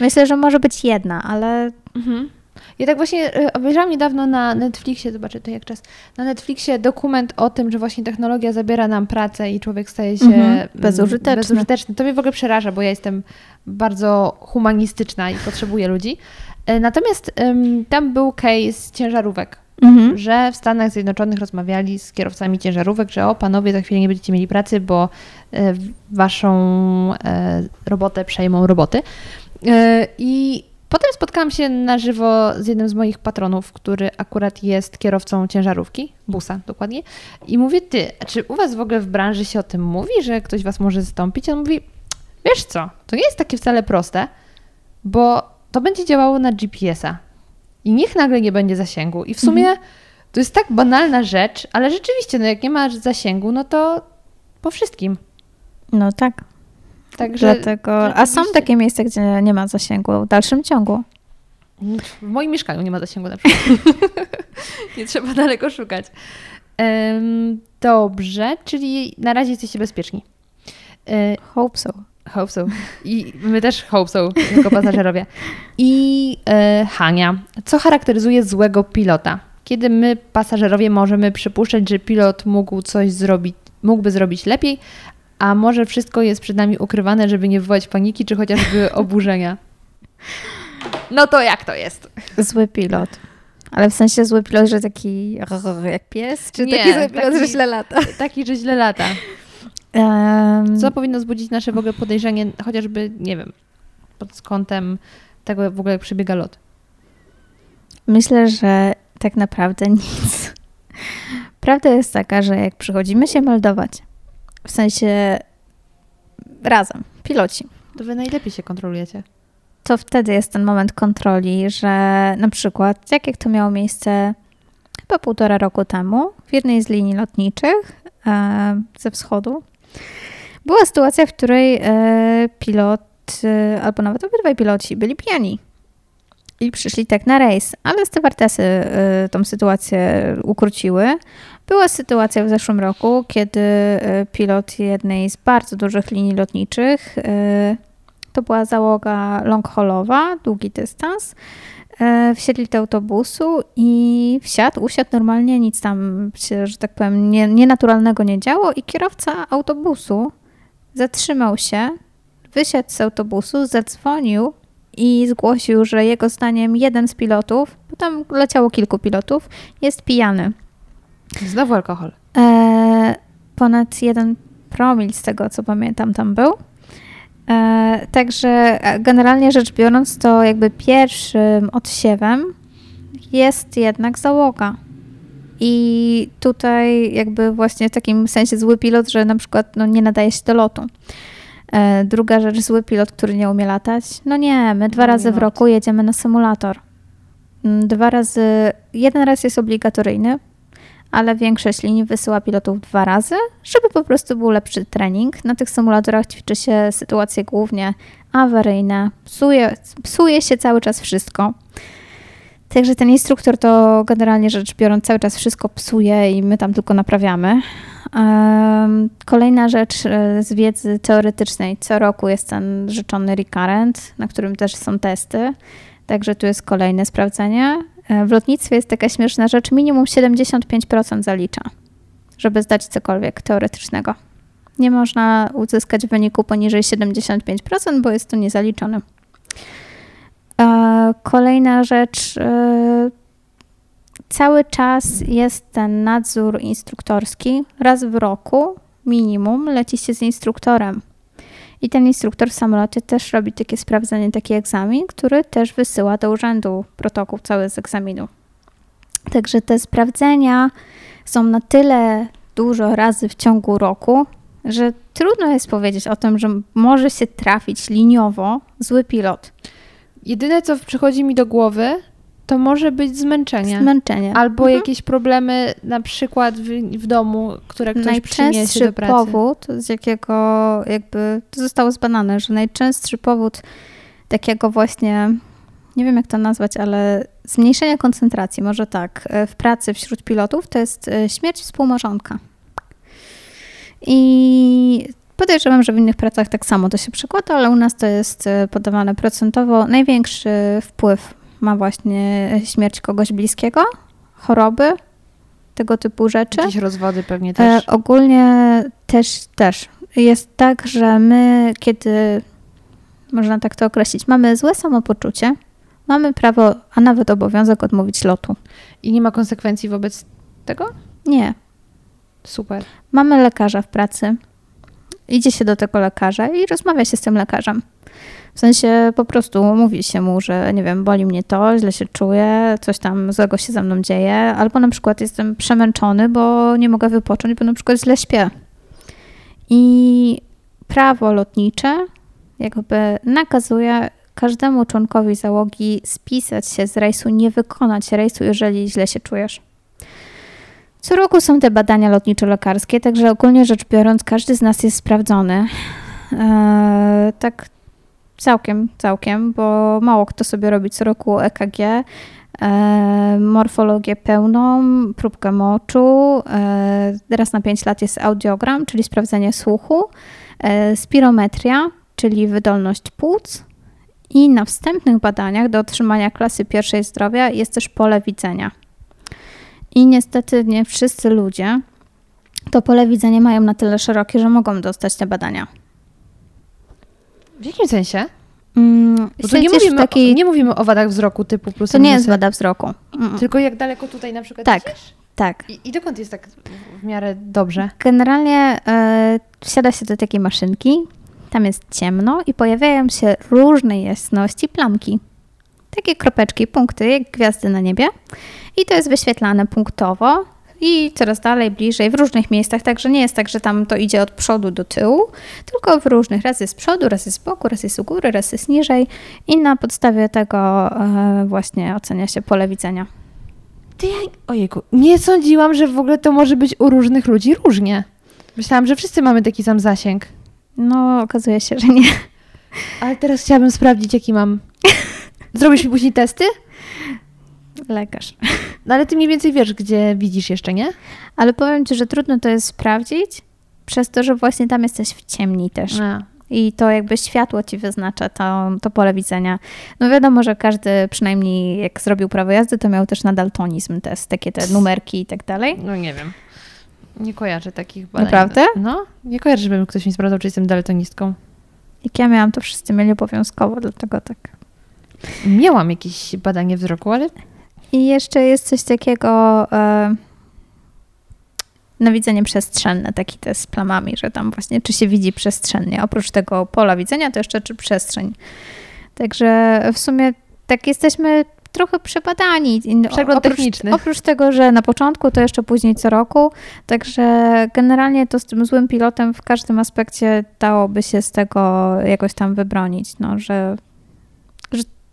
Myślę, że może być jedna, ale Mhm. Ja tak właśnie e, obejrzałam niedawno na Netflixie, zobaczę to jak czas, na Netflixie dokument o tym, że właśnie technologia zabiera nam pracę i człowiek staje się Mhm. mm, Bezużyteczny. bezużyteczny. To mnie w ogóle przeraża, bo ja jestem bardzo humanistyczna i potrzebuję ludzi. E, Natomiast tam był case ciężarówek, mhm. że w Stanach Zjednoczonych rozmawiali z kierowcami ciężarówek, że o panowie, za chwilę nie będziecie mieli pracy, bo e, waszą robotę przejmą roboty. I potem spotkałam się na żywo z jednym z moich patronów, który akurat jest kierowcą ciężarówki, busa dokładnie. I mówię, ty, czy u was w ogóle w branży się o tym mówi, że ktoś was może zastąpić? On mówi, wiesz co, to nie jest takie wcale proste, bo to będzie działało na GPS-a. I niech nagle nie będzie zasięgu. I w sumie to jest tak banalna rzecz, ale rzeczywiście, no jak nie masz zasięgu, no to po wszystkim. no tak. Także Dlatego, a są takie miejsca, gdzie nie ma zasięgu w dalszym ciągu. W moim mieszkaniu nie ma zasięgu na przykład. <laughs> nie trzeba daleko szukać. Em, dobrze, czyli na razie jesteście bezpieczni. E, Hope so. Hope so. I my też hope so, jako pasażerowie. I e, Hania, co charakteryzuje złego pilota? Kiedy my, pasażerowie, możemy przypuszczać, że pilot mógł coś zrobić, mógłby zrobić lepiej, a może wszystko jest przed nami ukrywane, żeby nie wywołać paniki, czy chociażby <laughs> oburzenia? No to jak to jest? Zły pilot. Ale w sensie zły pilot, że taki jak pies? Czy Nie, taki zły pilot, <laughs> taki- że źle lata? Taki, że źle lata. Um, Co powinno wzbudzić nasze w ogóle podejrzenie, chociażby, nie wiem, pod kątem tego w ogóle, jak przebiega lot? Myślę, że tak naprawdę <laughs> nic. Prawda jest taka, że jak przychodzimy się meldować, w sensie razem, piloci, To wy najlepiej się kontrolujecie. to wtedy jest ten moment kontroli, że na przykład, tak jak to miało miejsce chyba półtora roku temu, w jednej z linii lotniczych, e, ze wschodu. Była sytuacja, w której e, pilot, e, albo nawet obydwaj piloci byli pijani i przyszli tak na rejs, ale stewardesy y, tą sytuację ukróciły. Była sytuacja w zeszłym roku, kiedy y, pilot jednej z bardzo dużych linii lotniczych, y, to była załoga long haulowa, długi dystans, wsiedli do autobusu i wsiadł, usiadł normalnie, nic tam się, że tak powiem, nie, nienaturalnego nie działo i kierowca autobusu zatrzymał się, wysiadł z autobusu, zadzwonił i zgłosił, że jego zdaniem jeden z pilotów, bo tam leciało kilku pilotów, jest pijany. Znowu alkohol. E, ponad jeden promil z tego, co pamiętam, tam był. E, także generalnie rzecz biorąc, to jakby pierwszym odsiewem jest jednak załoga. I tutaj jakby właśnie w takim sensie zły pilot, że na przykład no, nie nadaje się do lotu. E, druga rzecz, zły pilot, który nie umie latać. No nie, my dwa no razy w roku jedziemy na symulator. Mm, dwa razy, jeden raz jest obligatoryjny, ale większość linii wysyła pilotów dwa razy, żeby po prostu był lepszy trening. Na tych symulatorach ćwiczy się sytuacje głównie awaryjne, psuje, psuje się cały czas wszystko. Także ten instruktor to generalnie rzecz biorąc cały czas wszystko psuje i my tam tylko naprawiamy. Kolejna rzecz e, z wiedzy teoretycznej. Co roku jest ten rzeczony recurrent, na którym też są testy. Także tu jest kolejne sprawdzenie. E, w lotnictwie jest taka śmieszna rzecz, minimum 75% zalicza, żeby zdać cokolwiek teoretycznego. Nie można uzyskać wyniku poniżej 75%, bo jest to niezaliczone. E, kolejna rzecz cały czas jest ten nadzór instruktorski. Raz w roku minimum leci się z instruktorem. I ten instruktor w samolocie też robi takie sprawdzenie, taki egzamin, który też wysyła do urzędu protokół cały z egzaminu. Także te sprawdzenia są na tyle dużo razy w ciągu roku, że trudno jest powiedzieć o tym, że może się trafić liniowo zły pilot. Jedyne, co przychodzi mi do głowy, to może być zmęczenie. Zmęczenie. Albo mhm. jakieś problemy na przykład w, w domu, które ktoś przyniesie do pracy. powód, z jakiego jakby to zostało zbadane, że najczęstszy powód takiego właśnie, nie wiem jak to nazwać, ale zmniejszenia koncentracji, może tak, e, w pracy wśród pilotów, to jest e, śmierć współmarzonka. I Podejrzewam, że w innych pracach tak samo to się przekłada, ale u nas to jest e, podawane procentowo. Największy wpływ ma właśnie śmierć kogoś bliskiego, choroby, tego typu rzeczy. Jakieś rozwody pewnie też. E, ogólnie też, też. Jest tak, że my, kiedy, można tak to określić, mamy złe samopoczucie, mamy prawo, a nawet obowiązek odmówić lotu. I nie ma konsekwencji wobec tego? Nie. Super. Mamy lekarza w pracy. Idzie się do tego lekarza i rozmawia się z tym lekarzem. W sensie po prostu mówi się mu, że nie wiem, boli mnie to, źle się czuję, coś tam złego się ze mną dzieje, albo na przykład jestem przemęczony, bo nie mogę wypocząć, bo na przykład źle śpię. I prawo lotnicze jakby nakazuje każdemu członkowi załogi spisać się z rejsu, nie wykonać rejsu, jeżeli źle się czujesz. Co roku są te badania lotniczo-lekarskie, także ogólnie rzecz biorąc, każdy z nas jest sprawdzony. Eee, tak Całkiem, całkiem, bo mało kto sobie robi co roku EKG, e, morfologię pełną, próbkę moczu. E, raz na 5 lat jest audiogram, czyli sprawdzenie słuchu, e, spirometria, czyli wydolność płuc. I na wstępnych badaniach do otrzymania klasy pierwszej zdrowia jest też pole widzenia. I niestety nie wszyscy ludzie to pole widzenia mają na tyle szerokie, że mogą dostać te badania. W jakim sensie? Mm, Bo nie mówimy, takiej... nie mówimy o wadach wzroku typu plus To nie jest wada wzroku. Mm. Tylko jak daleko tutaj na przykład Tak, tak. I, I dokąd jest tak w miarę dobrze? Generalnie e, wsiada się do takiej maszynki, tam jest ciemno i pojawiają się różnej jasności plamki. Takie kropeczki, punkty, jak gwiazdy na niebie. I to jest wyświetlane punktowo i coraz dalej, bliżej, w różnych miejscach, także nie jest tak, że tam to idzie od przodu do tyłu, tylko w różnych, raz jest z przodu, raz jest z boku, raz jest u góry, raz jest niżej i na podstawie tego e, właśnie ocenia się pole widzenia. Ty, ojejku, nie sądziłam, że w ogóle to może być u różnych ludzi różnie. Myślałam, że wszyscy mamy taki sam zasięg. No, okazuje się, że nie. Ale teraz chciałabym sprawdzić, jaki mam. <laughs> Zrobisz mi później testy? Lekarz. <laughs> No ale ty mniej więcej wiesz, gdzie widzisz jeszcze, nie? Ale powiem ci, że trudno to jest sprawdzić, przez to, że właśnie tam jesteś w ciemni też. A. I to jakby światło ci wyznacza to, to pole widzenia. No wiadomo, że każdy przynajmniej jak zrobił prawo jazdy, to miał też na daltonizm test, takie te numerki i tak dalej. No nie wiem. Nie kojarzę takich badań. Naprawdę? No, nie kojarzę, żeby ktoś mi sprawdzał, czy jestem daltonistką. Jak ja miałam, to wszyscy mieli obowiązkowo, dlatego tak. Miałam jakieś badanie wzroku, ale I jeszcze jest coś takiego e, na widzenie przestrzenne, taki test z plamami, że tam właśnie czy się widzi przestrzennie. Oprócz tego pola widzenia, to jeszcze czy przestrzeń. Także w sumie tak jesteśmy trochę przebadani. Przegląd oprócz, techniczny. Oprócz tego, że na początku, to jeszcze później co roku. Także generalnie to z tym złym pilotem w każdym aspekcie dałoby się z tego jakoś tam wybronić. No, że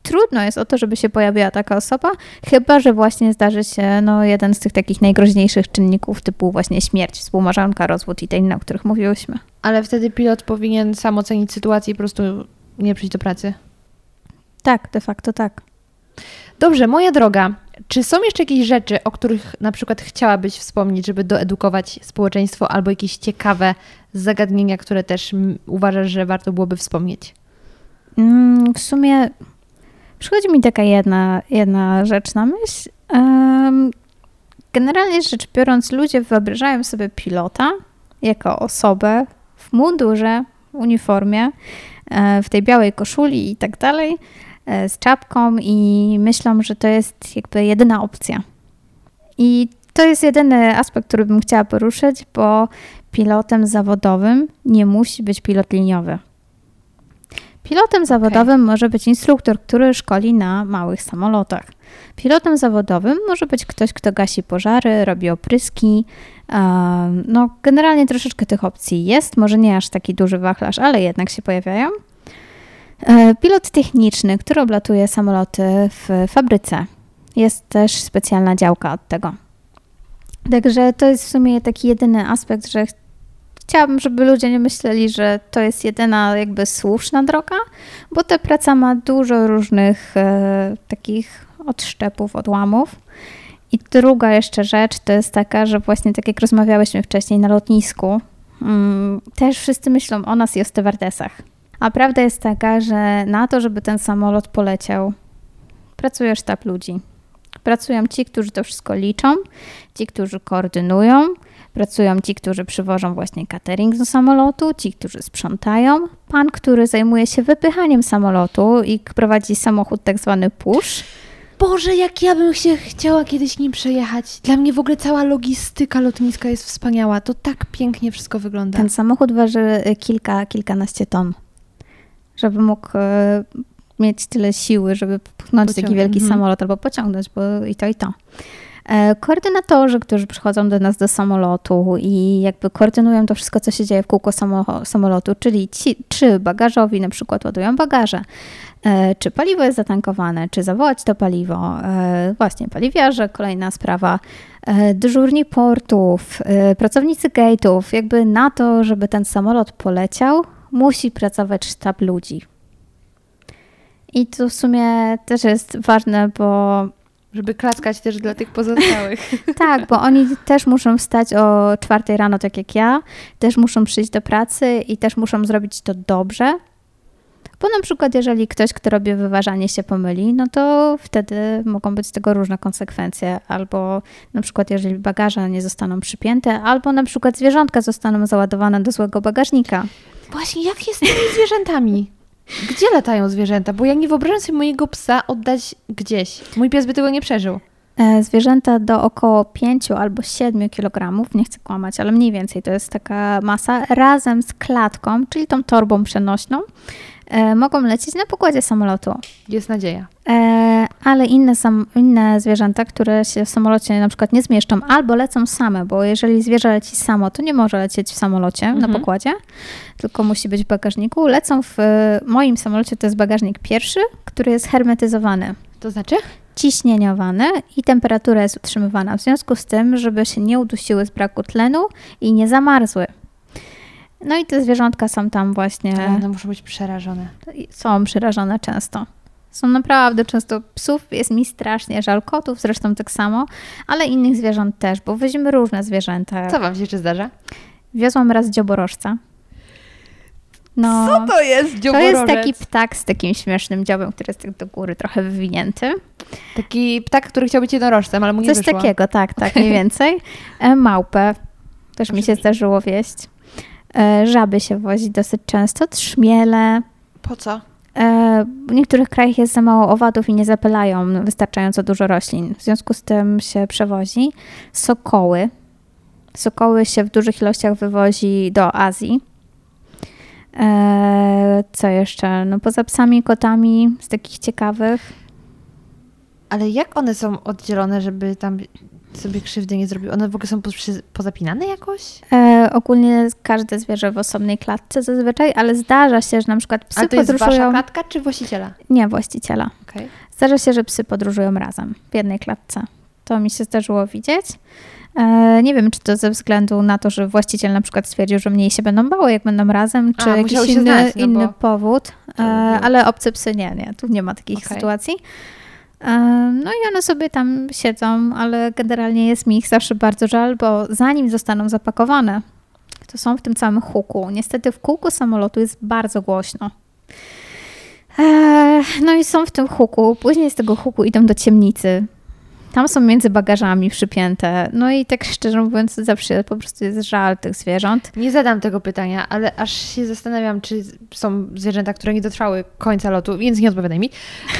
trudno jest o to, żeby się pojawiła taka osoba, chyba że właśnie zdarzy się no, jeden z tych takich najgroźniejszych czynników, typu właśnie śmierć, współmarzonka, rozwód i te inne, o których mówiłyśmy. Ale wtedy pilot powinien sam ocenić sytuację i po prostu nie przyjść do pracy. Tak, de facto tak. Dobrze, moja droga, czy są jeszcze jakieś rzeczy, o których na przykład chciałabyś wspomnieć, żeby doedukować społeczeństwo, albo jakieś ciekawe zagadnienia, które też uważasz, że warto byłoby wspomnieć? Mm, w sumie przychodzi mi taka jedna, jedna rzecz na myśl. Generalnie rzecz biorąc, ludzie wyobrażają sobie pilota jako osobę w mundurze, w uniformie, e, w tej białej koszuli i tak dalej, e, z czapką i myślą, że to jest jakby jedyna opcja. I to jest jedyny aspekt, który bym chciała poruszyć, bo pilotem zawodowym nie musi być pilot liniowy. Pilotem zawodowym może być instruktor, który szkoli na małych samolotach. Pilotem zawodowym może być ktoś, kto gasi pożary, robi opryski. No, generalnie troszeczkę tych opcji jest, może nie aż taki duży wachlarz, ale jednak się pojawiają. E, Pilot techniczny, który oblatuje samoloty w fabryce. Jest też specjalna działka od tego. Także to jest w sumie taki jedyny aspekt, że chciałabym, żeby ludzie nie myśleli, że to jest jedyna jakby słuszna droga, bo ta praca ma dużo różnych e, takich odszczepów, odłamów. I druga jeszcze rzecz to jest taka, że właśnie tak jak rozmawiałyśmy wcześniej na lotnisku, mm, też wszyscy myślą o nas i o stewardesach. A prawda jest taka, że na to, żeby ten samolot poleciał, pracuje sztab ludzi. Pracują ci, którzy to wszystko liczą, ci, którzy koordynują, pracują ci, którzy przywożą właśnie catering do samolotu, ci, którzy sprzątają, pan, który zajmuje się wypychaniem samolotu i prowadzi samochód tak zwany push. Boże, jak ja bym się chciała kiedyś nim przejechać. Dla mnie w ogóle cała logistyka lotniska jest wspaniała. To tak pięknie wszystko wygląda. Ten samochód waży y, kilka, kilkanaście ton, żeby mógł e, mieć tyle siły, żeby pchnąć taki wielki mhm. samolot albo pociągnąć, bo i to, i to. E, Koordynatorzy, którzy przychodzą do nas do samolotu i jakby koordynują to wszystko, co się dzieje w kółko samo- samolotu, czyli ci, czy bagażowi na przykład ładują bagaże, e, czy paliwo jest zatankowane, czy zawołać to paliwo. E, Właśnie paliwiarze, kolejna sprawa, dyżurni portów, pracownicy gate'ów, jakby na to, żeby ten samolot poleciał, musi pracować sztab ludzi. I to w sumie też jest ważne, bo Żeby klaskać też dla tych pozostałych. <laughs> tak, bo oni też muszą wstać o czwartej rano, tak jak ja, też muszą przyjść do pracy i też muszą zrobić to dobrze. Bo na przykład, jeżeli ktoś, kto robi wyważanie, się pomyli, no to wtedy mogą być z tego różne konsekwencje. Albo na przykład, jeżeli bagaże nie zostaną przypięte, albo na przykład zwierzątka zostaną załadowane do złego bagażnika. Właśnie, jak jest z tymi zwierzętami? Gdzie latają zwierzęta? Bo ja nie wyobrażam sobie mojego psa oddać gdzieś. Mój pies by tego nie przeżył. E, Zwierzęta do około 5 albo 7 kg, nie chcę kłamać, ale mniej więcej to jest taka masa, razem z klatką, czyli tą torbą przenośną, e, mogą lecieć na pokładzie samolotu. Jest nadzieja. E, ale inne, sam, inne zwierzęta, które się w samolocie na przykład nie zmieszczą, albo lecą same, bo jeżeli zwierzę leci samo, to nie może lecieć w samolocie na Mhm. pokładzie, tylko musi być w bagażniku. Lecą w e, moim samolocie, to jest bagażnik pierwszy, który jest hermetyzowany To znaczy? ciśnieniowane i temperatura jest utrzymywana w związku z tym, żeby się nie udusiły z braku tlenu i nie zamarzły. No i te zwierzątka są tam właśnie, One muszą być przerażone. są przerażone często. Są naprawdę często psów, jest mi strasznie żal kotów, zresztą tak samo, ale innych zwierząt też, bo weźmy różne zwierzęta. Co wam się jeszcze zdarza? Wiozłam raz dzioborożca. No, Co to jest to dzioborożec? jest taki ptak z takim śmiesznym dziobem, który jest tak do góry trochę wywinięty. Taki ptak, który chciał być jednorożcem, ale mu nie Coś wyszło. takiego, tak, tak, Okej. mniej więcej. E, Małpę też mi się zdarzyło wieść. E, Żaby się wozi dosyć często, trzmiele. Po co? E, W niektórych krajach jest za mało owadów i nie zapylają wystarczająco dużo roślin. W związku z tym się przewozi. Sokoły. Sokoły się w dużych ilościach wywozi do Azji. E, Co jeszcze? No poza psami kotami z takich ciekawych. Ale jak one są oddzielone, żeby tam sobie krzywdy nie zrobiły? One w ogóle są pozapinane jakoś? E, ogólnie każde zwierzę w osobnej klatce zazwyczaj, ale zdarza się, że na przykład psy Ale to jest wasza podróżują... klatka czy właściciela? Nie, właściciela. Okej. Zdarza się, że psy podróżują razem w jednej klatce. To mi się zdarzyło widzieć. E, nie wiem, czy to ze względu na to, że właściciel na przykład stwierdził, że mniej się będą bały, jak będą razem, czy A, jakiś inny, znać, no inny bo- powód. E, by- ale obce psy nie, nie. Tu nie ma takich Okej. sytuacji. No i one sobie tam siedzą, ale generalnie jest mi ich zawsze bardzo żal, bo zanim zostaną zapakowane, to są w tym całym huku. Niestety w kółku samolotu jest bardzo głośno. Eee, No i są w tym huku. Później z tego huku idą do ciemnicy. Tam są między bagażami przypięte. No i tak szczerze mówiąc, zawsze po prostu jest żal tych zwierząt. Nie zadam tego pytania, ale aż się zastanawiam, czy są zwierzęta, które nie dotrwały końca lotu, więc nie odpowiadaj mi.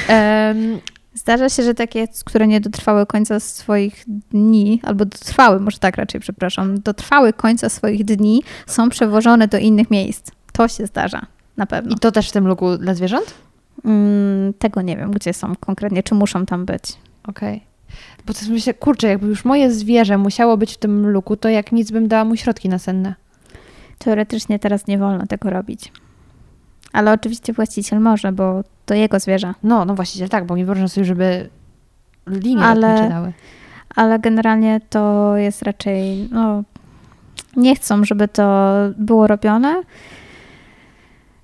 Em, Zdarza się, że takie, które nie dotrwały końca swoich dni, albo dotrwały, może tak raczej, przepraszam, dotrwały końca swoich dni, są przewożone do innych miejsc. To się zdarza, na pewno. I to też w tym luku dla zwierząt? Mm, tego nie wiem, gdzie są konkretnie, czy muszą tam być. Okej. Bo to myślę, kurczę, jakby już moje zwierzę musiało być w tym luku, to jak nic bym dała mu środki nasenne. Teoretycznie teraz nie wolno tego robić. Ale oczywiście właściciel może, bo to jego zwierzę. No, no właściciel tak, bo nie wyobrażam sobie, żeby linie Ale- lotnicze dały. Ale generalnie to jest raczej, no, nie chcą, żeby to było robione.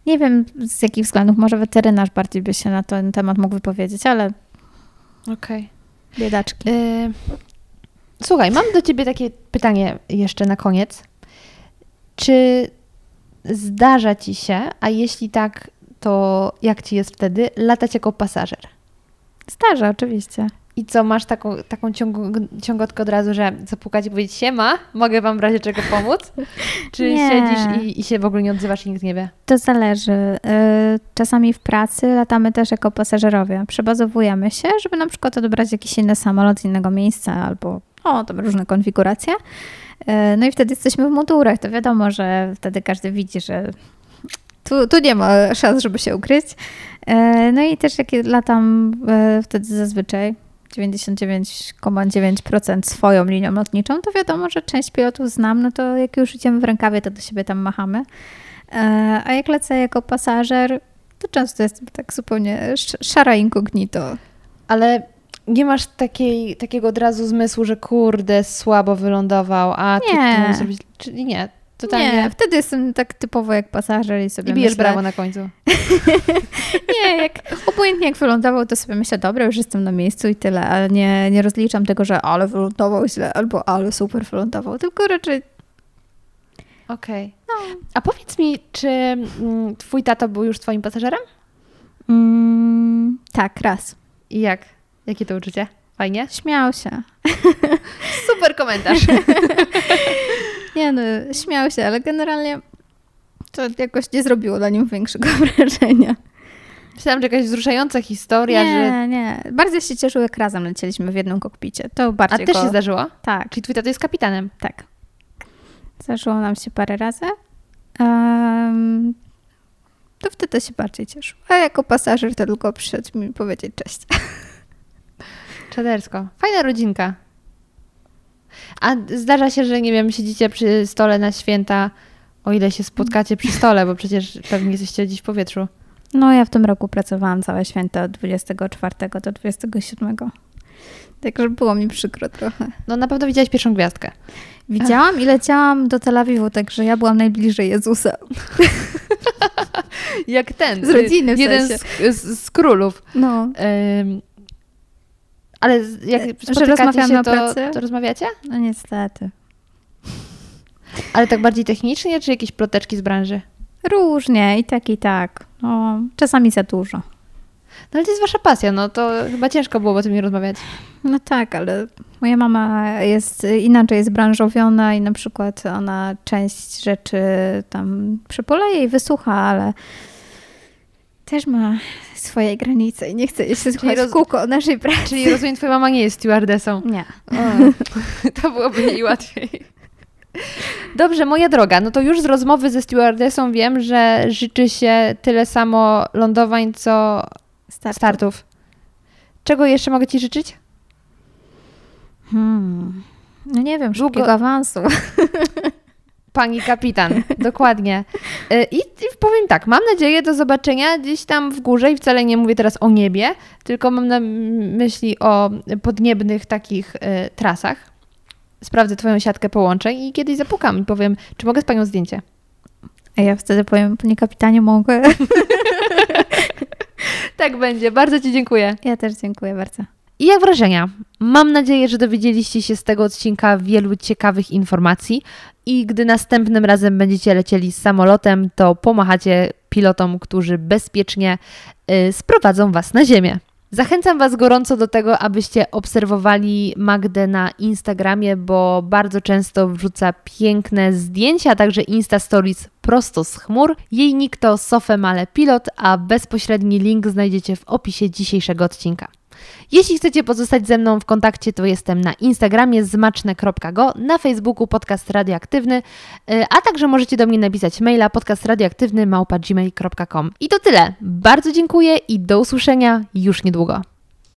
Nie wiem z jakich względów, może weterynarz bardziej by się na ten temat mógł wypowiedzieć, ale Okej. biedaczki. Y, Słuchaj, mam do ciebie takie pytanie jeszcze na koniec. Czy zdarza ci się, a jeśli tak, to jak ci jest wtedy, latać jako pasażer? Zdarza, oczywiście. I co, masz taką, taką ciągu, ciągotkę od razu, że zapukać i powiedzieć siema, mogę wam w razie czego pomóc? <laughs> Czy Nie. siedzisz i, i się w ogóle nie odzywasz i nikt nie wie? To zależy. Y, Czasami w pracy latamy też jako pasażerowie. Przebazowujemy się, żeby na przykład odebrać jakiś inny samolot z innego miejsca albo o, tam różne konfiguracje. Y, No i wtedy jesteśmy w mundurach. To wiadomo, że wtedy każdy widzi, że tu, tu nie ma szans, żeby się ukryć. Y, No i też jak latam y, wtedy zazwyczaj 99,9% swoją linią lotniczą, to wiadomo, że część pilotów znam, no to jak już idziemy w rękawie, to do siebie tam machamy. E, A jak lecę jako pasażer, to często jestem tak zupełnie sz- szara incognito. Ale nie masz takiej, takiego od razu zmysłu, że kurde, słabo wylądował, a tu Nie. tu mógł zrobić. Czyli nie, totalnie. Nie, wtedy jestem tak typowo jak pasażer i sobie I bijesz myślę, brawo na końcu. <laughs> Nie, jak, obojętnie jak wylądował, to sobie myślę, dobra, już jestem na miejscu i tyle, ale nie, nie rozliczam tego, że ale wylądował źle, albo ale super wylądował, tylko raczej Okej. A powiedz mi, czy mm, twój tato był już twoim pasażerem? mm, tak, raz. I jak? Jakie to uczucie? Fajnie? Śmiał się. <laughs> Super komentarz. <laughs> Nie no, śmiał się, ale generalnie to jakoś nie zrobiło dla nim większego <laughs> wrażenia. Myślałam, że jakaś wzruszająca historia, nie, że... nie. Bardziej się cieszył, jak razem lecieliśmy w jednym kokpicie. To A bardziej też go... się zdarzyło? Tak, Czyli twój tato jest kapitanem? tak. Zdarzyło nam się parę razy. Em, to wtedy się bardziej cieszył. A jako pasażer to tylko przyszedł mi powiedzieć cześć. Czadersko. Fajna rodzinka. A zdarza się, że nie wiem, siedzicie przy stole na święta, o ile się spotkacie przy stole, bo przecież pewnie jesteście gdzieś w powietrzu. No ja w tym roku pracowałam całe święta od 24 do 27. Także było mi przykro trochę. No na pewno widziałaś pierwszą gwiazdkę. Widziałam i leciałam do Tel Awiwu, także ja byłam najbliżej Jezusa. <laughs> Jak ten. Z rodziny w Jeden sensie. z, z, z królów. No. Ym, ale jak Że rozmawiamy się, o to, pracy? to rozmawiacie? No niestety. Ale tak bardziej technicznie, czy jakieś ploteczki z branży? Różnie, i tak, i tak. No, czasami za dużo. No ale to jest wasza pasja, no to chyba ciężko było o tym nie rozmawiać. No tak, ale moja mama jest inaczej jest branżowiona i na przykład ona część rzeczy tam przypoleje i wysłucha, ale też ma swoje granice i nie chce jeszcze słuchać roz- kółko o naszej pracy. Czyli rozumiem, twoja mama nie jest stewardessą. Nie. <laughs> To byłoby jej łatwiej. Dobrze, moja droga, no to już z rozmowy ze stewardessą wiem, że życzy się tyle samo lądowań, co Start. startów. Czego jeszcze mogę Ci życzyć? Hmm. No nie wiem, Długo- szybkiego awansu. <laughs> Pani kapitan, <laughs> dokładnie. Y, I, I powiem tak, mam nadzieję do zobaczenia gdzieś tam w górze i wcale nie mówię teraz o niebie, tylko mam na myśli o podniebnych takich y, trasach. Sprawdzę Twoją siatkę połączeń i kiedyś zapukam i powiem, czy mogę z Panią zdjęcie. A ja wtedy powiem, panie kapitanie, mogę. <laughs> Tak będzie, bardzo Ci dziękuję. Ja też dziękuję bardzo. I jak wrażenia? Mam nadzieję, że dowiedzieliście się z tego odcinka wielu ciekawych informacji i gdy następnym razem będziecie lecieli z samolotem, to pomachacie pilotom, którzy bezpiecznie y, sprowadzą Was na ziemię. Zachęcam Was gorąco do tego, abyście obserwowali Magdę na Instagramie, bo bardzo często wrzuca piękne zdjęcia, a także Insta Stories prosto z chmur. Jej nick to Sofemale Pilot, a bezpośredni link znajdziecie w opisie dzisiejszego odcinka. Jeśli chcecie pozostać ze mną w kontakcie, to jestem na Instagramie zmaczne.go, na Facebooku podcast radioaktywny, y, a także możecie do mnie napisać maila podcastradioaktywny małpa gmail.com. I to tyle. Bardzo dziękuję i do usłyszenia już niedługo.